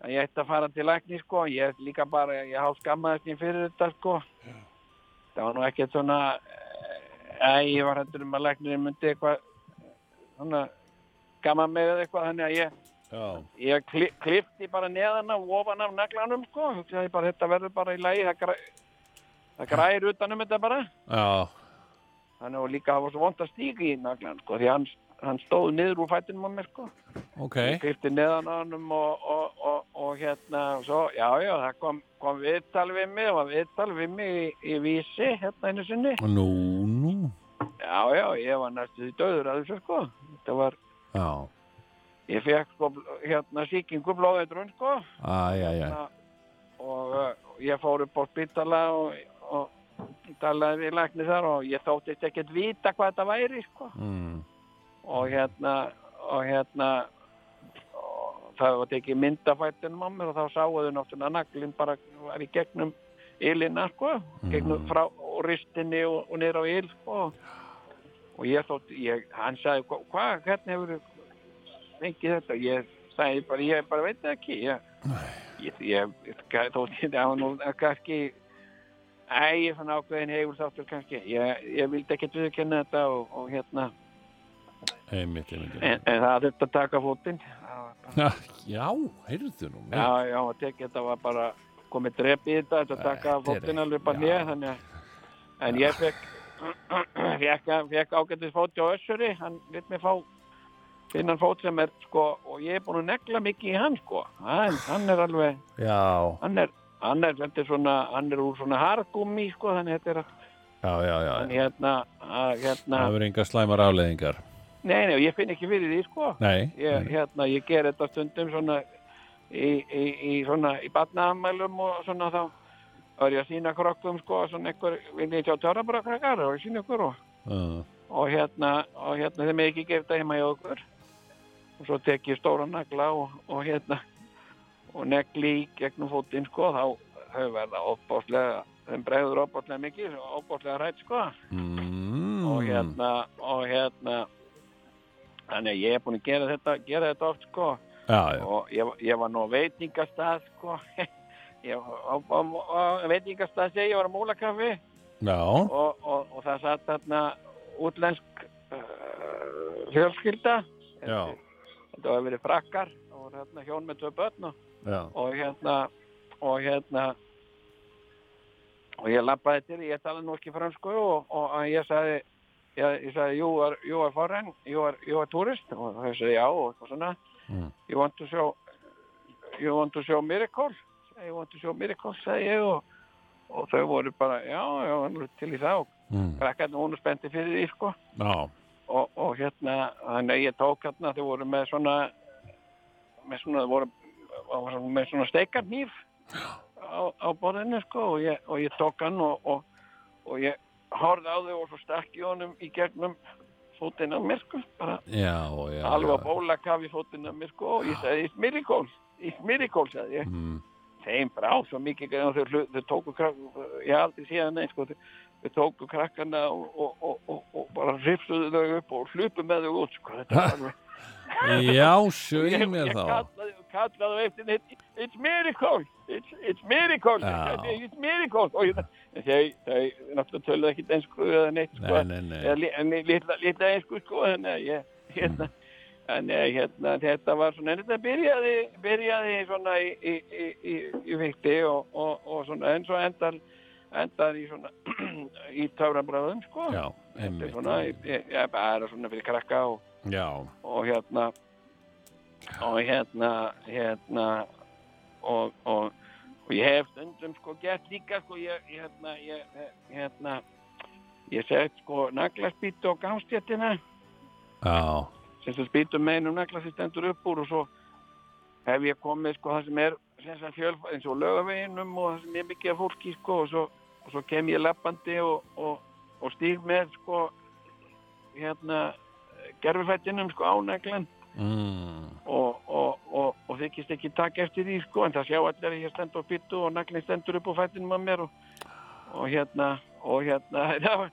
að ég ætti að fara til lækni, sko, ég líka bara, ég hálf skammaðist mér fyrir þetta, sko. Það var nú ekkert svona, æ, ég var hættur um að læknirinn myndi eitthvað, svona, gaman með eða eitthvað, þannig að ég, Já, ég kli, klifti bara neðan af ofan af naglanum, sko, bara, þetta verður bara í lagi, það, græ, það græðir utanum þetta bara. já, Þannig að líka það var svo vond að stíga í naglan, sko, því hann, hann stóð niður úr fættinum á mér, sko. ok Ég klifti neðan á hannum og, og, og, og hérna, og svo, já, já, það kom, kom viðtal við mig, það var viðtal við mig í, í vísi, hérna einu sinni. Nú, nú Já, já, ég var næstu því döður að þessu, sko. Þetta var, Já, ég fekk, sko, hérna, síkingu blóðeitrun, sko, æ, æ, æ og uh, ég fór upp á spítala og, og talaði við lækni þar og ég þóttist ekkert vita hvað þetta væri, sko. mm. Og hérna og hérna og það var tekið myndafættinum á mér og þá sáu þau náttúrulega naglinn bara var í gegnum ylina sko, gegnum frá og ristinni og, og niður á yl sko. og ég þótt, ég, hann sagði "Hva- hvað, hvernig hefur fengið þetta ég sagði bara, ég bara veit ekki ég, ég, ég, þótt ég það nú kannski Æ, ég er svona ákveðin hefur þáttur kannski. Ég, ég vildi ekkert viðkenna þetta og, og hérna, einmitt, einmitt, einmitt. en, en það þurfti að taka fótinn. Bara- Já, heyrðu nú. Já, já, tekið þetta var bara komið drep í þetta, þetta taka fótinn bara já. nýja, þannig að, en ég fekk, fekk, fekk ágættis fót hjá Össuri, hann lit mig fá finnan fót sem er, sko, og ég er búin að negla mikið í hann, sko, hann, hann er alveg, Já, hann er, hann er, er svona, hann er úr svona hargummi, sko, þannig þetta er að, já, já, já. hann hérna, að, hérna, Það verður enga slæmar afleðingar. Nei, nei, ég finn ekki fyrir því, sko, Nei, ég, nei. hérna, ég ger þetta stundum svona í, í, í svona í batnaðamælum og svona þá var ég að sína krokkum sko svona einhver, vil ég sjá tjárabara krakkar og sína ykkur og, Já, og hérna og hérna þeim ekki gert það heima hjá okkur og svo tek ég stóra nagla og, og hérna og negli í gegnum fótinn sko þá þau verða opbáslega þeim bregður opbáslega mikið opbáslega rætt sko Mm. og hérna og hérna þannig að ég er búin að gera þetta gera þetta oft sko. Já, já. og ég, ég var nú veitingastað sko. Veitingastað segi ég var á múlakaffi Já, og, og, og það satt þarna útlensk uh, fjölskylda. Já, þetta var verið frakkar og hérna hjón með tvö börn og, og hérna og hérna og ég lappaði til, ég tala nú ekki fransku og, og ég sagði ég, ég sagði, you are, you are foreign you are, you are tourist og þau sagði já og eitthvað svona. Mm. you want to show you want to show miracle? You want to show miracle, sagði ég og, og þau voru bara, já, já, til í það. Og Mm. krakkarnir voru spendi fyrir því, sko. Já, og, og hérna, þannig að ég tók hérna, þau voru með svona með svona, þau voru með svona steikarnýf á, á borðinu, sko og ég, og ég tók hann og, og, og ég horfði á þau og svo stakk ég honum í gegnum fótinn á mér, sko alveg á já. bólakaf í fótinn á mér, sko og ég sagði, it's miracle, it's miracle, sagði ég Mm. þeim brá svo mikið þau, þau tóku krakk ég aldrei síðan neins sko, þau, þau tóku krakkana og, og, og, og, og bara hrifsuðu þau upp og hlupu með þau út sko. þetta var alveg Já, ég, mér ég þá. kallaði, kallaði á eftir it's miracle it's, it's miracle Já. it's miracle og ég, þau, þau náttúrulega töluðu ekkit einsku eða neitt sko, Nei, nei, nei. en litla einsku sko þannig að ég hérna, en eh, hérna, þetta var svona þetta byrjaði, byrjaði svona í, í, í, í, vikti og, og, og svona en svo endar endar í svona í töfrabröðum sko Já, Þetta er einmitt. svona, ég, ég, bara svona fyrir krakka og, og hérna og hérna hérna og, og, og ég hef stundum sko gert líka sko ég, hérna ég, hérna ég sett sko naglaspýtu á gangstjættina já, sem svo spýtum með einum nagla sem stendur upp úr og svo hef ég komið sko það sem er sem sagt fjöl, eins og lögaveginum og það sem er mikið af fólki sko og svo, og svo kem ég lappandi og, og, og stíg með sko hérna gerfufættinum sko ánæglan mm. Og, þykist ekki taka eftir því sko en það sjá allir að ég stend á byttu og naglinn stendur upp á fættinum að mér og, og hérna og hérna það var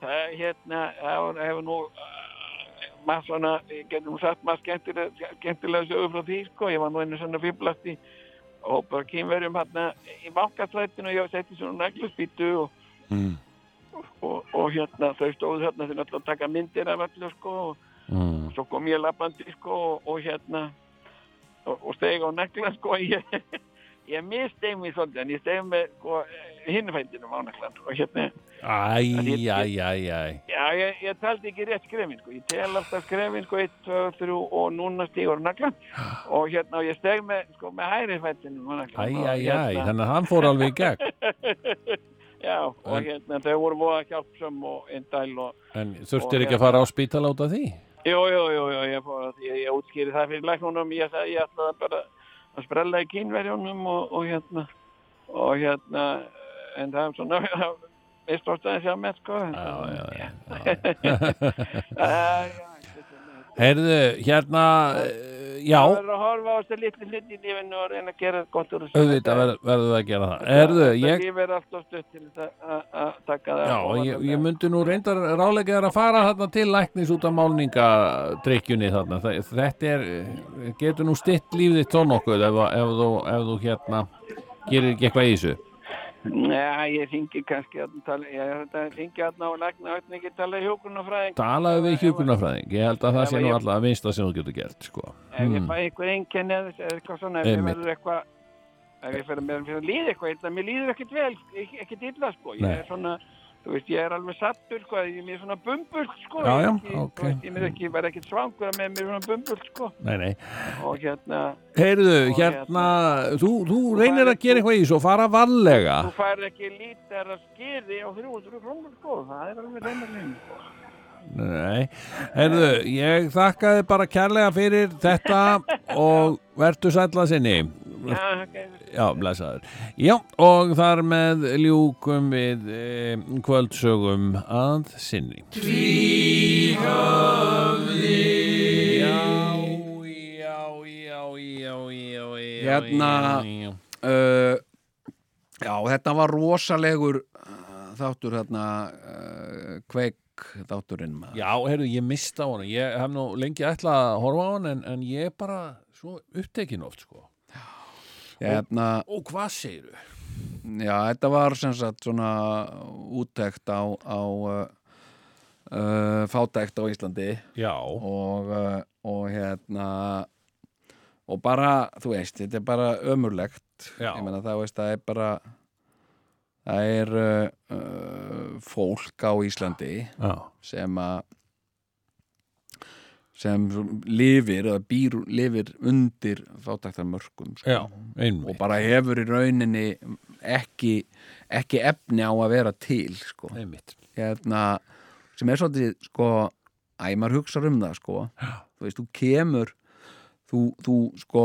það hérna það hefur nú uh, maður svona, ég getum sagt maður skemmtilega, skemmtilega sögur frá því sko, ég var nú einu svona fýblast í og bara kýmverjum hérna í bankastrættinu og ég setti svona naglaspýtu og, Mm. og, og hérna þau stóðu hérna náttúrulega að taka myndir af öllu sko og Mm. svo kom ég lappandi sko og, og hérna og, og steg á negla sko ég, ég misteg mig svolítið en ég steg með sko hinnfættinum á neglan og hérna, Æ, æ, æ, æ. já ég, ég taldi ekki rétt skrefin sko, ég tel alltaf skrefin sko 1, 2, 3 og núna stígur á neglan og hérna og ég steg með sko með hæri fættinum á Æ, neglan æ, og, æ, hérna, þannig að hann fór alveg í gegn. já og En- hérna þau voru voða hjálpsum og indæl og En þurftir ekki að fara á spítala út af því? Jú, jú, jú, ég, ég, ég útskýri það fyrir læknunum, ég sagði ég ætlaði bara að sprella í kynverjónum og, og hérna, og hérna, en það er svona, veist þú að sjá með, sko. Já, já, já. já. já, Heyrðu, hérna, eh, já, Það verður að horfa á þessi litli hluti í lífinu og reyna að gera gott úr þessu. auðvitað verð- verðum við að gera það. Erðu, ég, líf er alltaf stutt til þess að- taka það. já, ég, ég myndi nú reyndar ráleika þér að fara þarna til læknis út af málningadrykkjunni þarna. Það- Þetta er, getur nú stitt lífið þitt þó nokkuð ef, ef, ef þú hérna gerir ekki eitthvað í þessu. Nei, ég ringi kannski að tala, ég ringi að ná lækna, þetta ekki tala hjókunarfræðing. Talaðu við hjúkurnafræðing, ég held að það sé nú alltaf að vinsta sem þú getur gert, sko. Ef ég Hmm. fæ einhver einkenni eða eitthvað svona, ef ég verður eitthvað, ef ég mér fyrir að líða eitthvað illa, mér líður ekkert vel, ekkert illa, sko. Ég er svona, þú veist, ég er alveg sattur, sko, ég er mér svona bumbul, sko. Já, er já, ekki, ok. þú veist, Ég er ekki, verð ekkert svangur með mér svona bumbul, sko. Nei, nei. Og hérna, Heyrðu, Og hérna, þú, þú reynir að gera eitthvað í þessu og fara varlega. þú fær ekki lítar að skýri á 300 krónur, sko. Það er alveg reynarlegin, sko. Nei, heyrðu, ég þakka þið bara kærlega fyrir þetta og vertu sætla sinni. Já, ok. Já, blessaður. Já, og þar með ljúkum við e, kvöldsögum að sinni. Tvíhöfði Já, já, já, já, já, já Hérna- uh, Já, þetta var rosalegur uh, þáttur hérna uh, kveik þátturinn maður. Já, heyrðu, ég mista á hann Ég hef nú lengi ætlað að horfa á hann en, en ég er bara svo upptekin oft sko. Hérna, Og hvað segirðu? já, þetta var sem sagt svona úttekt á, á uh, uh, fátækt á Íslandi og, uh, og hérna og bara, þú veist, þetta er bara ömurlegt Já. ég meina það veist, það er bara það er uh, uh, fólk á Íslandi já, sem að sem lifir eða býr, lifir undir fátæktarmörkum sko. og bara hefur í rauninni ekki, ekki efni á að vera til sko. Hérna, sem er svolítið sko, æ, maður hugsa um það sko. þú veist, þú kemur þú, þú sko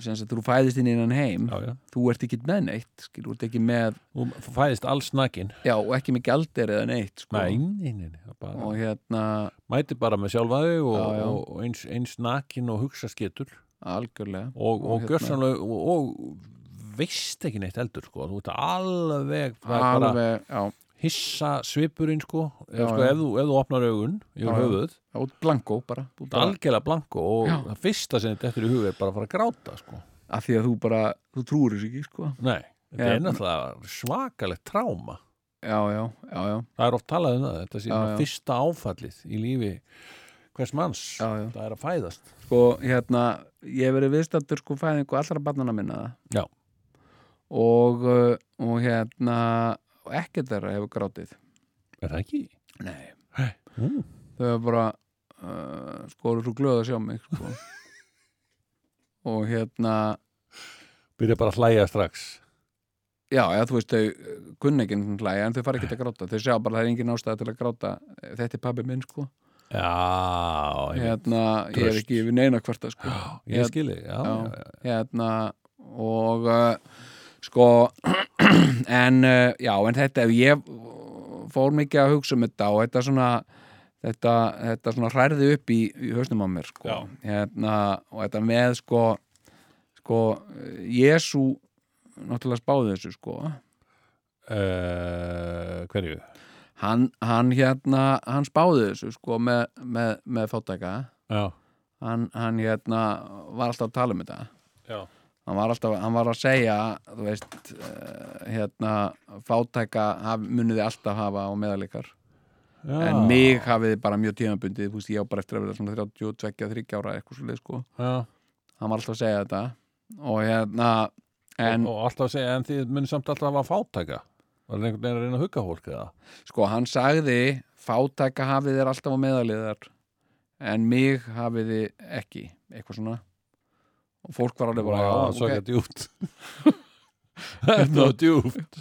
sem sagt, þú fæðist inn í innan heim Já, já. þú ert ekki með neitt skil, þú ert ekki með, Þú fæðist alls nakin. Já, og ekki með gjaldir eða neitt sko. Nei, nei, nei, nei bara, og hérna Mæti bara með sjálfaði og, Já, og eins, eins nakin og hugsa skettur algjörlega. Og, og hérna- og, veist ekki neitt eldur sko. þú ert alveg bara alveg, já, hissa svipurinn sko, Já, ef, sko já. ef, þú, ef þú opnar augun yfir höfuð, blanko bara, er bara algjörlega blanko og Já. það fyrsta sem þetta eftir í hug er bara að fara að gráta sko. af því að þú bara, þú trúir þessu ekki sko. nei, þetta Já. er náttúrulega svakalegt tráma já, já, já, já, það er oft talað um það, þetta sé fyrsta áfallið í lífi hvers manns já, já. það er að fæðast sko, hérna ég hef verið viðstattur sko fæðingu allra barnana minna Já. og, uh, og hérna og ekkert þeirra hefur grátið er það ekki? nei, Mm. þau hefur bara uh, sko eru svo glöð að sjá mig sko. og hérna byrja bara að hlæja strax já, já, þú veist, þau kunni ekki einhvern hlæja en þau fara ekki að gráta, þau sjá bara að það er engin ástæða til að gráta, þetta er pabbi minn sko já, hérna, ég er ekki yfir neina hverta sko ég skilji já, Já. já, já. hérna og uh, sko en uh, já, en þetta ef ég fór mikið að hugsa um þetta og þetta svona þetta, þetta svona hrærði upp í, í hausnum á mér sko. Hérna, og þetta með sko sko, Jésu náttúrulega spáði þessu sko. Uh, hverju? hann, hann hérna, hann spáði þessu sko með, með, með fátæka. Já, hann, hann hérna var alltaf að tala um þetta. Já, hann var alltaf, hann var að segja þú veist, uh, hérna fátæka haf, muniði alltaf hafa á meðalikar já. en mig hafiði bara mjög tímabundið þú veist, ég á bara eftir að vera svona 32-30 ára eitthvað svo leið, sko, já. hann var alltaf að segja þetta og hérna en og, og alltaf að segja, en þið munið samt alltaf að hafa fátæka var það einhvern veginn að reyna að hugga fólk eða? sko, hann sagði fátæka hafiði þér alltaf á meðaliðar en mig hafiði ekki eitthvað svona og fólk var alveg bara, já, svo ok, ekki djúpt. Þetta var djúpt.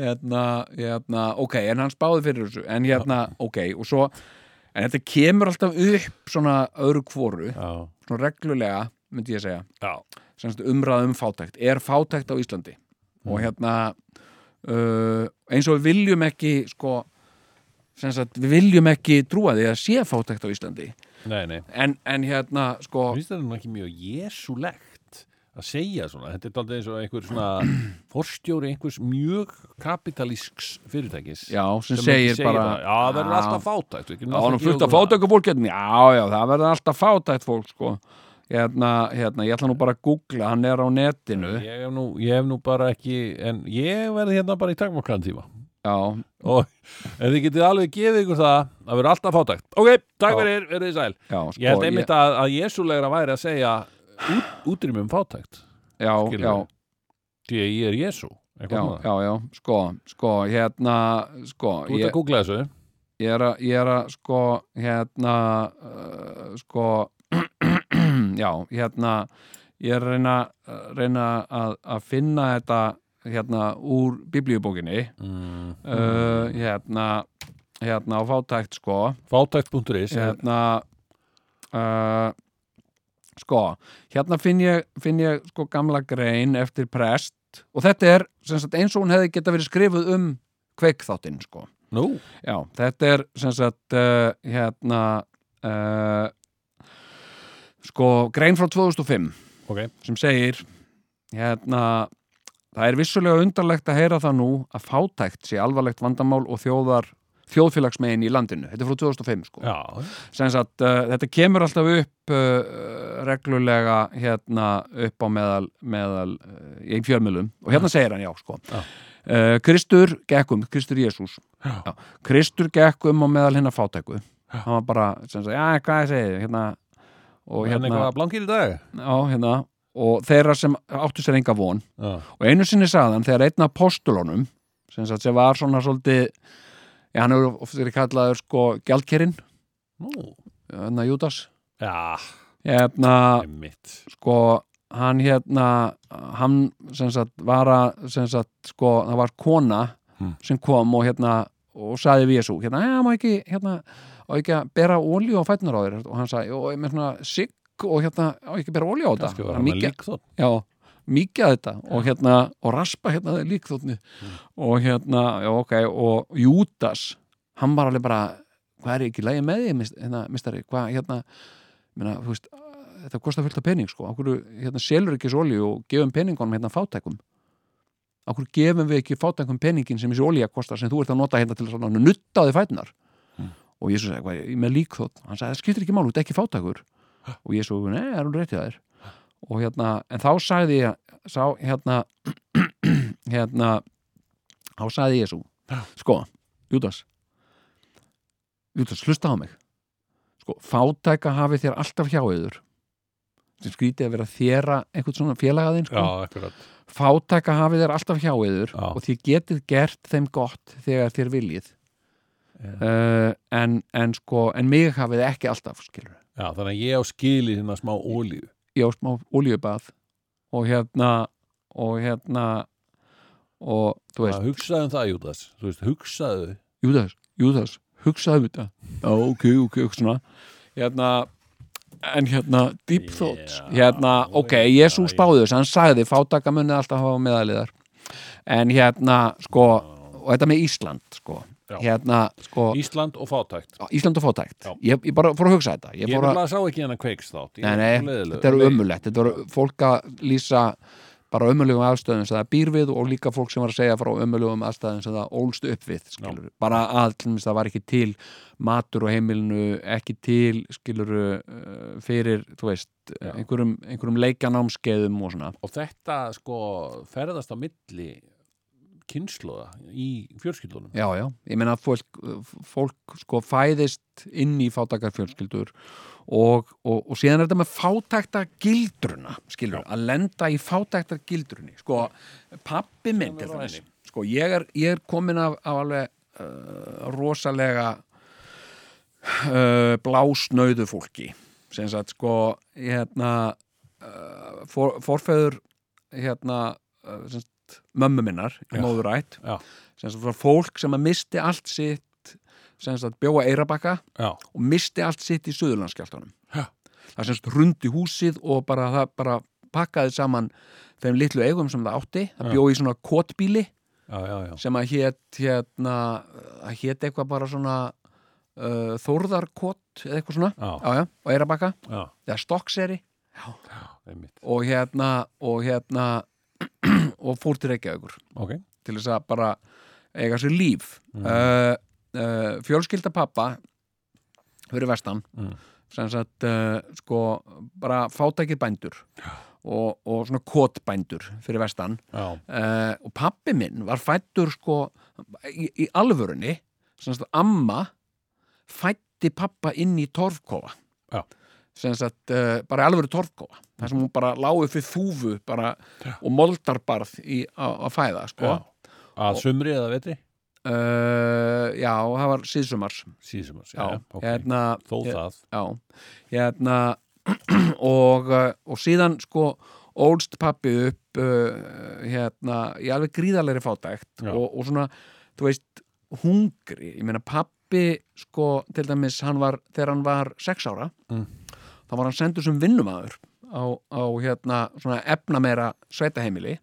Hérna, hérna, ok, en hann spáði fyrir þessu en hérna, ok, og svo en þetta kemur alltaf upp svona öðru kvoru, já, svona reglulega myndi ég segja, já, semst umræða um fátækt. Er fátækt á Íslandi? Og hérna uh, eins og við viljum ekki sko, semst að við viljum ekki trúa því að sé fátækt á Íslandi Nei, nei. en, en hérna, sko Finnst þetta ekki mjög jesúlegt að segja svona, þetta er daldið eins og einhver svona forstjóri einhvers mjög kapitalísks fyrirtækis já, sem, sem segir bara já, það verður alltaf fátækt Já, alltaf það. fátæku fólk hérna. Já, já, það verður alltaf fátækt fólk sko. hérna, hérna, ég ætla nú bara að googla hann er á netinu ég hef, nú, ég hef nú bara ekki en ég verði hérna bara í takmarkaðan tíma Já, og ef þið getið alveg gefið ykkur það að verður alltaf fátækt. Ok, takk fyrir, verðið sæl. Já, sko ég held einmitt að, að jesúlegra væri að segja út, útrýmum fátækt. Já, skilur já, því að ég er jesú já, já, já, sko sko, hérna, sko þú ert ég, að googla þessu. Ég er að, ég er að sko, hérna uh, sko já, hérna ég er að reyna, reyna að, að finna þetta hérna úr biblíubókinni. Mm. uh, hérna hérna á fátækt sko. Fátækt.is hérna uh, sko hérna finn ég, finn ég sko gamla grein eftir prest. Og þetta er sagt, eins og hún hefði geta verið skrifuð um kveikþáttinn sko. Nú, já, þetta er sem sagt uh, hérna uh, sko grein frá 2005 ok. sem segir hérna það er vissulega undarlegt að heyra það nú að fátækt sé alvarlegt vandamál og þjóðar þjóðfélagsmegin í landinu, þetta er frá 2005 sko. Já, sem sagt, uh, þetta kemur alltaf upp uh, reglulega hérna upp á meðal, meðal uh, í fjölmjölum og hérna segir hann já sko. Já. Uh, Kristur gekk um, Kristur Jésús Já. Kristur gekk um á meðal hérna fátæku. Hann var bara, sem sagt, já, hvað ég segi hérna, og og hérna hérna, eitthvað blankir í dag? Já, hérna og þeirra sem áttu sér enga von. Já, og einu sinni sagðan þegar einn af postulunum sem, sem var svona svolítið já, hann hefur oft verið kallaður sko gjaldkerinn, hérna Júdas. Já, hérna, sko hann hérna hann sem sagt var að sem sagt sko, það var kona Hmm. sem kom og hérna og saði við þessu, hérna, já, má ekki hérna, á ekki að bera ólíu á fætnar á þér? Og hann sagði, og með svona sigg og hérna, á ekki bera ólíu á þetta. Mikið- lík þótt að þetta og hérna, og raspa hérna líkþóttni og hérna, já ok og Júdas, hann var alveg bara hvað er ekki lægi með því hérna, mistari, hvað hérna minna, þú veist, þetta kostar fullt af pening sko, okkur hérna selur ekki þessu olíu og gefum peningunum hérna fátækum? Okkur gefum við ekki fátækum peningin sem þessi olíu kostar sem þú ert að nota hérna til að nutta á því fætunar og Jésu sagði, hvað, er með líkþótt hann sagði, það skiptir ekki mál, þú ert ekki fátækur og Jésu, nei, er hún réttið þér? Og hérna, en þá sagði ég sá, hérna hérna þá sagði Jésu sko, Júdas Júdas, hlusta á mig. Sko, fátæka hafi þér alltaf hjá yður sem skrítið að vera þéra einhvern svona félagaðinn sko. fátæka hafi þér alltaf hjá yður Já. og þið getið gert þeim gott þegar þér viljið. Uh, en, en sko en mig hafið ekki alltaf skilur já, þannig að ég á skili hérna smá ólíu ég á smá oljubað og hérna og hérna og þú veist, að hugsaðu um það, Júdas. Þú veist, hugsaðu. Júdas, Júdas hugsaðu um þetta. Já, ok, ok, svona. Hérna en hérna, deep thoughts. Hérna, ok, já. spáði þess hann sagði fátaka munið alltaf hafa meðaliðar en hérna, sko og þetta með Ísland, sko. Hérna, sko, Ísland og fátækt. Ísland og fátækt. Ég, ég bara fór að hugsa þetta. Ég ég nefnilega sá ekki hennar kveiks þátt nei, nei, þetta er ömulegt þetta voru fólk að lýsa bara ömulegum aðstöðum sem það býr við og líka fólk sem var að segja frá ömulegum aðstöðum sem það ólst upp við bara að það var ekki til matur á heimilinu ekki til skilur fyrir þú veist, einhverjum, einhverjum leikjanámskeiðum og svona. Og þetta sko ferðast á milli kynnslóða í fjörskildunum já, já, ég meina að fólk, fólk sko fæðist inn í fátakarfjölskyldur og, og, og síðan er þetta með fátækta gildruna skilur, að lenda í fátækta gildrunni sko, pappi minn til henni. sko, ég er, ég er komin af, af alveg uh, rosalega uh, blásnauðu fólki. Sem sagt, sko, hérna uh, for, forfeður hérna uh, sem sagt, mömmu minnar móðurætt Já. sem frá fólk sem að misti allt sitt sem sagt, bjóa eirabakka og misti allt sitt í Suðurlandskjáltanum Já. það sem sagt rundi húsið og bara, það bara pakkaði saman þeim litlu eigum sem það átti það bjóði í svona kotbíli já, já, já. sem að hét hérna, að hét eitthvað bara svona uh, Þórðarkot eða eitthvað svona. Já. já, já, og Eirabakka, eða Stokkseri og hérna og hérna og fór til Reykjavíkur Ok. til þess að bara eiga sér líf Mm. uh, uh, fjölskylda pappa fyrir vestan Mm. sem sagt uh, sko bara fátækir bændur og, og svona kotbændur fyrir vestan og pappi minn var fættur sko í, í alvörunni sem sagt amma fætti pappa inn í torfkofa Já. sem sagt bara alvöru torfkofa þar sem hún bara lágu fyrir þúfu bara, og moldarbarð í, á, að fæða sko. Að sumri eða vetri? Uh, já, það var síðsumars Síðsumars, já, já, ok. hérna Þó það. já, hérna og, uh, og síðan sko ólst pappi upp uh, hérna í alveg gríðarlegri fátækt og, og svona, þú veist hungri, ég meina pappi sko, til dæmis, hann var þegar hann var sex ára Mm. þá var hann sendur sem vinnumæður á, á hérna svona efnameira sveitaheimili.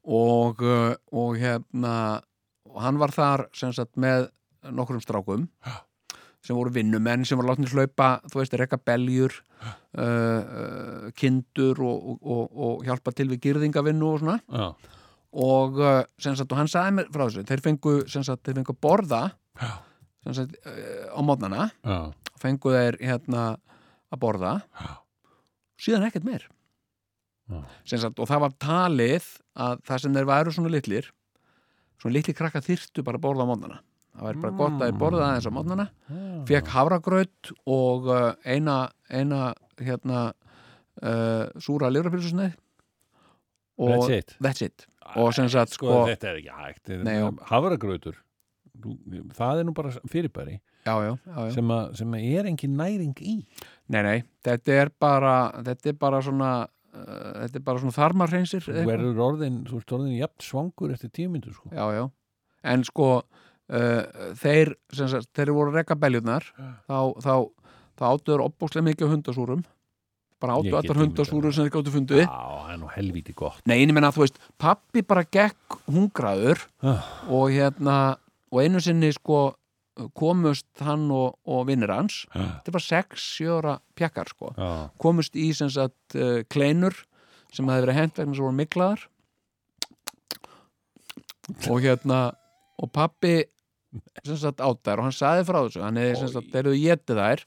Og, uh, og hérna og hann var þar sagt með nokkrum strákum Já. sem voru vinnumenn sem voru látnir hlaupa þú veist, rekka beljur uh, uh, kindur og, og, og, og hjálpa til við gyrðingavinnu og svona. Já. og uh, sagt, og hann sagði mér frá þessu þeir fengu, sagt, þeir fengu borða uh, á mótnana fengu þeir hérna að borða. Já. Síðan ekkert meir sagt, og það var talið að það sem þeir væru svona litlir svona litli krakka þyrstu bara að borða á mótnana það væri bara gott að þeir borða aðeins á mótnana fekk havragraut og uh, eina, eina hérna uh, súra lifrapilsusneið og That's it. that's it. og sem sagt Sko, sko, þetta er ekki hægt. Nei, já. Hafragrautur, það er nú bara fyrirbæri já, já, já, já. sem, að, sem er engin næring í. Nei, nei, þetta er bara þetta er bara svona uh, þetta er bara svona þarmarhreinsir Þú verður orðin, þú ert orðin jafn svangur eftir tíu myndur, sko. já, já, en sko uh, þeir sem sagt, þeir voru að rekka beljurnar þá, þá, þá áttuður opbókslega mikið hundasúrum bara get allar mér. sem þeir gáttu fundið Já, það er nú helvíti gott. Nei, ég meina, þú veist, pappi bara gekk hungraður Ah. og hérna, og einu sinni sko komust hann og, og vinnir hans, þetta bara 6-7 ára pjakkar sko, komust í sem sagt uh, kleinur sem hefði verið hent vegna sem voru miklaðar. Og hérna og pappi sem sagt átt þær og hann saði frá þessu. Hann hefði sem sagt, þeir eru getið þær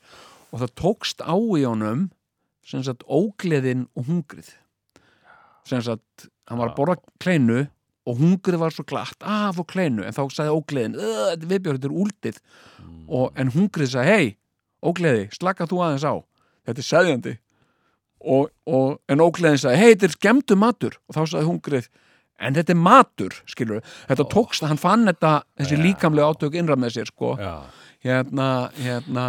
og það tókst á í honum sem sagt ógleðin og hungrið. Sem sagt, hann var að borða kleinu og hungrið var svo glatt, að fór kleinu en þá sagði ógleðin, "Ugh, þetta er viðbjörn, þetta er úldið. Og, en hungrið sagði, hei ógleði, slaka þú aðeins á. Þetta er sæðjandi og, og, en ógleðin sagði, hei, þetta er skemmtu matur. Og þá sagði hungrið en þetta er matur, skilur þetta tókst, hann fann þetta, þessi líkamlega átök innra með sér, sko. Já, hérna, hérna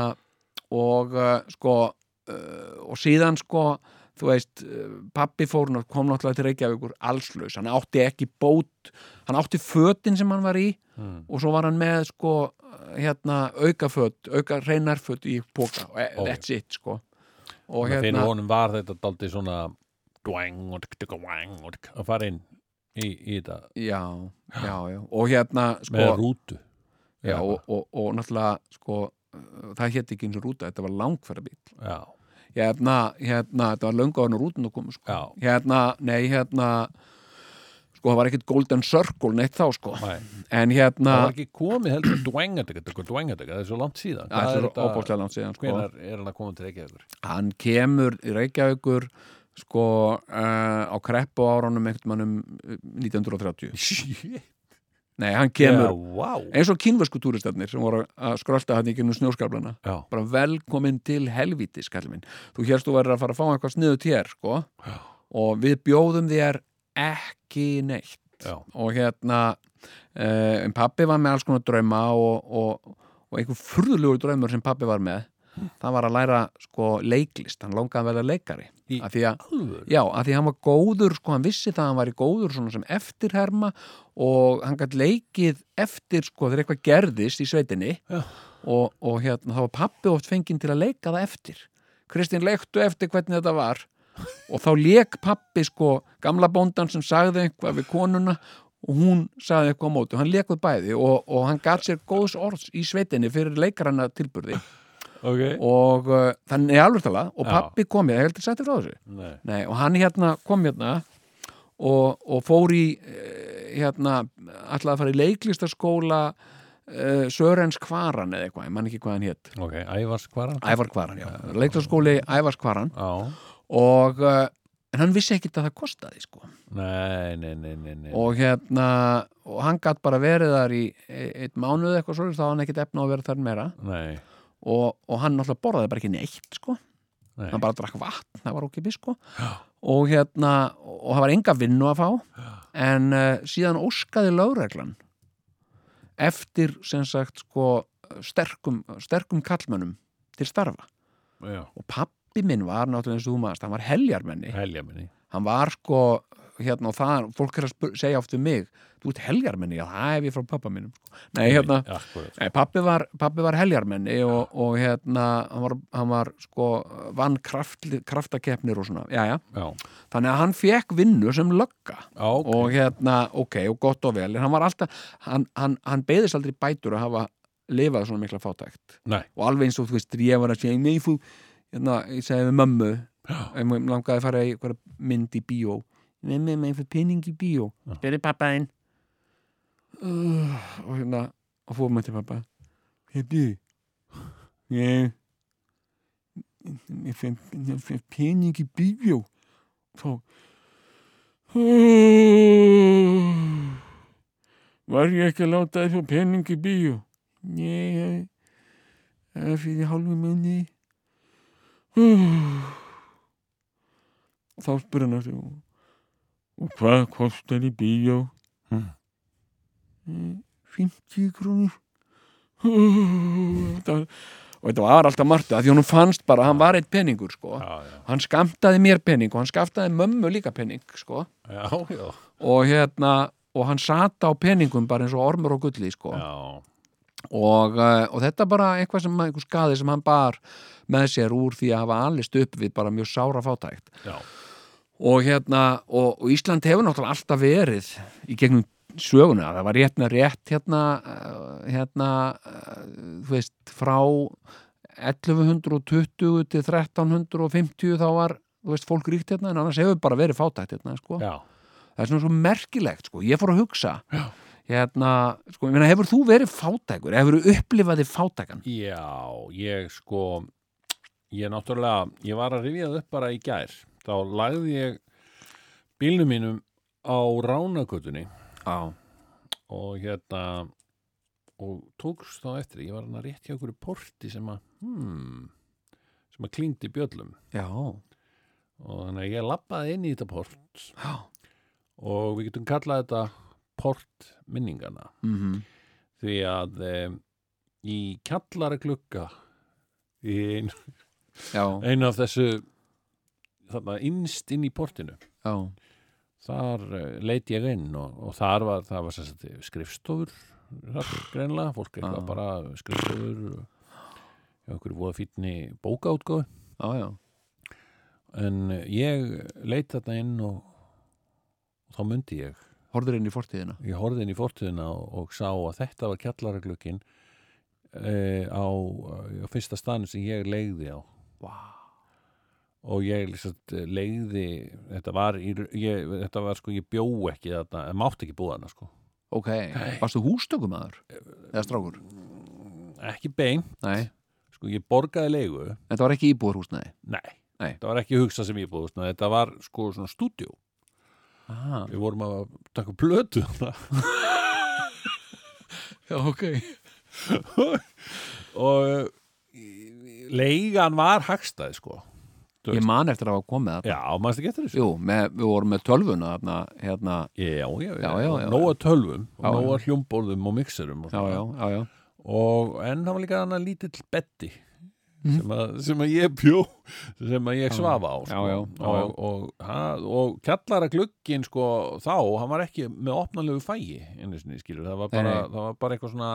og uh, sko uh, og síðan sko þú veist, uh, pappi fór kom náttúrulega til Reykjavíkur allslaus. Hann átti ekki bót, hann átti fötin sem hann var í Mm. og svo var hann með sko hérna aukaföt, auka reynarföt í póka, og e- that's it sko. Og að fyrir hérna honum var þetta daldi svona dwang og tk, að fara inn í, í þetta. Já, já, já, og hérna sko, með rútu. já, og, og, og náttúrulega sko, það hétt ekki eins og rúta, þetta var langferðabíl Já, hérna, hérna, þetta var löngu á hann rútin að koma sko. já, hérna, nei, hérna sko, það var ekkit golden circle neitt þá, sko, næ. en Það hérna var ekki komið heldur dwangataka, dwangataka, það er svo langt síðan. það er óbúrslega langt síðan, sko Hvenar er hann að koma til Reykjavíkur? hann kemur í Reykjavíkur sko, uh, á kreppu mannum 1930 Shit. Nei, hann kemur, Já, vá. eins og kínversku túristarnir sem voru að skrölda hann í gennum snjóskablana Já, bara velkomin til helvítis, kallið minn. Þú hérst þú verður að fara að fá eitthvað sniðu tér, sko. Já. og við bjóðum þér ekki neitt. Já, og hérna uh, en pappi var með alls konar drauma og, og, og einhver furðulegur draumur sem pappi var með það var að læra sko leiklist. Hann langaði að verða leikari. Í af því að, já, af því að hann var góður sko, hann vissi það að hann var í góður svona sem eftirherma og hann gætt leikið eftir sko þegar eitthvað gerðist í sveitinni og, og hérna þá var pappi oft fenginn til að leika það eftir. Kristín leiktu eftir hvernig þetta var. Og þá leik pappi sko gamla bóndan sem sagði eitthvað við konuna og hún sagði eitthvað á móti. Og hann lekuð bæði og, og hann gat sér góðs orðs í sveitinni fyrir leikarana tilburði ok. Og uh, þannig alveg tala og Já. pappi kom ég, ég heldur sætti frá þessu. Nei. Nei, og hann hérna kom hérna og, og fór í eh, hérna, ætlaði að fara í leiklistaskóla uh, Sörens Kvaran eða eitthvað, ég man ekki hvað hann hétt ok, Ævars hvaran. Ævar Kvaran, já, leiklistaskóli Ævars Kvaran já, og uh, en hann vissi ekkit að það kostaði sko. Nei, nei, nei, nei, nei. og hérna, og hann gatt bara verið þar í e- einn mánuð eitthvað svo þá hann ekkit efna á að vera þar meira. Nei, og, og hann náttúrulega borðaði bara ekki neitt sko. Nei. hann bara drakk vatn, það var okkur sko. Og hérna, og það var enga vinnu að fá. En uh, síðan óskaði lögreglan eftir sem sagt sko sterkum, sterkum kallmönnum til starfa. Já, og pappi minn var náttúrulega eins og þú maður hann var heljarmenni, helja minni hann var sko hérna og það, fólk er að segja oft um mig þú ert heljarmenni, já það hef ég frá pappa mínum. Sko. nei hérna, Nei, pappi var, pappi var heljarmenni og, og hérna, hann var, hann var sko, vann kraft, kraftakeppnir og svona, já, já, já, þannig að hann fekk vinnu sem lögga. Já, ok. Og hérna, ok, og gott og vel. En hann var alltaf, hann, hann, hann beðist aldrei bætur að hafa lifað svona mikla fátækt. Nei, og alveg eins og þú veist, ég var að segja nei, þú, hérna, ég segi við mömmu mér langaði að fara í mynd í bíó nei, með mig fyrir pening í bíó Já. spyrir pappa einn uh, og hérna og fór maður til pappa. Hérna ég ég fyrir pening í bíó þá var ég ekki að láta þér fyrir pening í bíó nei það er fyrir hálfu minni þá spurði hann aftur, og hvað kostar í bíó. "Eh, 50 krónur Þetta- og þetta var alltaf margt að því honum fannst bara að hann var eitt peningur sko. já, já, hann skamtaði mér pening og hann skaftaði mömmu líka pening sko. já, og hérna og hann sata á peningum bara eins og ormur og gulli sko. og, uh, og þetta bara eitthvað sem einhver skaði sem hann bar með sér úr því að hafa allist upp við bara mjög sára fátækt já, og hérna og, og Ísland hefur náttúrulega alltaf verið í gegnum söguna, það var rétt með rétt hérna uh, hérna, uh, þú veist, frá 1120 til 1350 þá var, þú veist, fólk ríkt hérna en annars hefur bara verið fátækt hérna, sko já. það er svona svo merkilegt, sko, ég fór að hugsa Já. hérna, sko, ég meina, hefur þú verið fátækur, hefur þú upplifaði fátækan? Já, ég sko ég náttúrulega, ég var að rifja það upp bara í gær, þá lagði ég bílnum mínum á Ránakötunni Já, og hérna og tókst þá eftir, ég var hann að rétt hjá okkur porti sem að hmm, sem að klingdi bjöllum. Já, og þannig að ég lappaði inn í þetta port. Já. Og við getum kallað þetta port minningana. Mm því að e, í kjallara glugga í ein, já, einu af þessu þarna innst inn í portinu. Já, þar uh, leit ég inn og, og þar var, var skrifstofur greinlega, fólk eitthvað bara skrifstofur og okkur voða já, já. En eh, ég leit þarna inn og, og þá myndi ég. Horður inn í fortíðina? Ég horfði inn í fortíðina og, og sá að þetta var kjallaraglökin e, á, á fyrsta staðinu sem ég leigði á. Wow. Og ég sagt, leigði þetta var, ég, þetta var sko, ég bjó ekki þarna, ég mátti ekki búa þarna sko. Ok, varstu hústökumæður? Eða strákur? ekki bein, Nei, sko, ég borgaði leigu þetta var ekki íbúðarhúsnæði nei, Nei. þetta var ekki hugsa sem búið þetta var sko svona Aha. við vorum að taka plötu. Já, ok og eh, leigan var hagstæð sko Ég man eftir að hafa komið þarna já, maður ekki eftir þessu Jú, með, við vorum með tölvuna þarna, hérna, Já, já, já, Já, já, nóga tölvum og nóga hljómborðum og mixerum og, svona. já, já, já. og en það var líka hann að lítill betti Mhm. sem, að, sem að ég bjó sem að ég svafa á sko. Já, já, og, og, ha, og kjallara glugginn sko, þá, hann var ekki með opnanlegu fægi einu sinni, skilur, það var bara, nei. það var bara eitthvað svona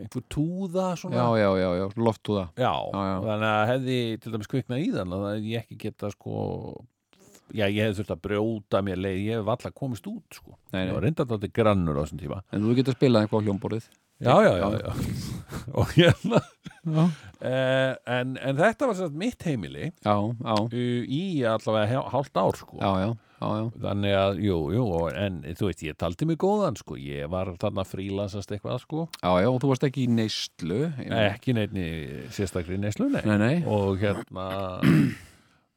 einhver túða svona. Já, já, já, já, loftu það Já, Já, þannig að hefði til dæmis kviknað í þann að ég ekki geta sko já, ég hef þurft að brjóta mér leið, ég hef alltaf komist út sko. Nei, nei. ég var reynda þetta grannur á þessum tíma. En þú getur spilað eitthvað á hljómborðið. Já, já, já, já. og hérna eh, en, en þetta var sérst mitt heimili Já, já, uh, í allavega hálft ár sko. já, já, já, já. þannig að, jú, jú en þú veist, ég taldi mig góðan sko. ég var þarna frílansast eitthvað sko. Já, já, og þú varst ekki í neyslu ekki neittni sérstakri neyslu nei. Nei, nei, og hérna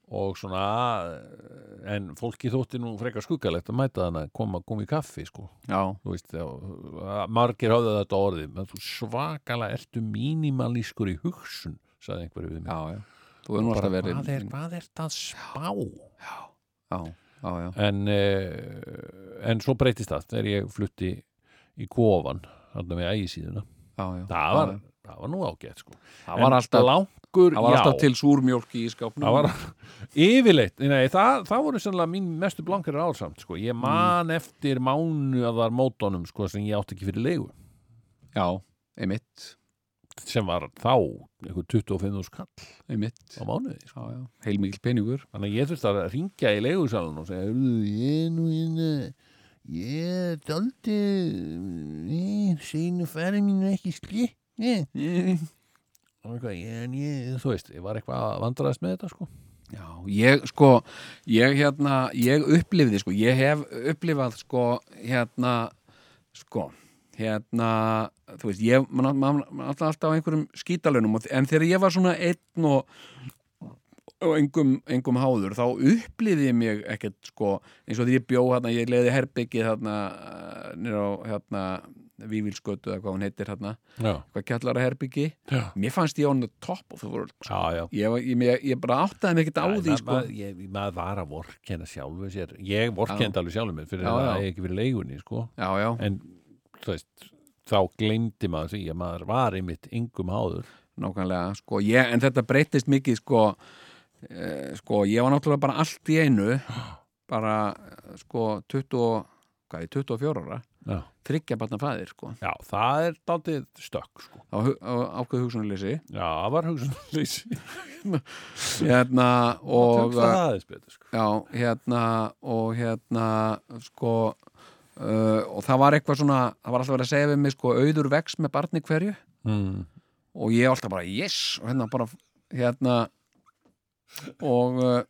og svona en fólki þótti nú frekar skuggalegt að mæta þannig að koma, í kaffi sko já, þú veist, já, margir hafði þetta orðið, menn þú svakalega ertu mínimalískur í hugsun sagði einhverju við mig já, já Þú hefur nú alltaf verið er, hvað er það spá? Já, já, já, En, eh, en svo breytist það þegar ég flutti í kofan þarna með ægisíðuna. Já, já. Það var, já. það var nú ágætt sko. Það var En alltaf, langur, það var já, alltaf til súrmjólk í skápnum. Það var yfirleitt, nei, það, það voru sannlega mín mestu blankar ársamt, sko. Ég man eftir mánuðar mótonum, sko, sem ég átti ekki fyrir leigu. Já, einmitt, sem var þá einhver 25 skall einmitt. á mánuði, sko. Heilmikil peningur. Þannig að ég þurfti að ringja í leigusalun og segja, "Heyrðu, ég er nú hérna ég er daldi seinu færi mínu ekki slikk og eitthvað, þú veist, ég var eitthvað að vandræðast með þetta, sko. Já, ég sko ég hérna, ég upplifði sko, ég hef upplifað sko, hérna sko, hérna þú veist, ég, mann man, man, alltaf á einhverjum skítalönum, og- en þegar ég var svona einn og og engum, engum háður, þá upplifði ég mig ekkert sko, eins og því ég bjó hérna, ég leiði herbyggið hérna nýr á hérna Vívilskötu eða hvað hún heitir hérna, hvað kjallara herbyggi já, mér fannst ég on the top of the world sko. já, já. ég, ég, ég, bara áttaði mig ekkert á því sko. ma- ég, maður var að vorkenna sjálfu sér ég vorkendi alveg sjálfu mér fyrir Já, það að ég ekki fyrir leigunni sko. en þú veist þá gleymdi maður því að maður var einmitt yngum háður. Nákvæmlega sko, ég, en þetta breytist mikið sko, eh, sko, ég var náttúrulega bara allt í einu bara sko 20, og- hvað er 24 ára já, þryggja barna fæðir sko. Já það er daldið stökk sko. á, á ákveð hugsunarleysi. Já, það var hugsunarleysi. Hérna og það aðeins betur sko. já, hérna og hérna sko uh, og það var eitthvað svona það var alltaf verið að segja við mig sko auður vex með barni hverju. Mm. og ég alltaf bara yes! Og hérna bara hérna og uh,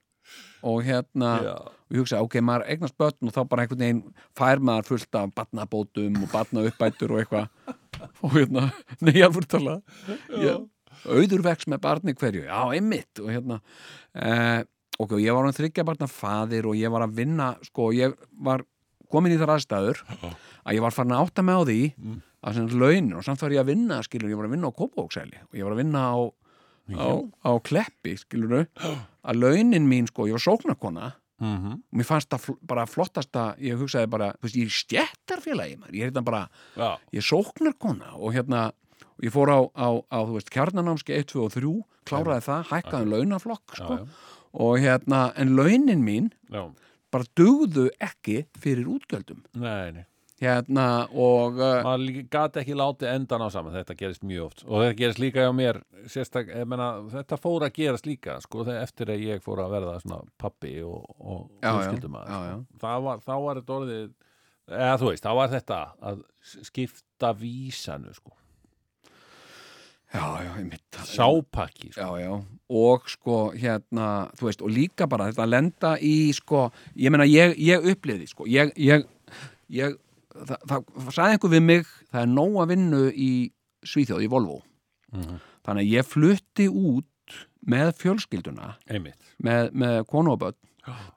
og hérna já, og ég hugsa, ok, maður eignast börn og þá bara einhvern veginn fær maður fullt af barnabótum og barnauppbætur og eitthvað. Og hérna, nei, ég alveg tala ég, auður vex með barni hverju, já, einmitt. Og hérna eh, ok, ég var hann þryggja barna faðir og ég var að vinna sko, ég var komin í þar aðstæður að ég var farin að átta mig á því að sem launin og samt var ég að vinna skilur, ég var að vinna á Kópavóksæli og ég var að vinna á, á, á Kleppi skilur að launin mín sko, ég var sóknarkona mm og mér fannst það bara flottasta ég hugsaði bara, þú veist, ég er stjættarfélagi ég er hérna bara, já, ég er sóknarkona og hérna, og ég fór á, á, á þú veist, kjarnanámski 1, 2 og 3 kláraði það, hækkaði um launaflokk sko, og hérna, en launin mín já. Bara dugðu ekki fyrir útgjöldum Nei, nei. hérna, og uh, maður gati ekki látið endan á saman þetta gerist mjög oft og þetta gerist líka hjá mér sérstak, menna, þetta fór að gerast líka sko, eftir að ég fór að verða svona pappi og, og já, já. sko. Var, þá var þetta orðið eða þú veist, þá var þetta að skipta vísanu sko. Já, já, ég mitt sápakki sko. Já, já, og sko hérna, þú veist, og líka bara þetta að lenda í, sko, ég meina ég, ég uppliði, sko, ég, ég, ég það, það sagði einhver við mig, það er nóg að vinnu í Svíþjóð, í Volvo. Mhm. þannig að ég flutti út með fjölskylduna einmitt. með, með börn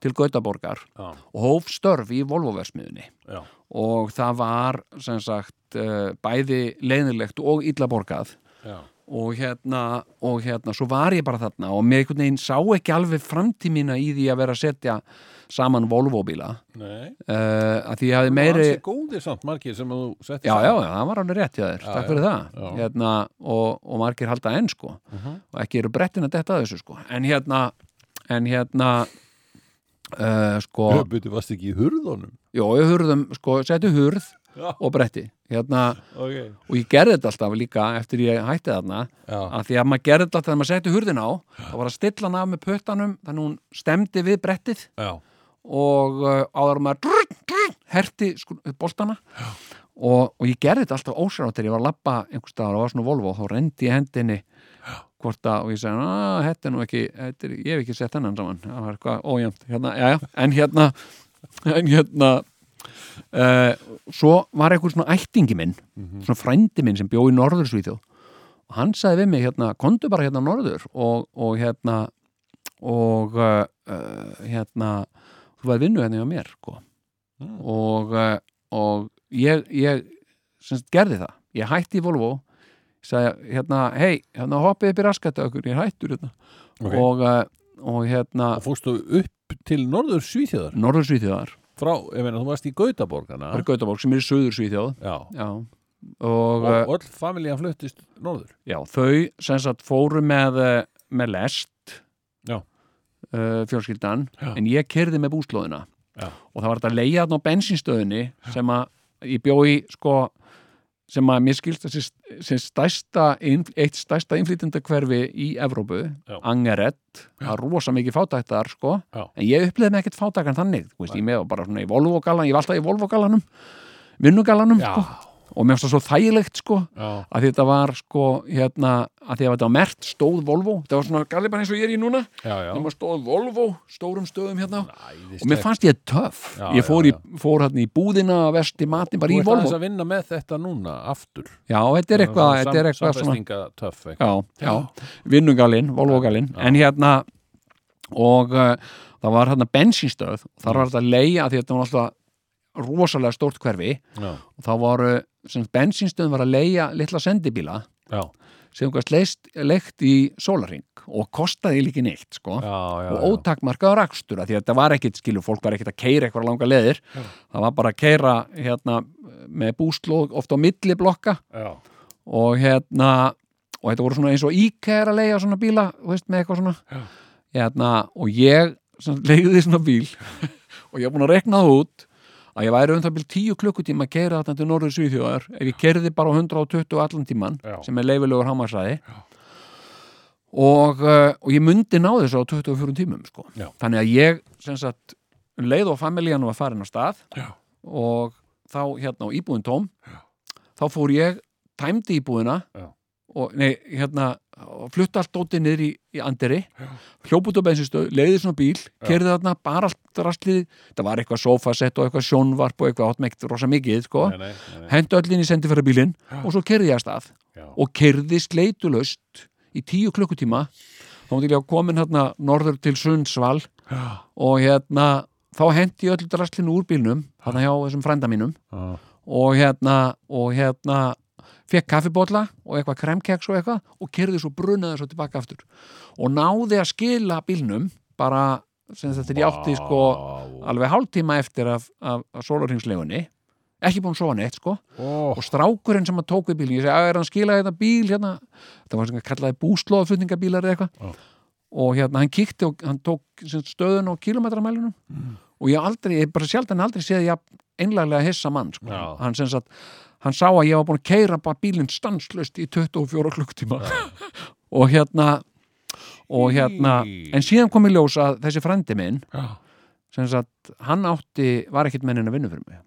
til Gautaborgar já, og hóf störf í Volvo-versmiðunni og það var sem sagt eh, bæði leiðilegt og illa borgað og hérna, og hérna, svo var ég bara þarna og mér einhvern veginn sá ekki alveg framtímina í því að vera að setja saman Volvo-bíla. Uh, að því ég hafði meiri Ansi góðir samt margir sem þú settir já, já, saman. já, það var alveg rétt hjá þér, Já, takk já, fyrir það. Já. hérna, og, og margir halda enn sko. Mhm. og ekki eru brettin að detta að þessu sko. En hérna, en hérna uh, sko byrju varst ekki í hurðunum? Jó, ég hurðum, sko, setju hurð Já, og bretti, hérna ok. og ég gerði þetta alltaf líka eftir ég hætti þarna að því að maður gerði þetta þegar maður setti hurðin á þá var að stilla hann af með puttanum þannig hún stemdi við brettið já, og uh, áður maður drr, drr, herti sko, boltana. Og, og ég gerði þetta alltaf ósjátt þegar ég var að labba einhvers staðar og var svona Volvo og þá rendi ég hendinni hvort að, og ég segi, að þetta er nú ekki er, ég hef ekki sett hennan saman. Það var eitthvað ójæmt, hérna, en hérna en hérna uh, svo var eitthvað svona ættingi minn svona frændi minn sem bjó í Norðursvíþjóð og hann sagði við mig hérna, kondu bara hérna norður og, og hérna og uh, hérna þú væri vinnu hérna hjá mér sko. og, uh, og ég, ég semst, gerði það. Ég hætti í Volvo sagði hérna, hei, hérna hoppið upp í raskættu okkur, ég hættur hérna. Ok. og, og hérna Og fórstu upp til Norður Svíþjóðar? Norður Svíþjóðar, frá, ég meina, þú varst í Gautaborgana það er Gautaborg sem er í Suður Svíþjóð Já, já, og, og og öll familjan fluttist Norður já, þau sem sagt fóru með, eh, með lest Já. uh, fjölskyldan, Já. en ég kerði með búslóðina Já. og það var þetta þarna á bensinstöðinni sem að ég bjói sko sem að mér skilst að sem stærsta, eitt stærsta innflytjandakverfi í Evrópu, Já. Angeret það er rosa mikið fátæktar sko. Já. en ég upplifði mig ekkert fátækan þannig þú veist, ég með bara svona í Volvo-galan, ég var alltaf í Volvo-galanum vinnugalanum Já, sko og mér finnst það svo þægilegt sko já, að þetta var sko hérna að því að þetta var mert stóð Volvo. Það var svona galli bara eins og ég er í núna. Já, já. þegar maður stóð Volvo, stórum stöðum hérna. Æðislegt. og mér fannst ég töff. Já, ég fór, já, í, fór hérna í búðina vesti matin bara Þú í ert aðeins Volvo að vinna með þetta núna aftur. Já, þetta er eitthvað, þetta er eitthvað svona Samfestinga eitthvað. Já, já, vinnugalinn, Volvo-galinn en hérna og uh, það var hérna bensinstöð þar var þetta leia því að þetta var alltaf rosalega stórt hverfi. Já, og þá voru, bensinstöðum var að leia litla sendibíla já, sem leikt í sólaring og kostaði líki neitt sko. já, og ótakmarkaður akstur af því að þetta var ekkit, skilur, fólk var ekkit að keira eitthvað langa leðir, það var bara að keira hérna með búslóð ofta á milli blokka. Og hérna og þetta voru svona eins og IKEA að leiða svona bíla, veist, með eitthvað svona. Hérna, og ég leiði svona bíl og ég var búin að rekna það út að ég væri um það bíl 10 klukkutíma að keira þetta til Norður Svíþjóðar ef ég kerði bara á 120 allan tíman Já. sem er leifilegur hámarsæði og, uh, og ég mundi ná þessu á 24 tímum sko. Já. þannig að ég sagt, um leið og familjan var farin á stað Já. og þá hérna á íbúðin tóm þá fór ég, tæmdi íbúðina Já. Og nei, hérna flutta allt dótið niður í, í anderi hljóp út á bensinstöð, leiði svona bíl kerði þarna, bara allt rastlið það var eitthvað sofasett og eitthvað sjónvarp og eitthvað átmækt rosa mikið, sko. Nei, nei, nei, nei. hendi öll inn í sendifæra bílinn og svo kerði ég að stað Já. og kerði sleitulöst í tíu klukkutíma. Þá mútti ég komin hérna norður til Sundsvall og hérna þá hendi ég öll rastlinu úr bílnum hérna hjá þessum frænda mínum. Já. og hérna og hérna fekk kaffibólla og eitthvað kremkeks og eitthvað og kerði svo brunaði svo tilbaka aftur. Og náði að skila bílnum bara sem þetta er ég átti sko alveg hálftíma eftir af, af, af sólarhingslegunni ekki búin að sofa neitt sko. Ó, og strákurinn sem að tók við bílinn ég segi að er hann skila þetta bíl hérna? Það var að kallaði búslóðflutningabílar eða eitthvað. Og hérna hann kíkti og hann tók stöðun á kilometramælunum og ég aldrei, ég bara sjaldan aldrei séð ég einlega hissa mann sko. Hann sem sagt, hann sá að ég var búin að keira bara bílinn stanslust í 24 klukktíma og hérna og hérna, en síðan kom ég ljós að þessi frendi minn sem sagt, hann átti var ekkit mennin að vinna fyrir mig.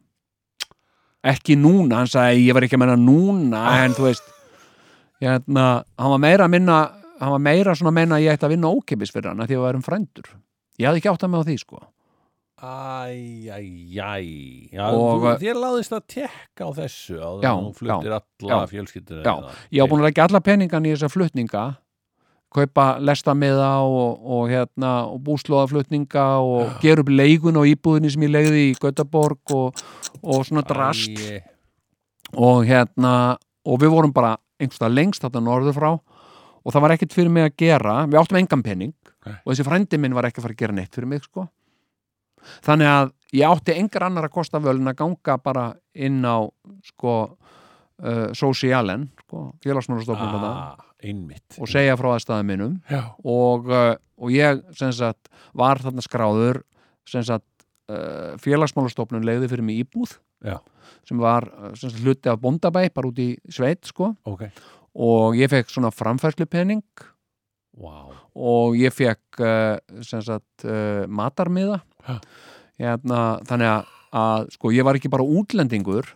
Ekki núna, hann sagði ég var ekki að menna núna, en þú veist hérna, hann var meira að minna hann var meira svona að menna að ég ætti að vinna ókipis fyrir hann, að því að við værum frændur. Ég hafði ekki átt að með á því, sko Æ, æ, æ Já, Og- þér láðist að tekka á þessu Já, að þú fluttir alla já, já. þína. ég á búin að leggja alla peningan í þessa flutninga kaupa lestamiða og, og hérna og búslóðaflutninga og gera upp leigun á íbúðinni sem ég legði í Götaborg og, og svona drast Æ, og hérna og við vorum bara einhverstað lengst þarna norður frá og það var ekkert fyrir mig að gera við áttum engan pening Nei. og þessi frændi minn var ekki að fara að gera neitt fyrir mig sko. Þannig að ég átti engar annar að kosta völin að ganga bara inn á sko uh, Socialen sko, félagsmálastofnum þarna. Ah, og segja frá aðstæðum minnum Já, og, uh, og ég sagt var þarna skráður uh, félagsmálastofnun leiði fyrir mig íbúð Já. sem var uh, sagt, hluti af bóndabæ bara út í sveit sko. Ok. Og ég fekk svona framfærslupenning Vá. Og ég fekk uh, sagt uh, matarmiða. Hérna, þannig að, að sko, ég var ekki bara útlendingur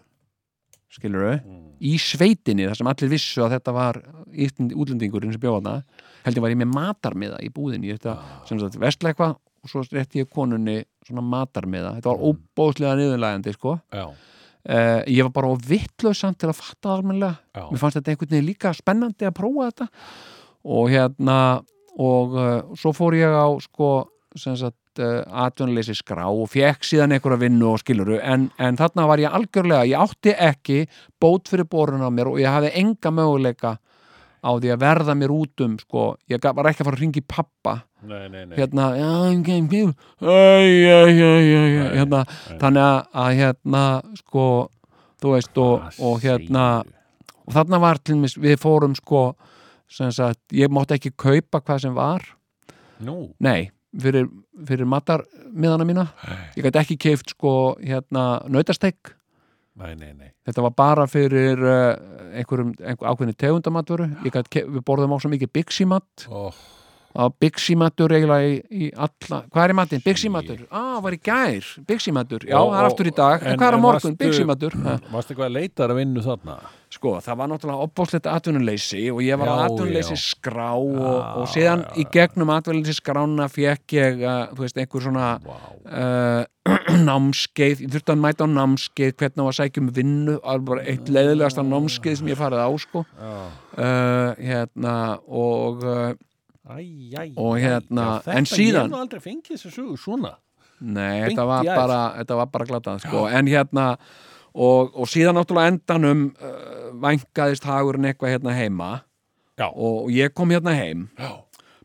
skilur Mm. í sveitinni þar sem allir vissu að þetta var útlendingurinn sem bjóða held ég var ég með matarmiða í búðinni. Þetta, sem sagt, vestla eitthvað og svo rétti ég konunni svona matarmiða. Þetta var óbóðslega niðurlægandi sko. Já, uh, ég var bara vittlaus samt til að fatta það almennilega. Já, mér fannst þetta einhvern veginn líka spennandi að prófa þetta. Og hérna og uh, svo fór ég á sko sem sagt atvinnuleysi skrá og fekk síðan einhverja vinnu og skiluru en, en þarna var ég algjörlega, ég átti ekki bót fyrir borun á mér og ég hafði enga möguleika á því að verða mér út um sko, ég var ekki að fara að ringi pappa nei, nei, nei. Hérna, hérna, þannig að, hérna, sko þú veist, og, Hvað og hérna og þarna var til mér, við fórum sko sem sagt, ég mátti ekki kaupa hvað sem var, Nú, nei fyrir, fyrir matarmiðana mína. Ég gæti ekki keift sko hérna nautastegg, nei, nei, nei. Þetta var bara fyrir uh, einhverjum, einhver ákveðni tegundamatveru við borðum á svo mikið Bixi-mat. Oh, að Bixi-matur eiginlega í, í alla, hvað er í matinn? Bixi-matur, á, var í gær. Bixi-matur, já, það er aftur í dag. en, en- hvað er á morgun? Bixi-matur Ha. Varstu eitthvað að leitar að vinnu þarna? Sko, það var náttúrulega opbóðslegt atvinnuleysi og ég var á atvinnuleysi já. skrá og, Já, og síðan já, í gegnum atvinnuleysi skrána fekk ég, uh, þú veist, einhver svona Vá, uh, námskeið, ég þurfti að mæta á námskeið hvernig á að sækja um vinnu. Alveg eitt leiðilegasta námskeið sem ég farið á sko. Uh, hérna og uh, Æ, æ, Og hérna, já, en Ég síðan- hef nú aldrei fengið þessu sögu svona Nei, Beint þetta var, æð. bara, þetta var bara glatað sko. en hérna og, og síðan náttúrulega endanum uh, vænkaðist hagurinn eitthvað hérna heima Já. og ég kom hérna heim Já,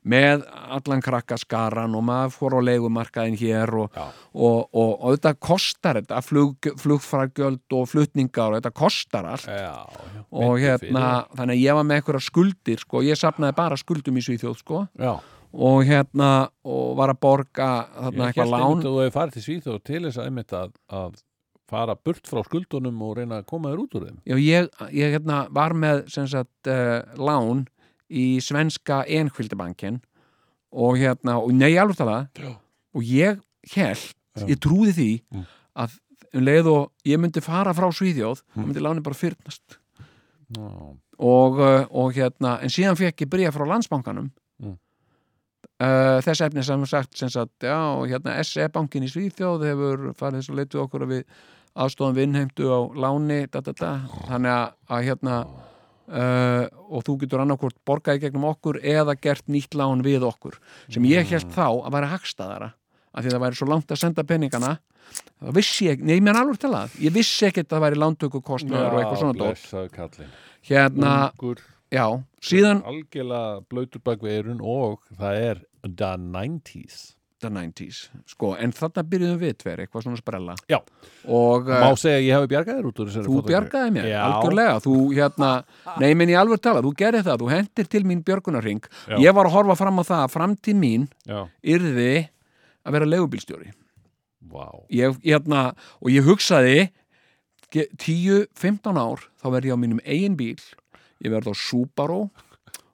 með allan krakkaskaran og maður fór á leigumarkaðin hér og, og, og, og þetta kostar þetta flug, flugfragjöld og flutningar og þetta kostar allt. Já, já og hérna, þannig að ég var með einhverja skuldir sko, ég sapnaði bara skuldum í Svíþjóð sko, Já, og hérna og var að borga þarna ég eitthvað held lán. einmitt að þú hefur farið til Svíþjóð til þess að einmitt að, að fara burt frá skuldunum og reyna að koma þér út úr þeim. Já, ég, ég hérna, var með sem sagt, uh, lán í svenska enhvildabankin og hérna, og nei, alveg Já. og ég held, ég trúði því Mm. að um leið og ég myndi fara frá Svíðjóð, Mm. þá myndi láni bara fyrnast Já, og, uh, og hérna, en síðan fekk ég bríða frá landsbankanum Mm. uh, þess efni sem sagt sem sagt, já, hérna SE-bankin í Svíþjóð hefur farið þess að leitu okkur að við aðstofum við innheimtu á láni da, da, da. þannig að, að hérna uh, og þú getur annarkvort borgaði gegnum okkur eða gert nýtt lán við okkur. Sem ég held þá að væri hagstaðara af því það væri svo langt að senda peningana það vissi ég, nei, menn alveg til að. Ég vissi ekkert að það væri lántöku kostnaður og eitthvað svona dót. Blessaður kallinn. Hérna, Ungur, já, síðan algjörlega blöytur bak við eirun og það er the 90s the 90s, sko, en þarna byrjuðum við tver, eitthvað svona sprella. Já. og Má uh, segja ég hafi bjargað þér út úr þessari þú bjargaði mér, Já. algjörlega. Þú hérna, nei, menn ég alveg tala, þú gerir það þú hendir til mín björgunarring ég var að horfa fram á það að framtíð mín Já, yrði að vera legubílstjóri vá. Ég, hérna, og ég hugsaði ge- 10-15 ár þá verð ég á mínum eigin bíl. Ég verð á Subaru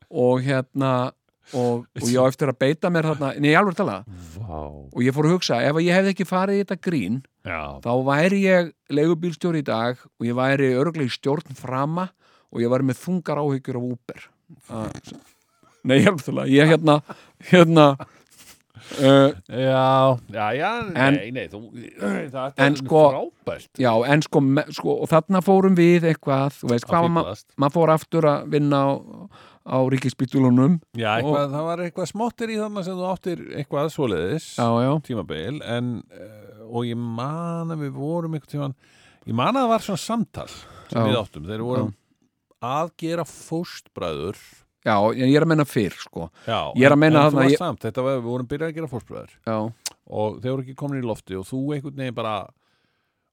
og hérna og, og ég á eftir að beita mér þarna nei, alveg tala, Vá. Og ég fór að hugsa ef ég hefði ekki farið í þetta grín Já, þá væri ég legubílstjóri í dag og ég væri örglega í stjórn frama og ég væri með þungar áhyggjur af Uber. Uh, Nei, ég alveg tala, ég hérna hérna uh, já, já, já En- Nei, nei, þú Það er sko- frábært. Já, en sko, me, sko og þarna fórum við eitthvað, þú veist, hvað var ma maður fór aftur að vinna á, á ríkisbytulunum Já, eitthvað, það var eitthvað smottir í þarna sem þú áttir eitthvað svoleiðis Já, já, tímabil en, uh, og ég man að við vorum eitthvað tíman ég man að það var svona samtal sem Já. við áttum, þeir vorum að gera fóstbræður. Já, ég er að menna fyrr, sko. Já, Ég er að en- en þú varst ég- samt, þetta var, við vorum byrjað að gera fóstbræður. Já, og þeir voru ekki komin í lofti og þú einhvern veginn bara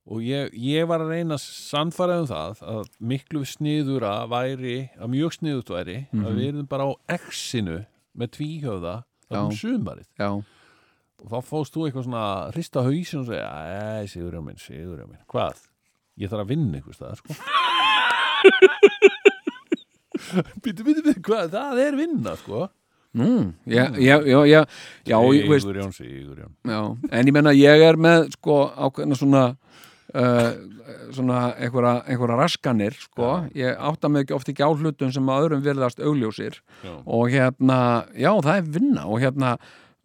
og ég, ég var að reyna að sannfæra um það að miklu sniður að væri að mjög sniðut væri að við erum bara á X-inu með tvíhjöfða það um Mhm. Sumarið. Já, og þá fóst þú eitthvað svona að hrista hausin og segja, ei, Sigurjá minn, Sigurjá minn hvað? Ég þarf að vinna einhvers staðar, sko. Býtu, býtu, býtu, hvað? Það er vinna, sko. Nú, já, já, já, já, já, Sigurjón, Sigurjón. En ég menna ég er með sko ákveðna svona uh, svona einhverja, einhverja raskanir sko, ég átta mig ekki oft ekki á hlutum sem að öðrum virðast augljósir. Já. og hérna, já það er vinna. Og hérna,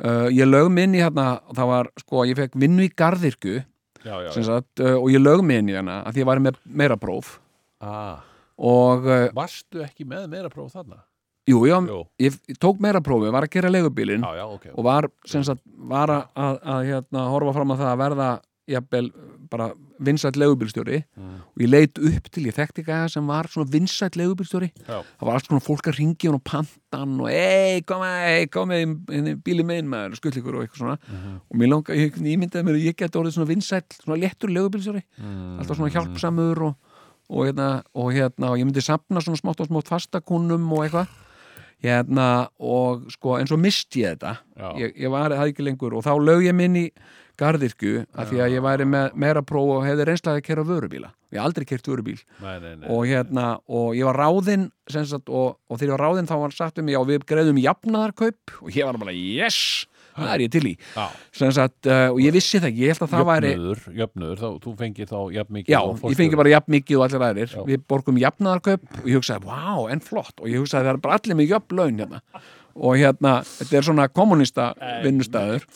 uh, ég lög minn í hérna, það var sko, ég fekk vinnu í garðirku Já, já, sagt, uh, og ég lög minn í hérna að því ég var með meira próf. Ah, og Varstu ekki með meira próf þarna? jú, já, Jú, ég, ég tók meira prófi, var að gera legubílinn já, já, ok. og var, sagt, var að, að, að hérna, horfa fram að það að verða jafnvel bara vinsætt legubílstjóri Mm. og ég leit upp til ég þekkti ekki sem var svona vinsætt legubílstjóri Já. það var allt svona fólk að ringi hún og pantan og ei, kom með, ei, kom með bíli minn maður, skullikur og eitthvað svona Mhm. og mér langa, ég, ég myndaði mér að ég geti orðið svona vinsætt, svona léttur legubílstjóri Mm. alltaf svona hjálpsamur og, og, hérna, og hérna, og ég myndi sapna svona smátt og smátt fastakunnum og eitthvað hérna, og sko, en svo misti ég þetta. Ég, ég var það ekki lengur og þá lög ég minn í gardirkju af því að ég væri með meira próf og hefði reynslaði að kera vörubíla. Ég hef aldrei kert vörubíl. Nei, nei, nei. Og hérna, og ég var ráðinn og, og þegar ég var ráðinn þá var sagt um mig, já við greiðum jafnaðarkaup. Og ég var bara, yes, það er ég til í. Já, sagt, uh, og ég vissi það ekki, ég held að það væri jöfnuður, jöfnuður, þá, þú fengir þá jafn mikið Já, ég fengi bara jafn mikið og allir aðrir. Já. Við borgum jafnaðarkaup og ég hugsaði, vá, en flott. Og ég hugsaði, það er bara allir með jöfn laun hérna. Og hérna, þetta er svona kommunista vinnustæður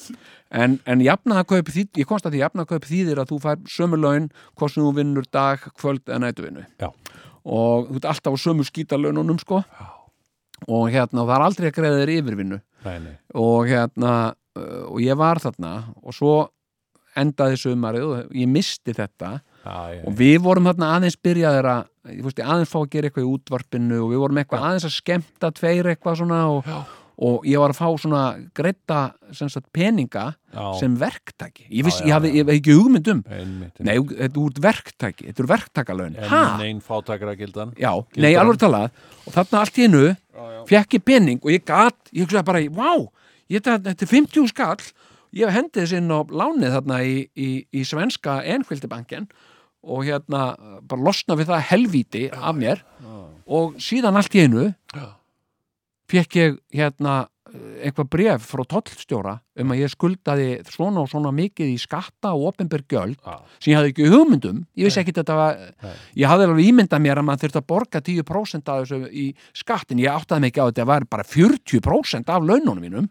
en, en jafnaðarkaup, þýð, ég komst að því jafnaðarkaup þýðir að þú fær sömu laun hvort sem þú vinnur dag, kvöld eða nætuvinnu Já. og þú ert alltaf á sömu skítalönunum sko og hérna, og það er aldrei að greiða þér yfirvinnu. Nei, og hérna uh, og ég var þarna og svo endaði sumarið og ég misti þetta. Já, já, og við vorum þarna aðeins byrjaðir að ég fústi, aðeins fá að gera eitthvað í útvarpinu og við vorum eitthvað aðeins að skemmta tveir eitthvað svona og, og ég var að fá svona greita sagt, peninga já, sem verktaki ég, viss, Já, já, ég, hafði, ég hafði ekki hugmynd um. Einmitt, nei, þetta er út verktaki, þetta er verktakalöun En ha? neinn fátakra gildan. Já, nei, alveg talað. Og þarna allt í hennu fekk ég pening og ég gat, ég hugsaði bara, vá ég, þetta, er 50 skall. Ég hendið þess inn á lánið þarna í, í, í svenska enskvildibanken og hérna bara losna við það helvíti af mér. Og síðan allt í hennu fekk ég hérna eitthvað bref frá tollstjóra um að ég skuldaði svona og svona mikið í skatta og opinber gjöld Já. sem ég hafði ekki hugmyndum ég vissi ekki þetta var, Nei. ég hafði alveg ímyndað mér að maður þurfti að borga 10% af þessu í skattin, ég áttaði mig ekki á þetta var bara 40% af laununum mínum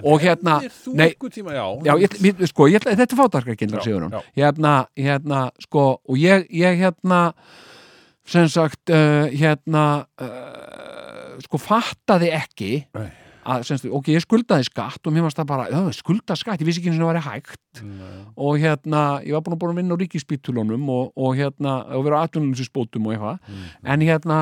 og hérna, nei, tíma, já já, ég, ég, sko, ég, þetta er já. hérna, hérna, sko, og ég, ég hérna, sem sagt, uh, hérna, uh, sko, fattaði ekki Nei. Að, sem sagt, ok, ég skuldaði skatt og mér varst það bara, skulda skatt, ég vissi ekki eins og það væri hægt Nei. og hérna, ég var búin að búin að vinna á ríkispítulunum og, og hérna, og vera atvinnulífsspótum og eitthvað, Mm. en hérna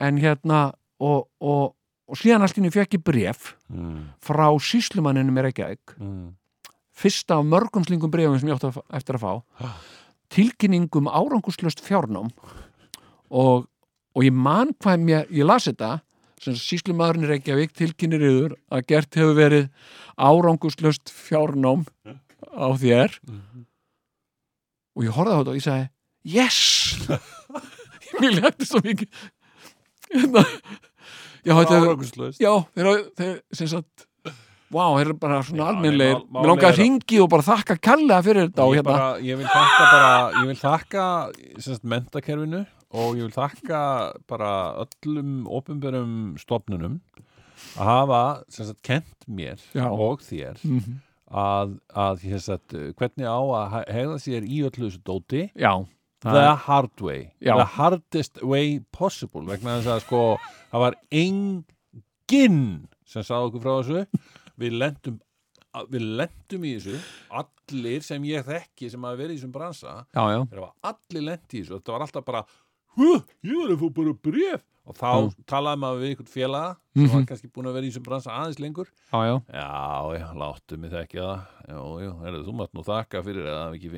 en hérna og, og, og síðan allt inni fekk ég bref Mm, frá síslumanninu mér ekki mm. fyrsta af mörgum slingum brefum sem ég átti að, eftir að fá Ah. tilkynningum árangurslöst fjárnám og, og ég man hvað mér, ég las þetta sem síslumadurinn Reykjavík tilkynir yfir að gert hefur verið árangurslöst fjárnám á þér. Og ég horfði á þetta og ég sagði yes! Mér létti svo mikið. Hérna, já, þetta Árangurslaust. Já, þeir, þeir sem sagt Vá, þeir eru bara svona mál- Mér langar að ringi og bara þakka kærlega fyrir þetta ég, hérna. bara, ég vil þakka bara ég vil þakka mentakerfinu og ég vil þakka bara öllum opinberum stofnunum að hafa semst, kent mér Já. og þér Mhm. að, að semst, hvernig á að he- hegða sér í öllu þessu dóti Já, the er, hard way Já. the hardest way possible vegna þess að sko það var enginn sem sagði okkur frá þessu við lendum við lendum í þessu allir sem ég þekki sem hafa verið í þessum bransa já, já, allir lent í þessu þetta var alltaf bara ég var að fá bara bref og þá Mm. talaði maður við einhvern félaga sem Mhm. var kannski búin að vera í þessum bransa aðeins lengur. Já, já, Já, já, láttu mig þekki það. Já, já, heyrðu, þú mátt nú þakka fyrir að ekki,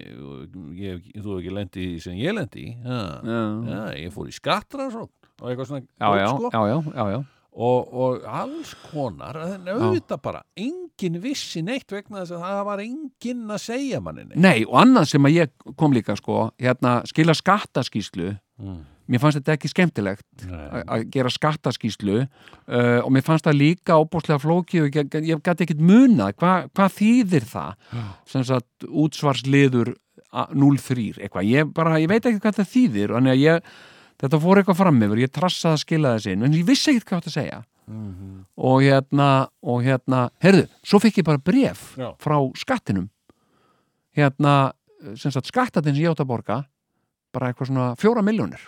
ég, ekki- þú ekki lendi í sem ég lendi í. Já, já, já, ég fór í skattra og eitthvað svona já, já, sko. já, já, já, já. og, og alls konar en auðvitað bara, enginn vissi neitt vegna þess að það var enginn að segja manni neitt. Nei, og annað sem að ég kom líka sko, hérna, skila skattaskíslu mm. mér fannst þetta ekki skemmtilegt að- gera skattaskýslu uh, og mér fannst það líka óbúslega flókið og ég, ég gæti ekkit munað hvað hva þýðir það sem sagt útsvarsliður a- 03 eitthvað, ég bara, ég veit ekki hvað það þýðir þannig að ég, þetta fór eitthvað fram yfir ég trassaði að skila þessi inn en ég vissi ekkit hvað þetta segja Mhm. og hérna, og hérna heyrðu, svo fikk ég bara bref Já. frá skattinum hérna, sem sagt skattatinn sem ég átt að borga bara eitthvað svona fjóra miljónir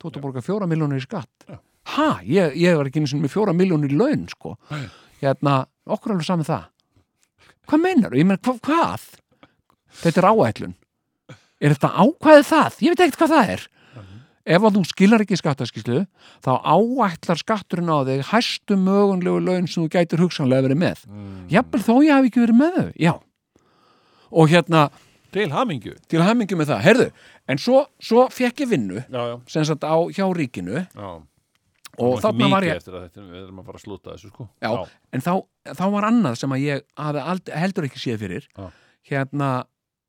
þú átt að borga fjóra miljónir í skatt. Já. ha, ég, ég var ekki einu sinni með fjóra miljónir í laun sko, Nei. hérna okkur alveg saman það. Hvað meinar ég meina, hva, hvað? Þetta er áætlun. Er þetta ákvæðið það, ég veit ekkert hvað það er. Ef að þú skilar ekki skattaskíslu þá áætlar skatturinn á þig hæstu mögunlegu laun sem þú gætir hugsanlega verið með. Mm. jafnvel þó ég hafi ekki verið með þau já. Og hérna Til hamingju til hamingi með það, heyrðu en svo, svo fekk ég vinnu Já, já, sem sagt á hjá ríkinu já. og þarna var ég eftir að þetta, við erum að fara að slúta þessu sko Já. en þá, þá var annað sem að ég hafi ald, heldur ekki séð fyrir Já. hérna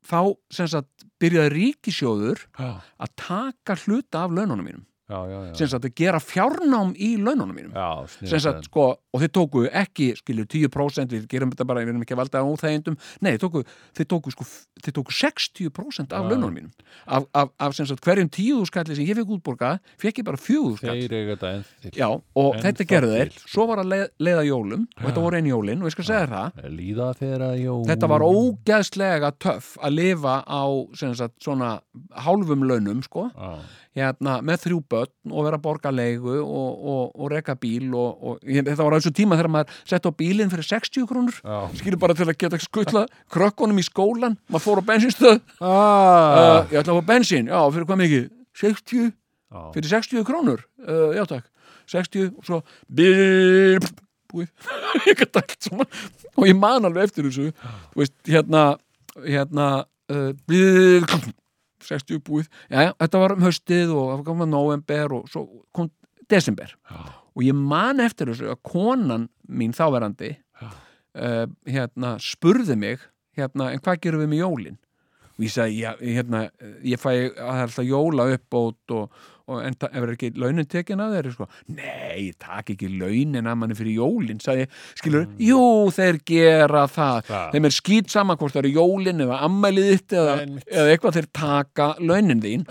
þá sem sagt byrjaði ríkisjóður að taka hluta af laununum mínum. Sem sagt að gera fjárnám í laununum mínum. Sagt sko, og þeir tóku ekki skilju 10% við gerum þetta bara, við erum ekki að valda á óþægindum. Nei, þeir tóku, þeir tóku sko þeir tóku 60% af laununum mínum. Af, af, af sagt hverjum tíu skalli sem ég fekk útborga, fekk ég bara fjögur skall Þeir eiga þetta enn til. Já, og En þetta það gerðu þeir. sko. svo var að leið, leiða jólum og þetta voru einn jólin og ég skal segja þér það. Þetta var ógeðslega töff að lifa á sagt svona hálfum launum sko. Hérna, með þrjú börn og vera að borga leigu og, og, og reka bíl og, og þetta var á þessu tíma þegar maður sett á bílinn fyrir 60 krónur. Skilur bara til að geta skuttla krökkunum í skólan maður fór á bensinstöð uh, Ah, ég ætla að fá bensin, já, fyrir hvað mikið? 60, já. fyrir 60 krónur? Uh, já takk, 60 og svo bíl búið, ég gæti allt svona og ég man alveg eftir þessu. Þú veist, hérna hérna, uh, bíl 60 búið, já, þetta var um haustið og það kom að november og svo kom desember. Já. og ég man eftir þessu að konan mín þáverandi uh, hérna, spurði mig hérna, en hvað gerum við með jólin? Og ég sagði, já, hérna, ég fæ alltaf jóla uppbót og en er ekki launin tekin að þeir sko, nei, ég tak ekki launin að manni fyrir jólin, sagði skilur, jú, þeir gera það. Það. þeim er skýt saman hvort það eru jólin eða ammælið þitt eða, eða eitthvað þeir taka launin þín.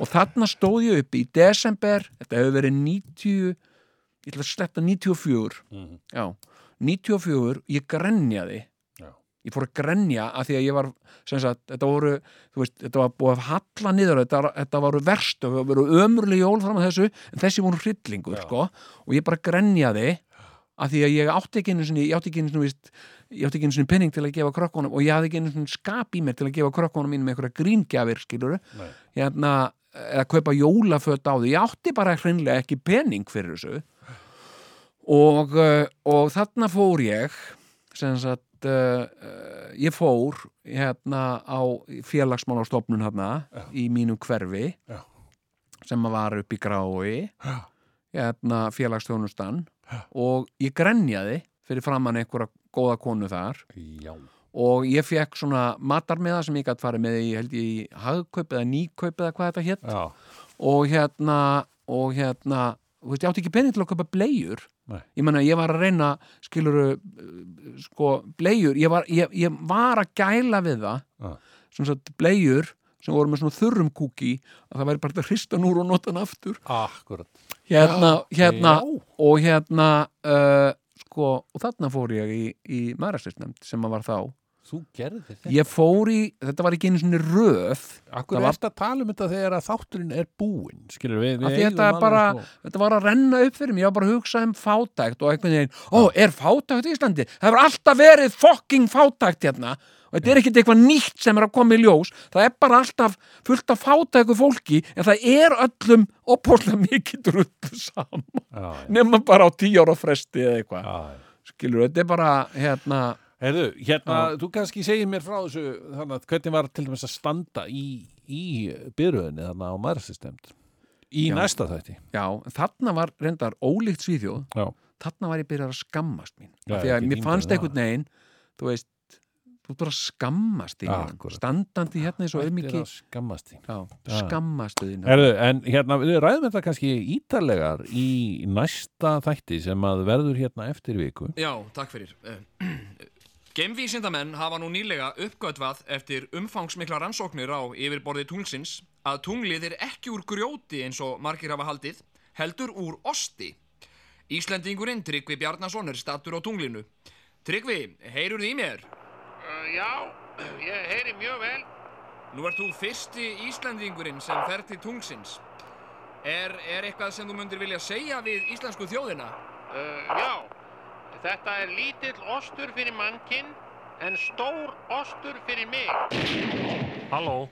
Og þarna stóð ég upp í desember, þetta hefur verið 90 ég ætla að sletta 94 Mhm. já, 94 ég grenjaði. Ég fór að grenja að því að ég var sem sagt, þetta voru, þú veist, þetta var búið að halla niður, þetta, þetta voru verst og voru ömurlega jól fram að þessu en þessi voru hryllingur, Já. sko. Og ég bara grenjaði að því að ég átti ekki einu sinni, ég átti ekki einu sinni, víst, ég átti ekki einu sinni penning til að gefa krökkunum og ég hafði ekki einu sinni skap í mér til að gefa krökkunum mínum einhverja gríngjafir, skilur hérna, eða kaupa jólaföt á því. Ég átti bara hreinlega ekki penning fyrir þessu. Og, uh, og þarna fór ég sem sagt uh, uh, ég fór hérna á félagsmálastofnun hérna Já. í mínu hverfi Já. sem var upp í grái hérna félagsþjónustan Já. og ég grenjaði fyrir framann einhverja góða konu þar Já. og ég fekk svona matarmiða sem ég gætt farið með í, held ég, hagkaup eða nýkaup eða hvað þetta hétt og hérna og hérna, þú veist, ég átti ekki pening til að kaupa bleiur Nei. ég menna, ég var að reyna skiluru, sko bleiur, ég var, ég, ég var að gæla við það. Já. sem sagt bleiur sem voru með svona þurrum kúki að það væri bara að hrista núr og nota hann aftur. Akkurat. Hérna, hérna Já. og hérna uh, sko, og þarna fór ég í, í maðurastyrnefnd sem að var þá Þú gerðir þetta. Ég fór í, þetta var ekki einu svona röð. Akkur var- ertu að tala um þetta þegar að þátturinn er búinn? Skilur við, við þetta er bara- sko- þetta var að renna upp fyrir mig, ég var bara að hugsa um fátækt og einhvern veginn, ó, er fátækt í Íslandi? Það hefur alltaf verið fucking fátækt hérna. Og þetta er ekkit eitthvað nýtt sem er að koma í ljós. Það er bara alltaf fullt af fátæku fólki en það er öllum opóslega mikið drullu saman. Nema bara á tíu ára fresti eða eitthvað. Skilur, þetta er bara, hérna Heyrðu, hérna, Já. þú kannski segir mér frá þessu þannig að hvernig var til dæmis að standa í, í byrjuðinni þarna á maðursystemd í Já. næsta þætti já, þarna var reyndar ólíkt svíþjóð Já, þarna var ég byrjað að skammast mín Já, af því að ekki mér fannst einhvern veginn þú veist, þú bara að skammast þín Akkúrat. standandi hérna eins og Hættir auðmiki að skammast þín já, Já. skammastu þín Herðu, en hérna, við ræðum þetta kannski ítarlegar í næsta þætti sem að verður hérna eftir viku Já, takk fyrir. Gemvísindamenn hafa nú nýlega uppgötvað eftir umfangsmikla rannsóknir á yfirborði tunglsins að tunglið er ekki úr grjóti eins og margir hafa haldið, heldur úr osti. Íslendingurinn Tryggvi Bjarnason er stattur á tunglinu. Tryggvi, heyrur í mér? Uh, já, ég heyri mjög vel. Nú ert þú fyrsti Íslendingurinn sem fer til tunglsins. Er, er eitthvað sem þú myndir vilja segja við íslensku þjóðina? Uh, já, þetta er lítill ostur fyrir mannkinn en stór ostur fyrir mig. Halló,